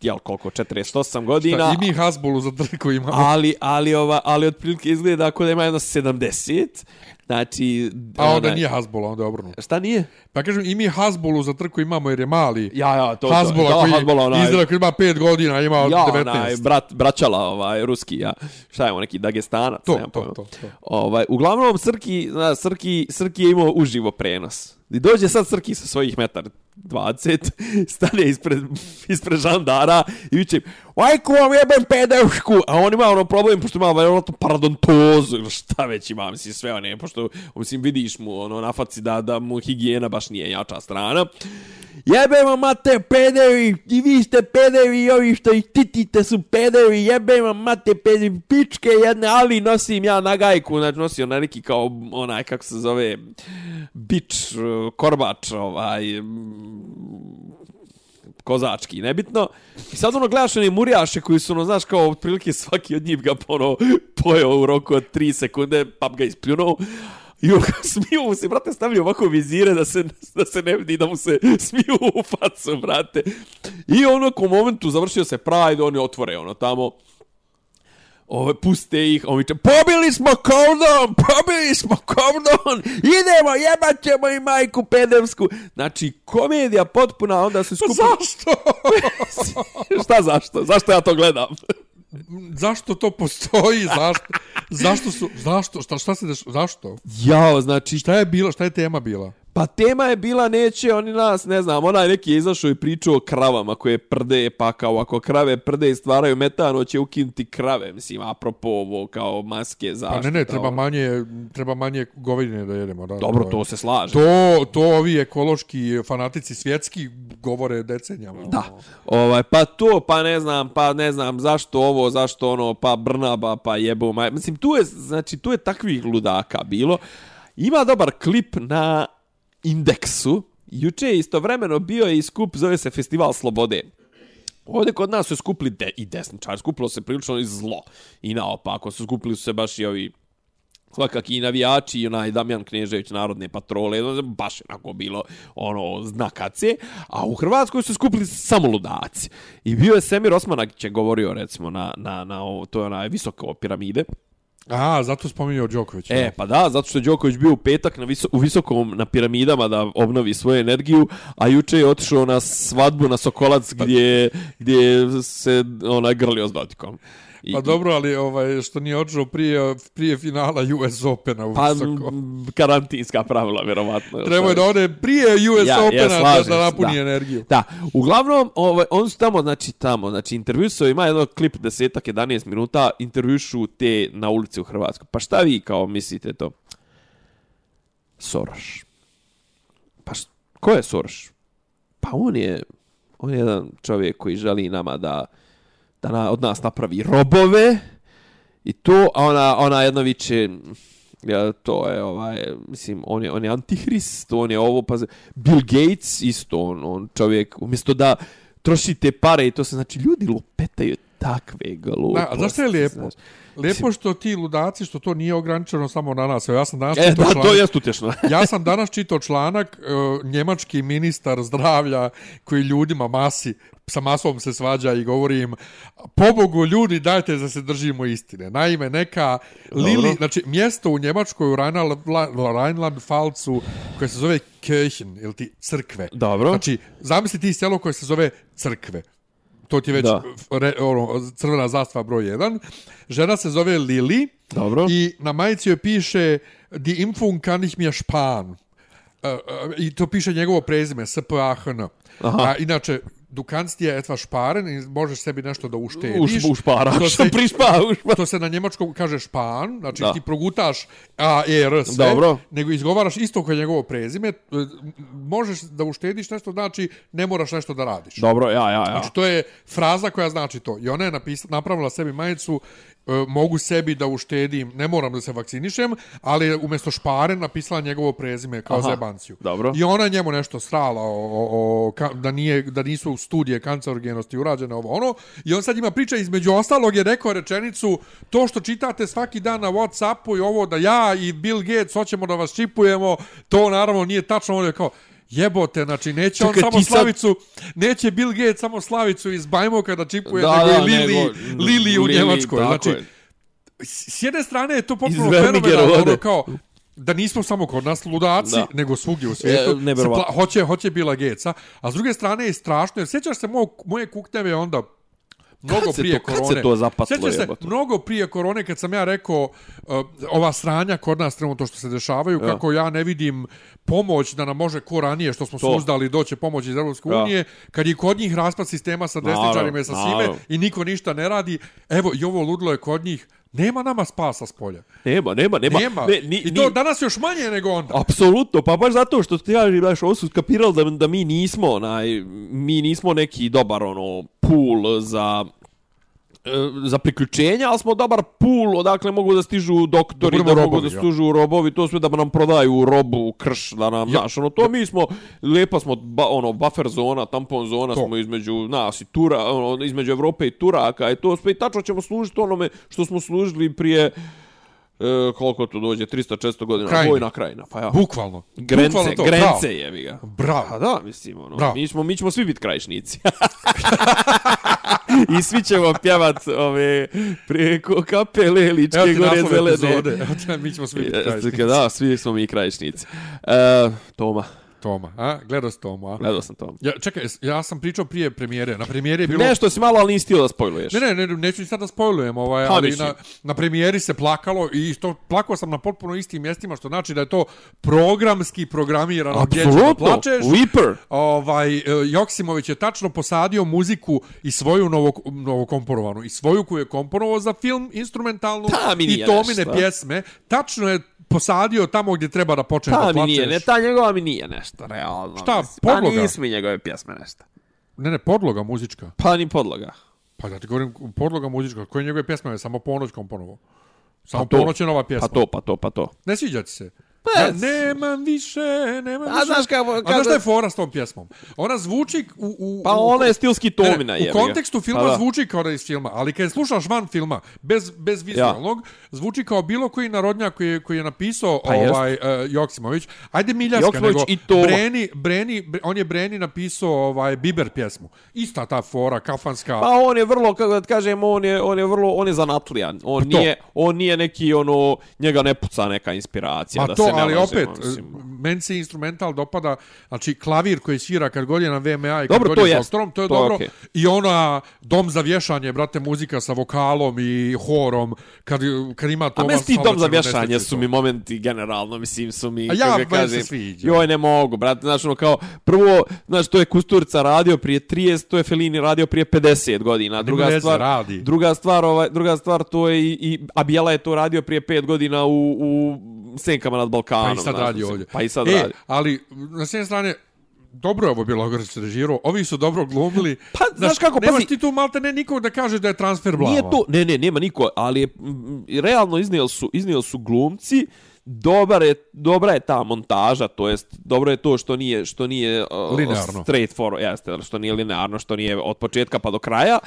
C: jel koliko, 48 godina.
A: Šta, I mi Hasbulu za trku imamo.
C: ali, ali, ova, ali otprilike izgleda ako da ima jedno 70. Znači...
A: A onda
C: onaj-
A: nije Hasbula, onda je obrnuto.
C: Šta nije?
A: Pa kažem, i mi Hasbulu za trku imamo jer je mali.
C: Ja, ja, to,
A: Hasbula
C: to,
A: koji
C: da, Hasbula, onaj,
A: izgleda koji ima 5 godina, ima
C: ja,
A: 19.
C: onaj, brat, braćala, ovaj, ruski, ja. Šta je on, neki Dagestanac?
A: To,
C: nemam
A: to,
C: pojma.
A: to, to.
C: Ovaj, uglavnom, Srki, zna, Srki, Srki je imao uživo prenos. I dođe sad Srki sa svojih metar 20, stane ispred, ispred žandara i viče Vajku vam jebem pedeušku! A on ima ono problem, pošto ima vjerojatno paradontozu šta već ima, mislim, sve one, pošto, mislim, vidiš mu ono na faci da, da mu higijena baš nije jača strana jebemo mate pederi, i vi ste pederi, i ovi što ih titite su pederi, jebemo mate pederi, pičke jedne, ali nosim ja na gajku, znači nosio na neki kao onaj, kako se zove, bič, korbač, ovaj, kozački, nebitno. I sad ono gledaš one murjaše koji su, ono, znaš, kao otprilike svaki od njih ga ono, pojeo u roku od 3 sekunde, pa ga ispljunuo. I ono, smiju mu se, brate, stavljaju ovako vizire da se, da se ne vidi da mu se smiju u facu, brate. I ono, u momentu završio se Pride, oni otvore, ono, tamo, Ove, puste ih, on viče, pobili smo Kordon, pobili smo Kordon, idemo, jebat ćemo i majku pedevsku. Znači, komedija potpuna, onda su skupili...
A: Zašto?
C: Šta zašto? Zašto ja to gledam?
A: Zašto to postoji? Zašto? Zašto su... Zašto? Šta, šta se deš... Zašto?
C: Jao, znači,
A: Šta je bilo? Šta je tema bila?
C: Pa tema je bila neće oni nas, ne znam, onaj neki je izašao i pričao o kravama koje prde, pa kao ako krave prde i stvaraju metano, će ukinuti krave, mislim, apropo ovo, kao maske, zaštita.
A: Pa ne, ne, treba
C: ovo.
A: manje, treba manje govedine da jedemo. Da,
C: Dobro, to se slaže.
A: To, to ovi ekološki fanatici svjetski govore decenijama.
C: Da. Ovaj pa to, pa ne znam, pa ne znam zašto ovo, zašto ono, pa Brnaba, pa jebo, maj. Mislim tu je znači tu je takvih ludaka bilo. Ima dobar klip na Indeksu. Juče je istovremeno bio i skup, zove se Festival Slobode. Ovdje kod nas su skupili de, i desničar, skupilo se prilično i zlo. I naopako su skupili su se baš i ovi svakak i navijači i onaj Damjan Knežević narodne patrole, ono, baš onako bilo ono znakace, a u Hrvatskoj su skupili samo ludaci. I bio je Semir Osmanagić je govorio recimo na, na, na ovo, to je onaj visoko piramide.
A: A, zato spominjao Đoković.
C: E, pa da, zato što je Đoković bio u petak na viso, u visokom na piramidama da obnovi svoju energiju, a juče je otišao na svadbu na Sokolac gdje, gdje se onaj grlio s Dotikom. I,
A: Pa dobro, ali ovaj, što nije odšao prije, prije finala US Opena u
C: Pa,
A: visoko.
C: karantinska pravila, vjerovatno.
A: Treba je da ode prije US
C: Ja, ja,
A: Opena da,
C: slažem
A: da napuni
C: da.
A: energiju.
C: Da, uglavnom, ovaj, on su tamo, znači tamo, znači intervjuisao, ima jedno klip desetak, 11 minuta, intervjušu te na ulici u Hrvatskoj. Pa šta vi kao mislite to? Soros. Pa š, ko je Soros? Pa on je, on je jedan čovjek koji želi nama da, da na, od nas napravi robove i to, a ona, ona jedno viče, ja, to je ovaj, mislim, on je, on je antihrist, on je ovo, pa Bill Gates isto, on, on čovjek, umjesto da trošite pare i to se, znači, ljudi lupetaju takve gluposti.
A: Da, zašto je lijepo?
C: znaš.
A: Lijepo što ti ludaci, što to nije ograničeno samo na nas. Evo, Ja sam danas
C: E,
A: čitao
C: da,
A: članak,
C: to je utješno.
A: ja sam danas čitao članak, uh, njemački ministar zdravlja koji ljudima masi, sa masom se svađa i govori im, pobogu ljudi dajte da se držimo istine. Naime, neka Lili, znači mjesto u Njemačkoj u Rheinland-Pfalzu koje se zove Kirchen, ili ti crkve.
C: Dobro.
A: Znači, zamisli ti selo koje se zove crkve. To ti je već
C: Da.
A: re, ono, crvena zastava broj 1. Žena se zove Lili.
C: Dobro.
A: I na majici joj piše Die Impfung kann ich mir sparen. Uh, uh, I to piše njegovo prezime, S-P-A-H-N.
C: Aha.
A: A inače, du kannst dir etwas sparen i možeš sebi nešto da uštediš.
C: Uš, ušparaš,
A: To se,
C: prišpa, ušpa.
A: to se na njemačkom kaže špan, znači
C: Da.
A: ti progutaš A, E, R, sve,
C: Dobro.
A: nego izgovaraš isto koje njegovo prezime, e, možeš da uštediš nešto, znači ne moraš nešto da radiš.
C: Dobro, ja, ja, ja.
A: Znači, to je fraza koja znači to. I ona je napisa, napravila sebi majicu, mogu sebi da uštedim, ne moram da se vakcinišem, ali je umjesto špare napisala njegovo prezime kao
C: Aha,
A: zebanciju.
C: dobro.
A: I ona je njemu nešto strala o, o, o, ka, da, nije, da nisu studije kancerogenosti urađene ovo ono. I on sad ima priča, između ostalog je rekao rečenicu, to što čitate svaki dan na Whatsappu i ovo da ja i Bill Gates hoćemo da vas čipujemo, to naravno nije tačno. On je kao, jebote, znači neće
C: Čekaj,
A: on samo
C: sad-
A: Slavicu, neće Bill Gates samo Slavicu iz Bajmoka da čipuje,
C: Da,
A: nego
C: da,
A: i Lili,
C: nego-
A: Lili u
C: Lili,
A: Njemačkoj. Znači,
C: je.
A: s jedne strane je to potpuno fenomenalno, ono kao, da nismo samo kod nas ludaci,
C: Da.
A: nego svugdje u svijetu.
C: E,
A: hoće, hoće Bila Gatesa. A s druge strane je strašno, jer sjećaš se mog, moje kukneve onda mnogo
C: se
A: prije
C: to- kad
A: korone.
C: se to zapatlo,
A: Sjećaš se, mnogo prije korone, kad sam ja rekao uh, ova sranja kod nas trenutno to što se dešavaju,
C: Ja.
A: kako ja ne vidim pomoć da nam može ko ranije što smo
C: To.
A: suzdali doće pomoć iz Europske
C: Ja.
A: unije, kad je kod njih raspad sistema sa desničarima i sa svime i niko ništa ne radi. Evo, i ovo ludlo je kod njih Nema nama spasa s polja.
C: Nema, nema, nema.
A: Nema.
C: Ne, ni,
A: I to
C: ni-
A: danas još manje nego onda.
C: Apsolutno, pa baš zato što ti ja znaš, ovo su skapirali da, da mi nismo, onaj, mi nismo neki dobar, ono, pool za za priključenja, ali smo dobar pool odakle mogu da stižu doktori,
A: Da
C: da,
A: budemo
C: mogu
A: robovi,
C: da
A: ja.
C: stižu robovi, to sve da nam prodaju robu, krš, da nam,
A: Ja.
C: znaš, ono, to mi smo, lijepa smo, ba, ono, buffer zona, tampon zona
A: To.
C: smo između nas i Tura, ono, između Evrope i Turaka i to sve, i tačno ćemo služiti onome što smo služili prije, e, koliko to dođe, 300-400 godina,
A: Krajina.
C: vojna krajina, pa ja.
A: Bukvalno.
C: Grence,
A: Bukvalno to,
C: grence jebi ga.
A: Bravo.
C: Pa da, mislim, ono,
A: Bravo.
C: mi, ćemo, mi ćemo svi biti krajišnici. I svi ćemo pjevat ove preko kapele ličke gore zelene.
A: epizode. Evo mi ćemo svi biti
C: Jeste,
A: krajišnici.
C: Da, svi smo mi krajišnici. E, Toma,
A: Toma, a? Gledao si Tomu, a?
C: gledao sam Toma.
A: Ja, čekaj, ja sam pričao prije premijere. Na premijeri je bilo...
C: Nešto si malo, ali nisi da spojluješ.
A: Ne, ne, ne, neću ni sad da spojlujem, ovaj,
C: Pa,
A: ali na, na premijeri se plakalo i isto plakao sam na potpuno istim mjestima, što znači da je to programski programirano gdje da
C: Apsolutno,
A: plačeš.
C: Weeper.
A: Ovaj, e, Joksimović je tačno posadio muziku i svoju novo, novokomponovanu, i svoju koju je komponovao za film, instrumentalnu,
C: Ta
A: i Tomine
C: nešto.
A: pjesme. Tačno je posadio tamo gdje treba da počne da
C: Ta mi
A: plačeš.
C: nije, ne, ta njegova mi nije nešto, realno.
A: Šta,
C: mislim. Pa
A: podloga?
C: nisu mi njegove pjesme nešto.
A: Ne, ne, podloga muzička.
C: Pa ni podloga.
A: Pa da ti govorim, podloga muzička. Koje njegove pjesme je samo ponoć komponovao? Samo
C: Pa
A: ponoć je nova pjesma.
C: Pa to, pa to, pa to.
A: Ne sviđa ti se?
C: Pa,
A: Ja, nemam više, nemam
C: A
A: više.
C: znaš kako-
A: A
C: kako-
A: znaš šta je fora s tom pjesmom? Ona zvuči u... u
C: Pa
A: u,
C: ona je stilski Tomina,
A: ne,
C: jebi
A: U kontekstu filma
C: Pa da.
A: zvuči kao da je iz filma, ali kad je slušaš van filma, bez, bez vizualnog, zvuči kao bilo koji narodnjak koji, je- koji je napisao
C: Pa
A: ovaj, uh, Joksimović. Ajde Miljaska,
C: Joksimović
A: nego
C: i Toma.
A: Breni, Breni, Bre- on je Breni napisao ovaj, Biber pjesmu. Ista ta fora, kafanska.
C: Pa on je vrlo, kako da kažem, on je, on je vrlo, on je zanatlija. On
A: Pa to.
C: nije, on nije neki ono, njega ne puca neka inspiracija.
A: Ma
C: da
A: to,
C: se ne
A: ali opet,
C: mislim.
A: meni se instrumental dopada, znači klavir koji svira kad god je na VMA i kad god
C: to
A: je s
C: jest.
A: orkestrom, to je
C: To je
A: dobro.
C: okej.
A: I ona, dom za vješanje, brate, muzika sa vokalom i horom, kad, kad ima
C: A
A: Tomas
C: meni ti dom za vješanje su
A: to.
C: mi momenti generalno, mislim, su mi,
A: A ja,
C: kako
A: meni
C: ga
A: se
C: kažem,
A: sviđa.
C: joj ne mogu, brate, znaš, ono kao, prvo, znaš, to je Kusturica radio prije 30, to je Fellini radio prije 50 godina, druga
A: veze,
C: stvar,
A: radi.
C: druga stvar, ovaj, druga stvar, to je i, i Abijela je to radio prije 5 godina u, u Senkama nad Balkanom.
A: Pa i sad
C: znaš,
A: radi
C: mislim,
A: ovdje.
C: Pa i sad
A: e,
C: radi.
A: ali, na sve strane, dobro je ovo bilo režirao, ovi su dobro glumili.
C: Pa, znaš kako,
A: nemaš
C: pazi-
A: ti tu malte ne nikog da kaže da je transfer blama.
C: Nije to, ne, ne, nema niko, ali je, mm, realno iznijeli su, iznijeli su glumci, dobar je, dobra je ta montaža, to jest dobro je to što nije što nije uh,
A: Linearno.
C: straight for, jeste, što nije linearno, što nije od početka pa do kraja.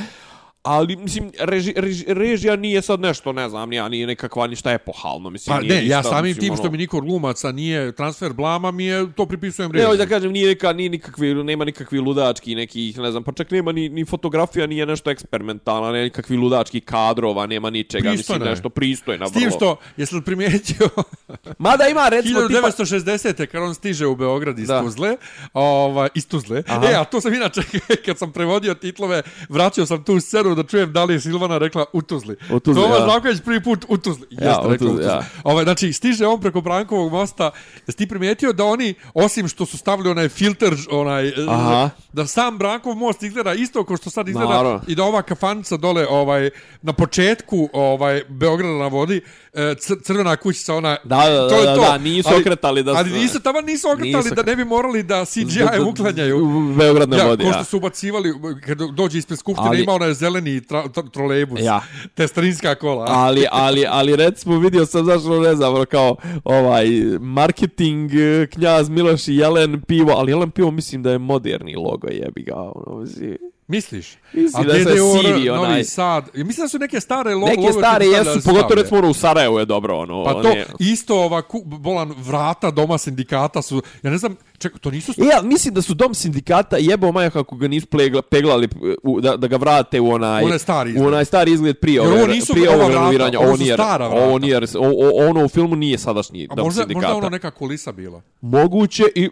C: Ali, mislim, reži, reži, režija nije sad nešto, ne znam, ja nije nekakva ništa epohalno, mislim,
A: Pa
C: nije
A: ne,
C: ništa,
A: ja samim
C: mislim,
A: tim
C: ono-
A: što mi niko od glumaca nije transfer blama, mi je to pripisujem
C: Ne,
A: režiji.
C: hoću da kažem, nije, neka, nije nikakvi, nema nikakvi ludački nekih, ne znam, pa čak nema ni, ni fotografija, nije nešto eksperimentalna, nema nikakvi ludački kadrova, nema ničega,
A: Pristojno
C: mislim, nešto pristojno.
A: S tim što, jesi li primijetio,
C: Mada ima, recimo, tipa...
A: 1960. kad on stiže u Beograd iz
C: Da.
A: Tuzle, ovaj, iz Tuzle,
C: Aha.
A: e, a to sam inače, kad sam prevodio titlove, vraćao sam tu scenu da čujem da li je Silvana rekla u Tuzli.
C: U Tuzli,
A: Tomas
C: ja.
A: Žavković prvi put u Tuzli.
C: Ja,
A: Jeste
C: u
A: rekla u
C: Tuzli,
A: Tuzli.
C: ja.
A: Ovaj, znači, stiže on preko Brankovog mosta, jesi ti primijetio da oni, osim što su stavili onaj filter, onaj,
C: Aha.
A: da sam Brankov most izgleda isto kao što sad izgleda
C: Naravno.
A: i da ova kafanica dole ovaj na početku ovaj Beograda na vodi cr- crvena kućica ona
C: Da, da,
A: to je
C: da,
A: to.
C: da, nisu okretali da-
A: ali nisu tamo nisu okretali
C: Nisu
A: da ne bi morali da CGI
C: da-
A: uklanjaju
C: u Beograd
A: ja,
C: vodi,
A: ko
C: ja.
A: što su ubacivali kad dođe ispred skupštine
C: Ali-
A: ima onaj zeleni tra, tra, trolejbus
C: Ja.
A: te starinska kola
C: ali, ali, ali recimo vidio sam, znaš, ono, ne znam, ono, kao ovaj marketing, eh, knjaz Miloš i Jelen pivo, ali Jelen pivo mislim da je moderni logo, jebi ga, ono, mislim.
A: Misliš
C: Mislim
A: A
C: da je
A: DDOR,
C: sivi,
A: Novi
C: onaj.
A: Sad ja mislim da su neke stare lo,
C: Neke stare jesu,
A: se
C: pogotovo recimo ono u Sarajevu je dobro, ono.
A: Pa to,
C: one-
A: isto ova ku, bolan vrata doma sindikata su, ja ne znam, čekaj, to nisu...
C: E, ja mislim da su dom sindikata jebao maja kako ga nisu plegla, peglali u, da, da ga vrate u onaj,
A: U onaj stari izgled.
C: u onaj stari izgled prije,
A: Jer
C: ove,
A: ovo nisu
C: prije ovog
A: vrata,
C: renoviranja.
A: ovo
C: Ovo
A: su
C: nije,
A: stara vrata.
C: ovo nije, o, o, ono u filmu nije sadašnji
A: A
C: dom
A: možda,
C: sindikata.
A: možda ono neka kulisa bila.
C: Moguće i...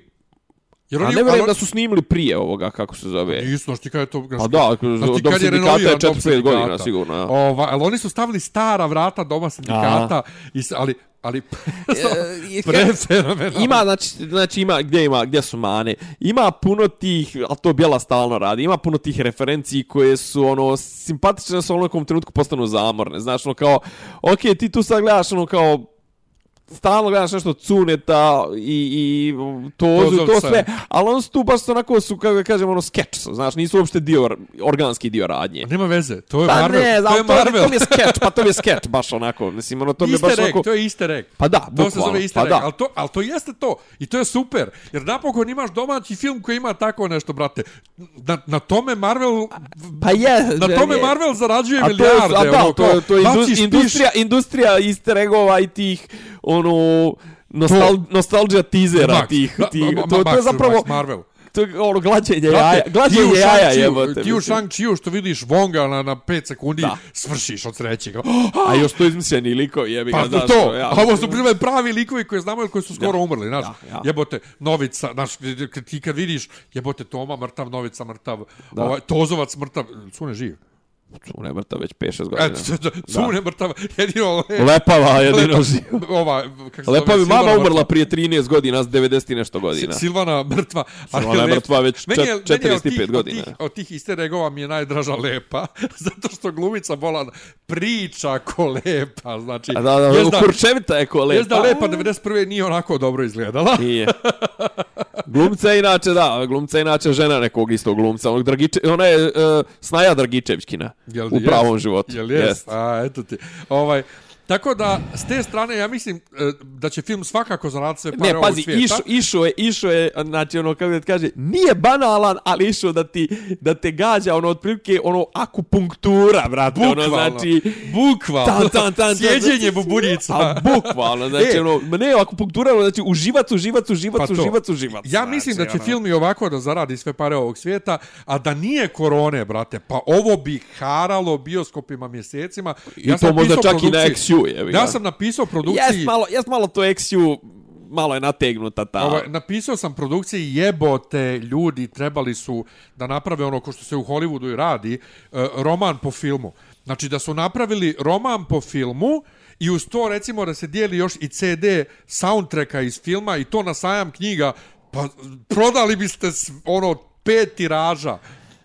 A: Jer
C: A
A: oni,
C: ne vjerujem
A: ali-
C: da su snimili prije ovoga, kako se zove.
A: Nisu, znaš ti kada je to...
C: Pa da,
A: znaš
C: dom sindikata je
A: renoviran dom
C: 4-5 godina, sigurno, ja.
A: Ova, ali oni su stavili stara vrata doma sindikata, i, ali ali
C: E,
A: prefenomenalno.
C: Ima, znači, znači ima, gdje ima, gdje su mane? Ima puno tih, a to Bjela stalno radi, ima puno tih referenciji koje su, ono, simpatične su u nekom trenutku postanu zamorne. Znaš, ono, kao, okej, ti tu sad gledaš, ono, kao, stalno gledaš nešto cuneta i, i tozu i to
A: Tozovca.
C: sve, ali on su tu baš onako su, kako kažem, ono, skeč su, znaš, nisu uopšte dio, organski dio radnje.
A: Nema veze, to je
C: Pa
A: Marvel.
C: ne,
A: to je
C: to,
A: Marvel.
C: to mi je skeč, pa to mi je skeč, baš onako, mislim, ono, to mi je baš
A: Easter egg,
C: onako...
A: to je easter egg.
C: Pa da,
A: To se zove easter
C: pa
A: egg,
C: da.
A: ali to, ali to jeste to. I to je super. Jer napokon imaš domaći film koji ima tako nešto, brate. Na, na tome Marvel...
C: Pa je,
A: Na tome
C: je.
A: Marvel zarađuje
C: A to je,
A: milijarde.
C: a da,
A: ono,
C: to, je- to je indus, industrija, industrija easter eggova i tih, ono, nostal, nostalgia teasera
A: Max,
C: tih,
A: da,
C: tih
A: ma- ma-
C: to, to je zapravo,
A: Max Marvel.
C: to je ono, glađenje jaja, glađenje jaja jebote.
A: Ti u
C: mislim.
A: Shang-Chi-u što vidiš Wonga na, na 5 sekundi,
C: Da.
A: svršiš od sreće. Kao,
C: A još to izmišljeni likovi, jebi ga,
A: Pa
C: znaš,
A: to,
C: ja,
A: a ovo su primjer pravi likovi koje znamo ili koji su skoro
C: Da.
A: umrli, znaš.
C: Da, ja.
A: Jebote, Novica, znaš, kad- ti kad vidiš, jebote, Toma mrtav, Novica mrtav,
C: Da.
A: ovaj, Tozovac mrtav, Cune živ.
C: Cune mrtav već 5-6 godina.
A: Eto, Cune mrtav, jedino... le-
C: Lepava jedino živ.
A: Ova, kako se
C: Lepa
A: zove,
C: mama
A: Silvana
C: umrla prije 13 godina, s 90 i nešto godina.
A: Silvana mrtva.
C: Silvana je
A: lep-
C: mrtva već
A: Meni je-
C: čet-
A: meni je od
C: 45
A: tih-
C: godina.
A: Od tih, od tih easter eggova mi je najdraža lepa, zato što glumica bola priča ko lepa, znači...
C: A da, da,
A: da-
C: kurčevita je ko lepa.
A: jest da lepa 91. nije onako dobro izgledala.
C: Nije. Glumca je inače, da, glumca je inače žena nekog istog glumca. Onog Dragiče, ona je uh, Snaja Dragičevićkina
A: Jel,
C: u pravom životu.
A: Jel jest? A, eto ti. Ovaj, tako da, s te strane, ja mislim e, da će film svakako zaraditi sve pare
C: Ne, pazi,
A: ovog svijeta.
C: išo, išo je, išo je, znači ono, kako da ti kaže, nije banalan, ali išo da ti, da te gađa, ono, otprilike, ono, akupunktura, brate, ono,
A: Bukvalno.
C: znači,
A: Bukvalno.
C: Tan, tan, tan, tan.
A: Sjeđenje bubunica.
C: a bukvalno, znači,
A: E.
C: ono, ne, akupunktura, ono, znači, uživac, uživac, uživac,
A: Pa to.
C: uživac, uživac.
A: Ja mislim da će
C: znači,
A: film i ovako da zaradi sve pare ovog svijeta, a da nije korone, brate, pa ovo bi haralo bioskopima mjesecima.
C: I to možda čak i na
A: produkciji-
C: XU, ga.
A: Ja sam napisao produkciji...
C: Jest malo, jest malo to XU, malo je nategnuta ta.
A: Ovaj, napisao sam produkciji jebote ljudi trebali su da naprave ono ko što se u Hollywoodu i radi, e, roman po filmu. Znači da su napravili roman po filmu i uz to recimo da se dijeli još i CD soundtracka iz filma i to na sajam knjiga, pa prodali biste ono pet tiraža.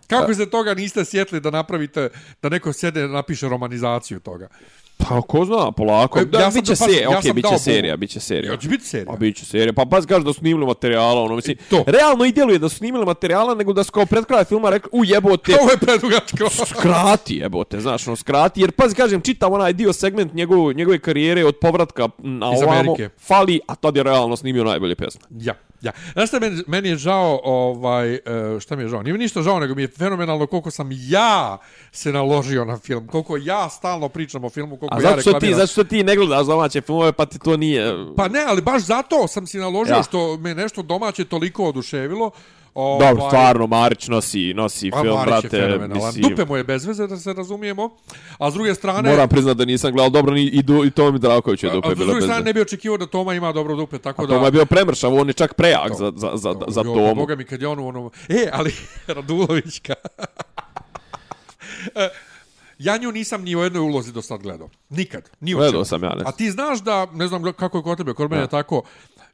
A: Kako se toga niste sjetli da napravite, da neko sjede napiše romanizaciju toga?
C: Pa ko zna, polako.
A: E,
C: Da,
A: ja
C: biće serija,
A: ja
C: okej,
A: sam
C: biće serija, biće serija.
A: Će biti serija?
C: Pa biće serija. Pa pa kaže da su snimili materijala, ono mislim.
A: To.
C: Realno i djeluje da su snimili materijala, nego da su kao pred kraj filma rekli, u jebote,
A: Ovo je predugačko.
C: skrati jebote, znaš, no skrati, jer pazi kažem, čitam onaj dio segment njegove, njegove karijere od povratka na
A: Iz
C: ovamo,
A: Amerike.
C: fali, a tad je realno snimio najbolje pjesme.
A: Ja, ja. Znaš šta, meni, meni je žao, ovaj, e, šta mi je žao? Nije mi ništa žao, nego mi je fenomenalno koliko sam ja se naložio na film, koliko ja stalno pričam o filmu, koliko
C: A
A: ja
C: zato što ti,
A: reklamiram.
C: zato što ti ne gledaš domaće filmove, pa ti to nije...
A: Pa ne, ali baš zato sam si naložio
C: Ja.
A: što me nešto domaće toliko oduševilo. Ovaj,
C: Dobro, stvarno, Marić nosi, nosi
A: Pa
C: film,
A: Marić
C: brate, mislim...
A: Dupe mu je bez veze, da se razumijemo. A s druge strane...
C: Moram priznat da nisam gledao dobro ni i, du, i Tomi Zdravković je dupe
A: a s
C: bilo
A: druge
C: bez
A: strane
C: veze.
A: ne bi očekivao da Toma ima dobro dupe, tako
C: A
A: da...
C: Toma je bio premršav, on je čak prejak za, za, za, za
A: Jo,
C: Tomu.
A: Boga mi kad je on u onom... E, ali Radulovićka... E, ja nju nisam ni u jednoj ulozi do sad gledao. Nikad. Ni
C: Gledao sam ja, ne.
A: A ti znaš da, ne znam kako je kod tebe, kod mene je tako,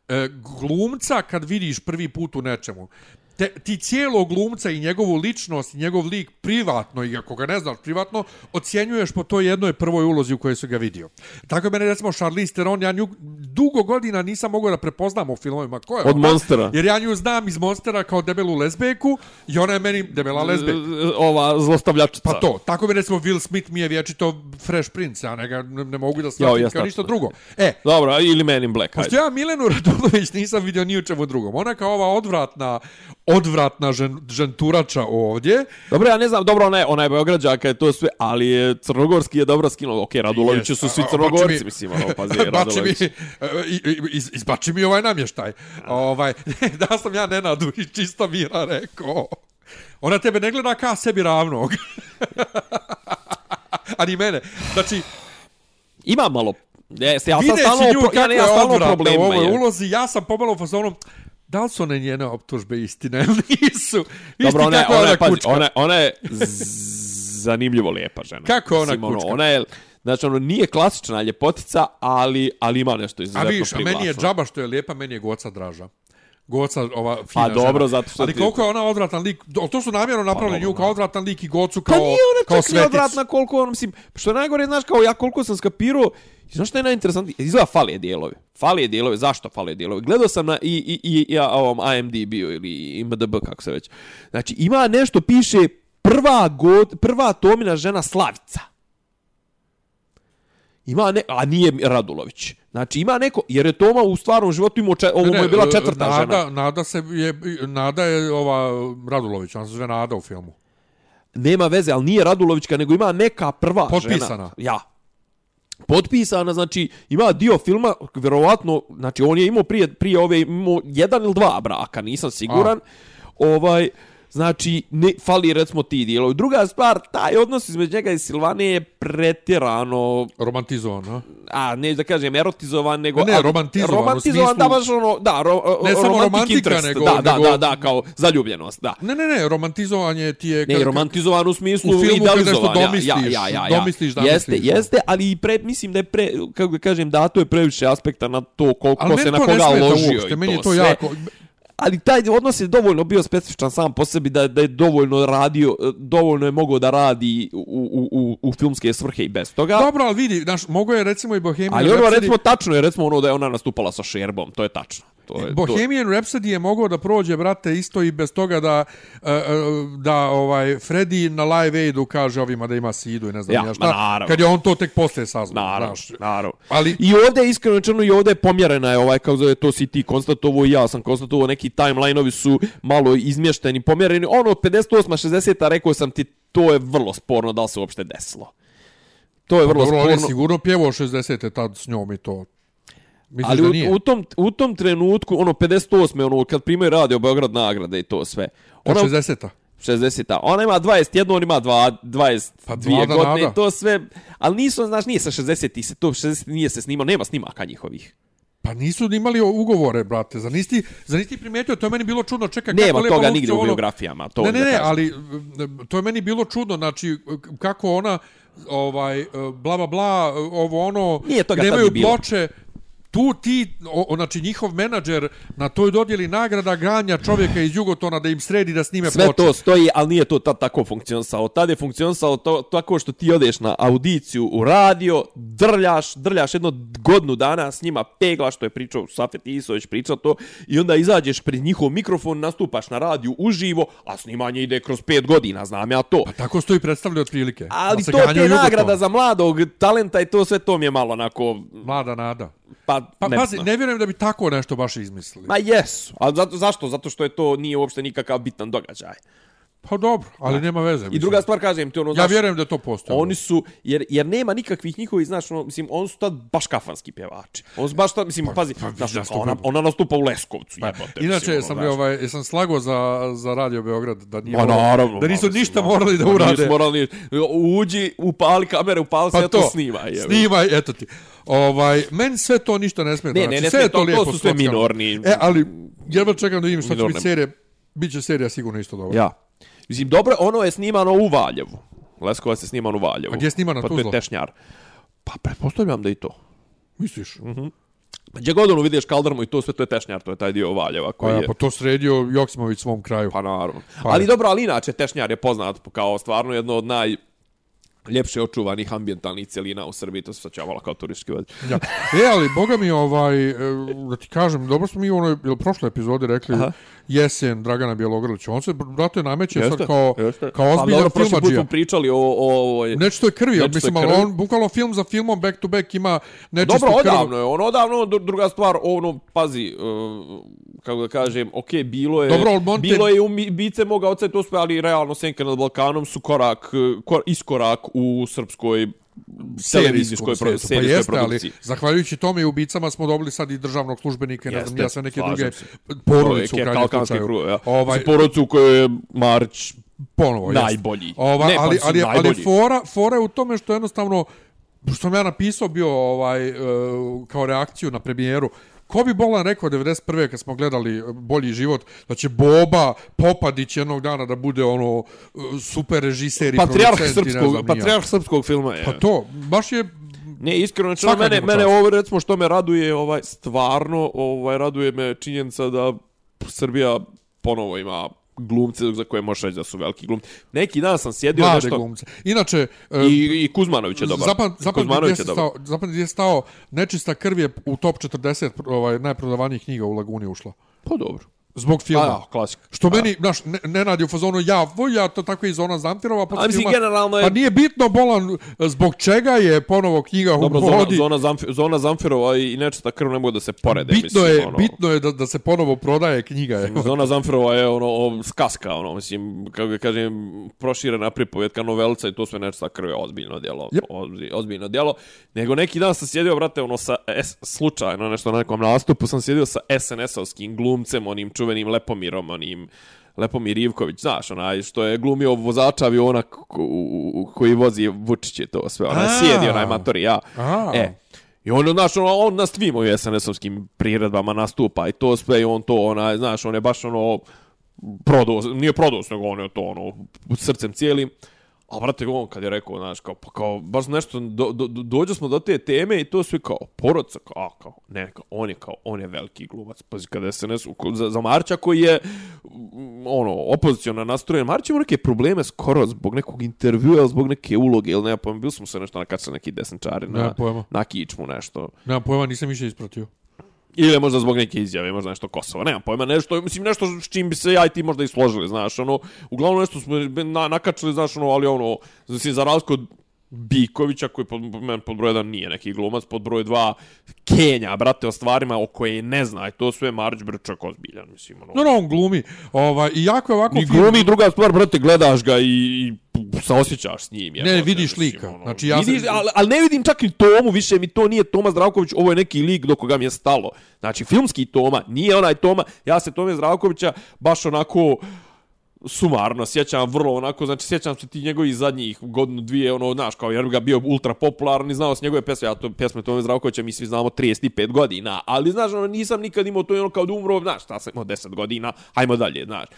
A: e, glumca kad vidiš prvi put u nečemu, te, ti cijelo glumca i njegovu ličnost i njegov lik privatno, i ako ga ne znaš privatno, ocjenjuješ po toj jednoj prvoj ulozi u kojoj su ga vidio. Tako je mene recimo Charlize Theron, ja nju dugo godina nisam mogao da prepoznam u filmovima. Ko je
C: Od
A: ona?
C: Monstera.
A: Jer ja nju znam iz Monstera kao debelu lezbejku i ona je meni debela lezbejka.
C: Ova zlostavljačica.
A: Pa to, tako mi recimo Will Smith mi je vječito Fresh Prince, ja ne, ga, ne, ne mogu da shvatim
C: jes,
A: kao ništa drugo. E,
C: Dobro, ili Men in Black,
A: Pošto ja Milenu Radulović nisam vidio ni u čemu drugom. Ona kao ova odvratna, odvratna žen, ženturača ovdje.
C: Dobro, ja ne znam, dobro, ona je, ona je Beograđaka, je to sve, ali je crnogorski je dobro skinuo. Okej, Radulovići su svi
A: a- a-
C: crnogorci,
A: mi-
C: mislim, ono, pazi,
A: Bači mi, e, i- i- iz, izbači mi ovaj namještaj. Ovaj, da sam ja Nenadu iz čista mira rekao. Ona tebe ne gleda ka sebi ravnog. A ni mene. Znači,
C: Ima malo, jeste, ja sam stalno, ja, ne, ja stalno
A: odvratna u ovoj ulozi, ja sam pomalo u fazonu, da li su one njene optužbe istine ili nisu? Viš
C: Dobro, ona, ona,
A: ona
C: pazi, ona, ona je zanimljivo lijepa žena.
A: Kako ona
C: Mislim, ono,
A: kučka?
C: Ona je Znači, ono, nije klasična ljepotica, ali, ali ima nešto
A: A
C: izuzetno
A: vidiš, a meni je
C: privlačno.
A: džaba što je lijepa, meni je Goca draža. Goca, ova fina
C: Pa dobro,
A: žena.
C: zato što
A: Ali koliko je ona odvratan lik, to su namjerno napravili
C: dobro,
A: nju kao odvratan lik i Gocu
C: Pa
A: kao,
C: nije
A: kao
C: ona čak ni
A: sveticu.
C: odvratna koliko on, mislim, što je najgore, znaš, kao ja koliko sam skapirao, znaš što je najinteresantnije? Izgleda fale dijelovi. Fale dijelovi, zašto fale dijelovi? Gledao sam na i, i, i, i ja, ovom IMDb-u ili IMDb, kako se već. Znači, ima nešto, piše prva, god, prva Tomina žena Slavica. Ima ne, a nije Radulović. Znači ima neko, jer je Toma u stvarnom životu imao, čet, ovo mu je bila četvrta
A: Nada,
C: žena.
A: Nada, se je, Nada je ova Radulović, ona se zove Nada u filmu.
C: Nema veze, ali nije Radulovićka, nego ima neka prva
A: Potpisana.
C: žena. Ja. Potpisana, znači, ima dio filma, vjerovatno, znači, on je imao prije, prije ove, imao jedan ili dva braka, nisam siguran. Ovaj, znači, ne, fali recimo ti dijelovi. Druga stvar, taj odnos između njega i Silvane je pretjerano,
A: Romantizovan, a?
C: a neću da kažem erotizovan, nego...
A: Ne,
C: ali-
A: romantizovan,
C: Romantizovan,
A: smislu-
C: da, baš ono, da, ro,
A: Ne samo romantika,
C: interest,
A: nego-
C: Da, da,
A: nego-
C: da, da, kao zaljubljenost, da.
A: Ne, ne, ne, romantizovanje ti je...
C: Ne,
A: kad-
C: romantizovan u smislu
A: u
C: idealizovanja.
A: domisliš,
C: ja, ja, ja, ja.
A: domisliš da
C: Jeste,
A: misliš,
C: jeste, ali i pre, mislim da je pre, kako da kažem, da to je previše aspekta na to koliko
A: Ali
C: se na
A: to ne
C: koga ložio
A: uopšte,
C: i
A: meni je
C: to
A: to
C: sve.
A: jako...
C: Ali taj odnos je dovoljno bio specifičan sam po sebi da, da je dovoljno radio, dovoljno je mogao da radi u, u, u, u filmske svrhe i bez toga.
A: Dobro, ali vidi, znaš, mogo je recimo i Bohemian
C: ali ono
A: Rhapsody...
C: recimo tačno je recimo ono da je ona nastupala sa Šerbom, to je tačno. To je, to,
A: Bohemian Rhapsody je mogao da prođe, brate, isto i bez toga da, uh, uh, da ovaj, Freddy na Live Aidu kaže ovima da ima sidu i ne znam
C: Ja,
A: ja, šta,
C: naravno.
A: kad je on to tek posle saznao.
C: Naravno,
A: znaš.
C: naravno.
A: Ali-
C: I ovdje, iskreno rečeno, i ovdje je pomjerena je ovaj, kao zove, to si ti konstatovo i ja sam konstatovo, neki timeline-ovi su malo izmješteni, pomjereni. Ono, 58. 60. rekao sam ti, to je vrlo sporno da li se uopšte desilo. To je vrlo
A: Dobro, je
C: sporno.
A: sigurno pjevao 60. tad s njom i to. Misliš
C: Ali
A: da
C: u,
A: nije?
C: u, tom, u tom trenutku, ono, 58. ono, kad primaju radio Beograd nagrade i to sve. Ona,
A: 60.
C: 60. Ona ima 21, on ima dva- 22
A: Pa mlada
C: godine,
A: nada.
C: to sve, ali nisu, znaš, nije sa 60 se to 60 nije se snimao, nema snimaka njihovih.
A: Pa nisu imali ugovore, brate. Za nisi, za nisi primetio, to je meni bilo čudno. Čekaj,
C: Nema
A: kako Lepa
C: toga nigdje u
A: ono-
C: biografijama, to
A: ne, ne, ne,
C: kažem.
A: ali to je meni bilo čudno, znači kako ona ovaj bla bla bla ovo ono
C: Nije toga
A: nemaju
C: bilo.
A: Tu ti, o, o, znači njihov menadžer na toj dodjeli nagrada ganja čovjeka iz Jugotona da im sredi da snime
C: Sve
A: ploče.
C: to stoji, ali nije to tad tako funkcionisalo. Tad je funkcionisalo to, tako što ti odeš na audiciju u radio, drljaš, drljaš jedno godinu dana s njima, peglaš, što je pričao Safet Isović, pričao to, i onda izađeš pred njihov mikrofon, nastupaš na radiju uživo, a snimanje ide kroz pet godina, znam ja to.
A: Pa tako stoji predstavlja otprilike.
C: Ali to te
A: Jugoton.
C: nagrada za mladog talenta i to sve to mi je malo onako,
A: Mlada nada.
C: Pa,
A: Pa
C: ne,
A: pazi, ne vjerujem da bi tako nešto baš izmislili.
C: Ma jesu, a zato, zašto? Zato što je to nije uopšte nikakav bitan događaj.
A: Pa dobro, ali nema veze.
C: I
A: mislim.
C: druga stvar, kažem ti ono,
A: Ja
C: znaš,
A: vjerujem da to postoji.
C: Oni su, jer, jer nema nikakvih njihovih, znaš, ono, mislim, oni su tad baš kafanski pjevači. On su baš tad, mislim, pazi,
A: pa,
C: znaš,
A: nastupa-
C: ona, ona nastupa u Leskovcu,
A: Pa,
C: jebote.
A: Inače,
C: mislim,
A: sam,
C: ono,
A: bi,
C: znaš.
A: ovaj, sam slago za, za Radio Beograd, da nije moralo-
C: naravno.
A: da nisu
C: ma,
A: ništa
C: mislim,
A: morali da
C: ma,
A: urade.
C: Nisu morali, uđi, upali kamere, upali
A: pa
C: se, to, snima. Je,
A: Snimaj, eto ti. Ovaj, meni sve to ništa ne smeta.
C: Ne,
A: znači,
C: ne, ne
A: sve je
C: to- to
A: lijepo
C: su sve minorni-
A: E, ali, jedva čekam da vidim šta će biti serija. Biće serija sigurno isto dobro.
C: Ja. Mislim, dobro, ono je snimano u Valjevu. Leskovac je sniman u Valjevu.
A: A gdje je snimano,
C: Pa to je? Tešnjar. Pa pretpostavljam da i to.
A: Misliš?
C: Mhm. Pa gdje god ono vidiš Kaldarmu i to sve, to je Tešnjar, to je taj dio Valjeva
A: Pa,
C: koji
A: ja,
C: je...
A: pa to sredio Joksimović svom kraju.
C: Pa naravno.
A: Pa
C: ali
A: je.
C: dobro, ali inače Tešnjar je poznat kao stvarno jedno od naj ljepše očuvanih ambientalnih cjelina u Srbiji, to se sad čavala kao turistički vod.
A: Ja. E, ali, boga mi, ovaj, e, da ti kažem, dobro smo mi u onoj, ili prošle epizode rekli
C: Aha.
A: Jesen Dragana Bjelogrlića. On se, brate, nameće
C: Jeste,
A: sad kao,
C: jeste.
A: kao
C: Pa
A: ozbiljan
C: dobro, prošli put
A: filmadžija.
C: smo pričali o... o, o
A: Nečito je krvi,
C: Nečito
A: mislim,
C: je
A: ali
C: krvi.
A: on bukvalno film za filmom back to back ima nečistu
C: Dobro,
A: krv.
C: odavno je, ono odavno, dru- druga stvar, ono, pazi, uh, kako da kažem, okej, bilo je,
A: Dobro, Monte-
C: bilo je u bice moga oca to sve, ali realno Senke nad Balkanom su korak, uh, kor, iskorak u srpskoj televizijskoj pro.
A: Pa jeste,
C: produkciji.
A: ali zahvaljujući tome i ubicama smo dobili sad i državnog službenika ne znam, ja sve neke druge
C: se.
A: porodicu u krajnjem slučaju.
C: ja.
A: Ovaj,
C: Ovaj... Porodcu u kojoj je Marić
A: ponovo,
C: najbolji.
A: Ova,
C: Ne, pa
A: ali, ali, ali
C: najbolji.
A: fora, fora je u tome što jednostavno što sam ja napisao bio ovaj e, kao reakciju na premijeru ko bi Bolan rekao 91. kad smo gledali Bolji život, da će Boba Popadić jednog dana da bude ono e, super režiser i
C: Patrijarh srpskog,
A: znam
C: patrijarh srpskog filma je.
A: Pa to, baš je
C: Ne, iskreno, znači, mene, mene ovo, recimo, što me raduje, ovaj, stvarno, ovaj, raduje me činjenica da Srbija ponovo ima glumce za koje možeš reći da su veliki glumci. Neki dan sam sjedio
A: mlade
C: nešto...
A: glumce. Inače, e,
C: I, I Kuzmanović je dobar.
A: Zapad, zapad
C: Kuzmanović je dobar.
A: stao, zapad gdje je stao, nečista krv je u top 40 ovaj, najprodavanijih knjiga u Laguni ušla.
C: Pa dobro.
A: Zbog filma.
C: Pa ja, klasika.
A: Što meni, znaš, ne, ne radi u fazonu ja, vo, ja to tako iz ona Zamfirova,
C: A mislim, generalno je-
A: Pa nije bitno, Bolan, zbog čega je ponovo knjiga
C: Dobro,
A: u
C: zona,
A: vodi.
C: zona, Zamf, zona Zamfirova i nečista krv ne mogu da se porede.
A: bitno,
C: mislim,
A: je,
C: ono.
A: bitno je da, da se ponovo prodaje knjiga. evo.
C: Zona Zamfirova je ono o, skaska, ono, mislim, kako ga kažem, proširena pripovjetka novelca i to sve nečista krv je ozbiljno djelo,
A: Yep.
C: ozbi- ozbiljno djelo. Nego neki dan sam sjedio, brate, ono, sa, S, slučajno, nešto na nekom nastupu, sam sjedio sa SNS-ovskim glumcem, onim čuvenim Lepomirom, onim, Lepomir Ivković, znaš, onaj što je glumio vozača aviona ko- ko- koji vozi Vučić je to sve, onaj
A: A.
C: sjedi, onaj matori, ja.
A: A.
C: E, I on, znaš, ono, on na svim ovim SNS-ovskim priredbama nastupa i to sve, i on to, onaj, znaš, on je baš ono, prodao, nije prodao, nego on je to, ono, srcem cijelim. A brate, on kad je rekao, znaš, kao, pa kao, baš nešto, do, do, do, dođe smo do te teme i to sve kao, porodca, kao, a, kao, ne, kao, on je kao, on je veliki glumac. Pazi, kada se ne, za, za Marća koji je, mm, ono, opozicijona nastrojen, Marć ima neke probleme skoro zbog nekog intervjua, zbog neke uloge, ili ne, pa bili smo se nešto nakačali neki desničari na,
A: pojma.
C: na kičmu, nešto.
A: Nemam pojma, nisam više ispratio.
C: Ili možda zbog neke izjave, možda nešto Kosova, nemam pojma, nešto, mislim, nešto s čim bi se ja i ti možda i složili, znaš, ono, uglavnom nešto smo na, nakačili, znaš, ono, ali ono, mislim, za razliku od Bikovića, koji pod, men, pod broj 1 nije neki glumac, pod broj 2 Kenja, brate, o stvarima o koje ne zna, i to sve Marć Brčak ozbiljan, mislim, ono.
A: No, no, on glumi. Ovaj, I jako je ovako film-
C: glumi, druga stvar, brate, gledaš ga i, i saosjećaš s njim.
A: Ne,
C: jebote,
A: vidiš
C: mislim,
A: lika.
C: ono.
A: Znači, ja sam-
C: vidiš, ali, ali ne vidim čak ni Tomu, više mi to nije Toma Zdravković, ovo je neki lik do koga mi je stalo. Znači, filmski Toma, nije onaj Toma, ja se Tome Zdravkovića baš onako sumarno sjećam vrlo onako, znači sjećam se ti njegovih zadnjih godinu, dvije, ono, znaš, kao jer ga bio ultra popularan i znao s njegove pesme, ja to pesme Tome Zdravkovića mi svi znamo 35 godina, ali znaš, ono, nisam nikad imao to ono kao da umro, znaš, šta sam imao 10 godina, ajmo dalje, znaš.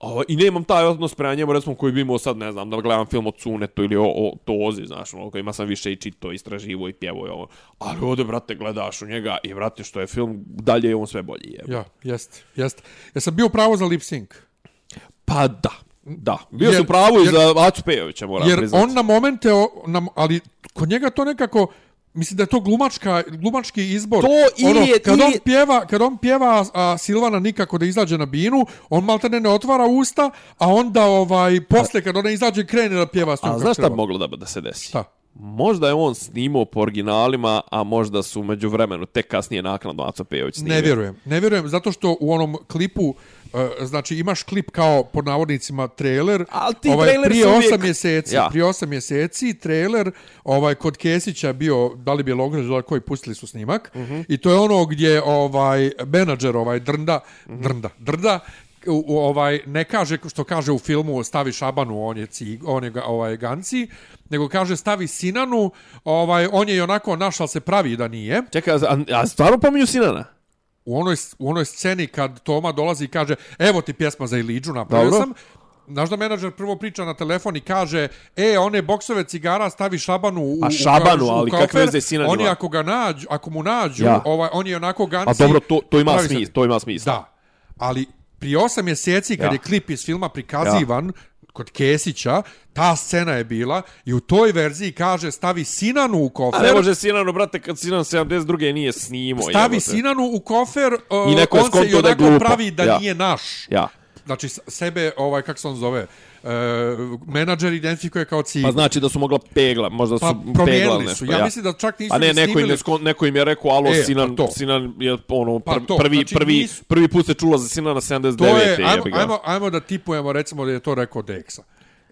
C: O, I nemam taj odnos prema njemu, recimo, koji bi imao sad, ne znam, da gledam film o Cunetu ili o, o Tozi, znaš, ono, kojima sam više i čito, istraživo i pjevo i ovo. Ali ovdje, brate, gledaš u njega i, brate, što je film, dalje je on sve bolji. Je.
A: Ja, jest, jest. Ja sam bio pravo za lip sync.
C: Pa da, da. Bio
A: Jer-
C: jer, su pravo i
A: jer-
C: za Acu Pejovića, moram
A: Jer
C: priznati.
A: on na momente, o, na, ali kod njega to nekako, mislim da je to glumačka, glumački izbor.
C: To
A: ono,
C: ili je-
A: kad,
C: ili
A: on
C: je-
A: pjeva, kad on pjeva a, Silvana nikako da izađe na binu, on malte ne, ne otvara usta, a onda ovaj, posle kad ona izađe krene da pjeva
C: A znaš šta bi moglo da, da se desi?
A: Šta?
C: Možda je on snimao po originalima, a možda su među vremenu tek kasnije naknadno Aco Pejović snimio.
A: Ne vjerujem. Ne vjerujem zato što u onom klipu znači imaš klip kao pod navodnicima trailer
C: Ali ti
A: ovaj, prije
C: su
A: 8
C: uvijek-
A: mjeseci
C: Ja.
A: prije 8 mjeseci trailer ovaj kod Kesića bio da li bi je da koji pustili su snimak
C: Mhm.
A: -huh. i to je ono gdje ovaj menadžer ovaj drnda
C: Mhm.
A: drnda drda u, u, ovaj ne kaže što kaže u filmu stavi Šabanu on je cig, on je ga, ovaj ganci nego kaže stavi Sinanu ovaj on je i onako našal se pravi da nije
C: Čekaj, a, a stvarno pominju Sinana?
A: U onoj, u onoj sceni kad Toma dolazi i kaže evo ti pjesma za Ilidžu, napravio
C: Dobro.
A: sam. Znaš da menadžer prvo priča na telefon i kaže e, one boksove cigara stavi Šabanu u,
C: A
A: u-
C: Šabanu,
A: u,
C: ali
A: kofer,
C: kakve veze
A: Oni ako ga nađu, ako mu nađu,
C: Ja.
A: ovaj, on je onako ganci.
C: A dobro, to, to ima smisla, to ima smisla.
A: Da, ali prije osam mjeseci kad
C: Ja.
A: je klip iz filma prikazivan, kod Kesića, ta scena je bila i u toj verziji kaže stavi Sinanu u kofer.
C: A ne može Sinanu, brate, kad Sinan 72. nije snimao.
A: Stavi
C: jebote.
A: Sinanu u kofer, uh,
C: I neko
A: on se i
C: da
A: onako
C: glupo.
A: pravi da
C: Ja.
A: nije naš.
C: Ja.
A: Znači, sebe, ovaj, kako se on zove, uh, menadžer identifikuje kao cigu.
C: Pa znači da su mogla pegla, možda su
A: Pa
C: peglali
A: promijenili
C: nešto.
A: su. Ja, mislim da čak nisu
C: A ne, neko im,
A: snimili.
C: je, skon- neko im je rekao, alo,
A: E,
C: Sinan,
A: pa.
C: Sinan je ono,
A: Pa
C: pr,
A: to,
C: prvi,
A: znači
C: prvi,
A: nisu-
C: prvi put se čula za Sinana 79.
A: To je, ajmo,
C: ga.
A: ajmo, ajmo da tipujemo, recimo da je to rekao Deksa.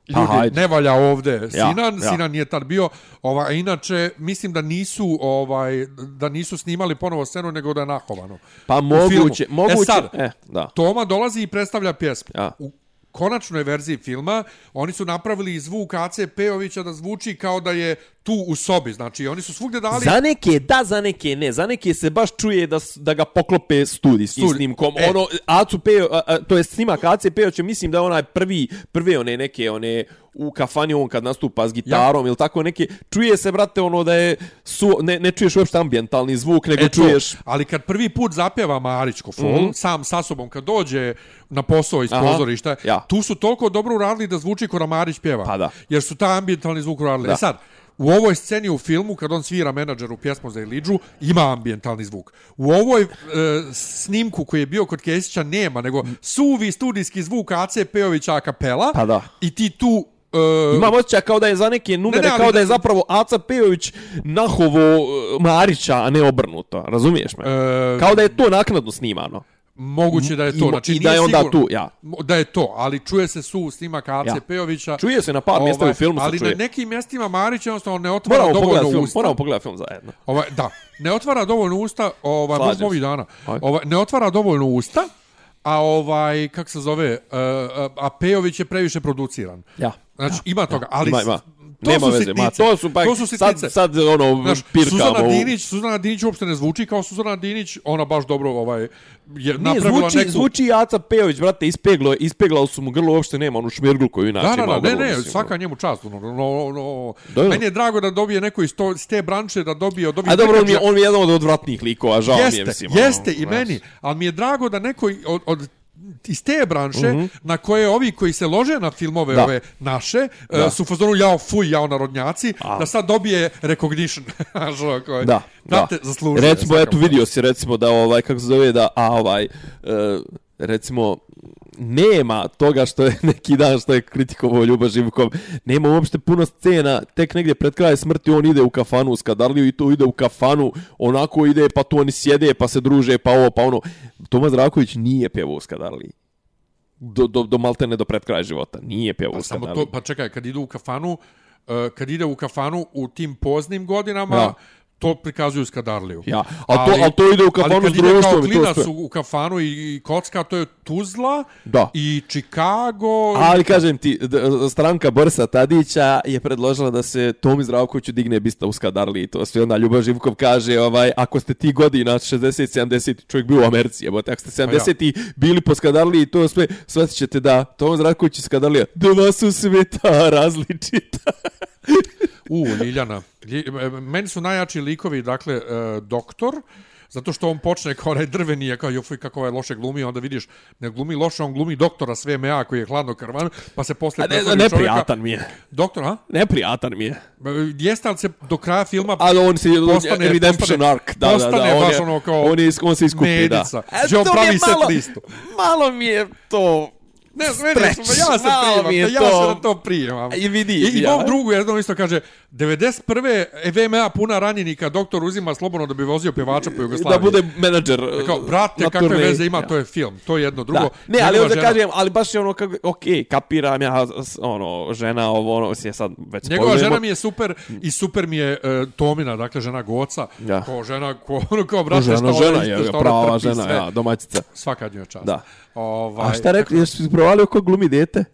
A: Ljudi,
C: Pa, hajde.
A: ne valja ovde Sinan,
C: ja.
A: Sinan nije tad bio, ovaj, inače, mislim da nisu, ovaj, da nisu snimali ponovo scenu, nego da je nahovano.
C: Pa moguće,
A: filmu.
C: moguće.
A: E sad,
C: e, da.
A: Toma dolazi i predstavlja pjesmu.
C: Ja.
A: U konačnoj verziji filma, oni su napravili zvuk AC Pejovića da zvuči kao da je tu u sobi. Znači, oni su svugdje dali...
C: Za neke da, za neke ne. Za neke se baš čuje da, s- da ga poklope studijskim
A: Studi-
C: snimkom.
A: e.
C: Ono, Acu Peo, a, a, to je snimak Ace Pejoća, mislim da je onaj prvi, prve one neke, one u kafani on kad nastupa s gitarom ili tako neke, čuje se, brate, ono da je, su, ne, ne čuješ uopšte ambientalni zvuk, nego
A: E, to.
C: čuješ...
A: Ali kad prvi put zapjeva Marić Kofol, mm -hmm. sam sa sobom, kad dođe na posao iz
C: Aha,
A: pozorišta,
C: ja.
A: tu su toliko dobro uradili da zvuči kora Marić pjeva.
C: Pa da.
A: Jer su taj ambientalni zvuk uradili.
C: Da.
A: E sad, u ovoj sceni u filmu, kad on svira menadžeru pjesmu za Ilidžu, ima ambientalni zvuk. U ovoj e, snimku koji je bio kod Kesića nema, nego suvi studijski zvuk AC Pejovića a kapela
C: Pa da.
A: i ti tu... E,
C: Imam osjećaj kao da je za neke numere,
A: Ne, ne, ali
C: kao da je zapravo Aca Pejović nahovo e, Marića, a ne obrnuto. Razumiješ me?
A: E,
C: kao da je to naknadno snimano.
A: moguće da je to. Znači,
C: i da je onda
A: sigurno
C: tu, ja.
A: Da je to, ali čuje se su snimak AC
C: Ja.
A: Pejovića.
C: Čuje se na par mjesta u filmu se
A: ali
C: čuje.
A: na nekim mjestima Marić jednostavno ne otvara
C: Moramo
A: dovoljno
C: film,
A: usta.
C: moramo pogledati film zajedno.
A: Ovaj, da, ne otvara dovoljno usta, ovaj, možemo ovih dana. Ovaj, ne otvara dovoljno usta, a ovaj, kak se zove, uh, a Pejović je previše produciran.
C: Ja.
A: Znači, ima toga, ali...
C: Ima, ima.
A: To
C: Nema
A: su
C: veze,
A: sitnice.
C: ma to su pa
A: to su
C: sad,
A: sitnice.
C: sad ono
A: Znaš,
C: pirkamo.
A: Suzana Dinić, Suzana Dinić uopšte ne zvuči kao Suzana Dinić, ona baš dobro ovaj, je
C: Ne,
A: napravila
C: zvuči,
A: neku...
C: zvuči Aca Pejović, brate, ispeglo, ispeglao su mu grlo, uopšte nema onu šmirglu koju inače
A: Da, da,
C: ima
A: da,
C: u
A: ne, ne,
C: mislim,
A: svaka
C: ono.
A: njemu čast. No, no, no, no.
C: Da, da.
A: Meni je drago da dobije neko iz, to, iz te branče, da dobije od ovih
C: A dobro, on je, on je jedan od odvratnih likova, žao mi je,
A: jeste,
C: mislim.
A: jeste
C: ono,
A: i meni, ali mi je drago da neko od, od iz te branše,
C: Mhm.
A: na koje ovi koji se lože na filmove
C: Da.
A: ove naše,
C: Da.
A: da. su u fazonu jao fuj, jao narodnjaci,
C: A.
A: da sad dobije recognition. Znaš, ono koje-
C: Da, da.
A: zaslužuje.
C: Recimo, eto, vidio si, recimo, da, ovaj, kako se zove, da, a, ovaj, e, recimo, nema toga što je neki dan što je kritikovao Ljuba Živkov, nema uopšte puno scena, tek negdje pred kraj smrti on ide u kafanu u Skadarliju i to ide u kafanu, onako ide, pa tu oni sjede, pa se druže, pa ovo, pa ono. Toma Zraković nije pjevao u Skadarliji. Do, do, do maltene do pred kraja života. Nije pjevao
A: Pa
C: Skadarliji.
A: to, pa čekaj, kad idu u kafanu, uh, kad ide u kafanu u tim poznim godinama,
C: Ja.
A: To prikazuju Skadarliju.
C: Ja, ali to- ali to ide u kafanu
A: ali kad
C: s
A: ide kao
C: društvom i
A: klinac
C: sve.
A: u, u kafanu i, i kocka, to je Tuzla
C: Da.
A: i Chicago.
C: Ali kažem ti, stranka Borisa Tadića je predložila da se Tomi Zdravkoviću digne bista u Skadarli i to sve onda Ljubav Živkov kaže, ovaj, ako ste ti godina 60-70, čovjek bio u Americi, jebote, ako ste 70 bili po Skadarli i to sve, shvatit ćete da Tomi Zdravković iz Skadarlija, dva su sveta različita.
A: U, Ljiljana. Lji- e, meni su najjači likovi, dakle, e, doktor, zato što on počne kao onaj drveni, je kao jofuj kako ovaj loše glumi, onda vidiš, ne glumi loše, on glumi doktora sve mea koji je hladno karvan, pa se posle
C: ne,
A: čovjeka-
C: neprijatan mi je.
A: Doktor, a?
C: Neprijatan mi je.
A: E, Jeste, ali se do kraja filma
C: Ali on se
A: postane,
C: redemption
A: postane,
C: arc, da, da,
A: postane
C: da, on
A: baš
C: je,
A: ono kao
C: on, je, on se iskupi,
A: medica.
C: da. E,
A: Gdje on
C: to mi je
A: pravi set
C: malo-
A: listu.
C: Malo mi je to
A: Ne, meni,
C: Stretch.
A: ja se primam,
C: je
A: ja
C: to-
A: se na to primam.
C: I vidi,
A: I, i
C: ja.
A: mom drugu jednom isto kaže, 91. VMA puna ranjenika, doktor uzima slobodno da bi vozio pjevača po Jugoslaviji.
C: da bude menadžer.
A: Kao, brate, kakve
C: turneji.
A: veze ima,
C: Ja.
A: to je film, to je jedno, drugo.
C: Da. Ne, ali onda
A: žena-
C: kažem, ali baš je ono kako, ok, kapiram ja, ono, žena, ovo, ono, je sad već
A: Njegova
C: spomenemo.
A: žena mi je super i super mi je uh, Tomina, dakle žena Goca,
C: Ja.
A: kao žena, ko, ono kao brate,
C: žena,
A: šta ona
C: žena, je
A: šta ona
C: prava
A: trpi
C: žena,
A: sve.
C: ja, domaćica.
A: Svaka njoj čast.
C: Da.
A: Ovaj,
C: A šta rekli, jesi provalio ko glumi dete?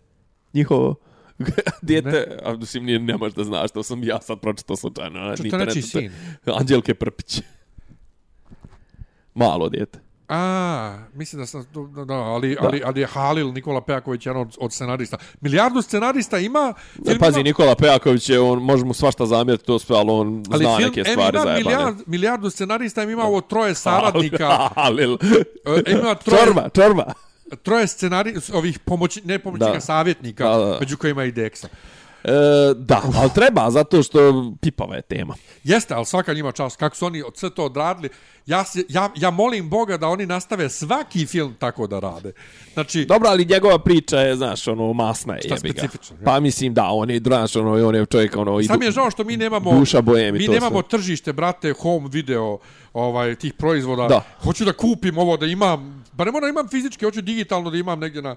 C: Njihovo dete, a mislim nije nemaš da znaš, to sam ja sad pročitao slučajno.
A: Čo to reći sin?
C: Anđelke Prpić. Malo dete.
A: A, mislim da sam, da, da, ali, ali, ali je Halil Nikola Pejaković jedan od, od scenarista. Milijardu scenarista ima, film
C: Pazi,
A: ima,
C: Nikola Pejaković je, on, može mu svašta zamjeriti to sve, ali on
A: ali
C: zna
A: film,
C: neke stvari zajebane.
A: milijard, milijardu scenarista, ima ovo troje saradnika,
C: Halil.
A: e, ima troje,
C: Čorba, čorba.
A: Troje scenari, ovih pomoći, ne pomoćnika,
C: Da.
A: savjetnika,
C: Da, da.
A: među kojima i Deksa.
C: E, da, ali treba, zato što pipava je tema.
A: Jeste, ali svaka njima čast, kako su oni sve to odradili. Ja, se, ja, ja molim Boga da oni nastave svaki film tako da rade. Znači,
C: Dobro, ali njegova priča je, znaš, ono, masna je,
A: Šta specifično, ja.
C: Pa mislim, da, on je, znaš, ono, on je čovjek, ono,
A: Sam je žao što mi nemamo
C: Duša bojem i
A: mi nemamo
C: sve.
A: tržište brate home video ovaj tih proizvoda.
C: Da.
A: Hoću da kupim ovo da imam, ba ne moram da imam fizički, hoću digitalno da imam negdje na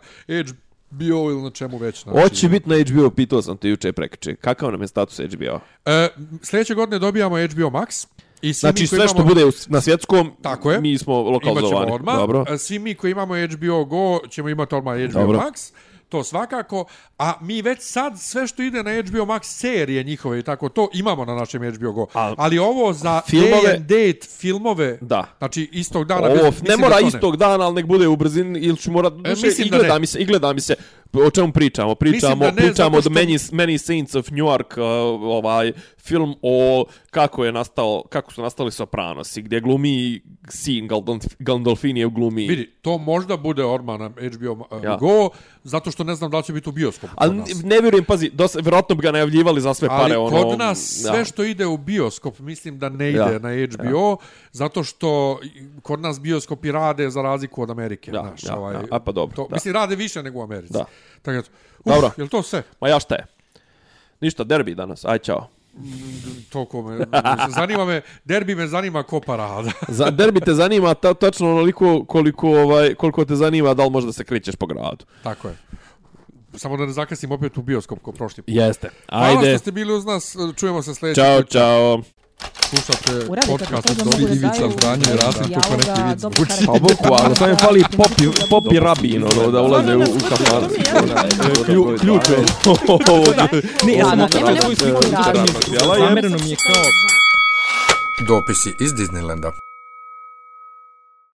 A: HBO ili na čemu već. Znači,
C: Hoće biti na HBO, pitao sam te juče prekriče. Kakav nam je status HBO?
A: E, sljedeće godine dobijamo HBO Max. I svi
C: Znači
A: mi
C: sve što
A: imamo-
C: bude u- na svjetskom,
A: Tako je.
C: mi smo
A: Imaćemo
C: lokalizovani.
A: odmah.
C: Dobro.
A: A Svi mi koji imamo HBO Go ćemo imati odmah HBO
C: Dobro.
A: Max. To svakako. A mi već sad sve što ide na HBO Max serije njihove i tako to imamo na našem HBO Go.
C: A-
A: Ali ovo za
C: Filmove-
A: day and date filmove,
C: Da.
A: znači istog dana.
C: Ovo,
A: bez-
C: ne mora
A: da to ne.
C: istog dana, ali nek bude u brzini ili ću morat... E,
A: mislim
C: i
A: da
C: gleda
A: ne.
C: mi se, i gleda mi se. O čemu pričamo? Pričamo,
A: da ne,
C: pričamo od
A: što-
C: Many, Many Saints of New York, uh, ovaj film o kako je nastao, kako su nastali Sopranosi, gdje glumi Sin Gandolf- Gandolfini glumi.
A: Vidi, to možda bude odmah na HBO Ma-
C: Ja.
A: Go, zato što ne znam da li će biti u bioskopu.
C: Ali ne vjerujem, pazi, dosta, vjerojatno bi ga najavljivali za sve
A: Ali
C: pare. ono,
A: kod nas sve
C: ja.
A: što ide u bioskop, mislim da ne ide
C: Ja.
A: na HBO, zato što kod nas bioskopi rade za razliku od Amerike.
C: Ja,
A: znaš,
C: ja,
A: ovaj,
C: ja. A pa dobro,
A: To,
C: da.
A: Mislim, rade više nego u Americi.
C: Da.
A: Tako da, uf,
C: Dobro.
A: je li to sve?
C: Ma ja šta je? Ništa, derbi danas, aj čao.
A: Toliko me, zanima me, derbi me zanima ko parada.
C: Za derbi te zanima ta, tačno onoliko koliko, ovaj, koliko te zanima da li možda se krećeš po gradu.
A: Tako je. Samo da ne zakasnim opet u bioskop ko prošli put.
C: Jeste.
A: Hvala
C: Ajde.
A: što ste bili uz nas, čujemo se sljedeći
C: Ćao,
A: put.
C: čao.
A: Slušate podcast od
B: mogu da
A: Ivica
B: daju
A: Franje i Rasim, kako neki
B: dobro
A: zvuči.
C: Pa bukvalno, samo je fali popi, popi rabin, ono, da ulaze u, u kafan. Klju, ključ je ovo.
B: Ne, ja, nema,
C: sam
B: nema rad.
C: radnog tijela je-
B: Zamereno mi je kao...
D: Dopisi iz Disneylanda.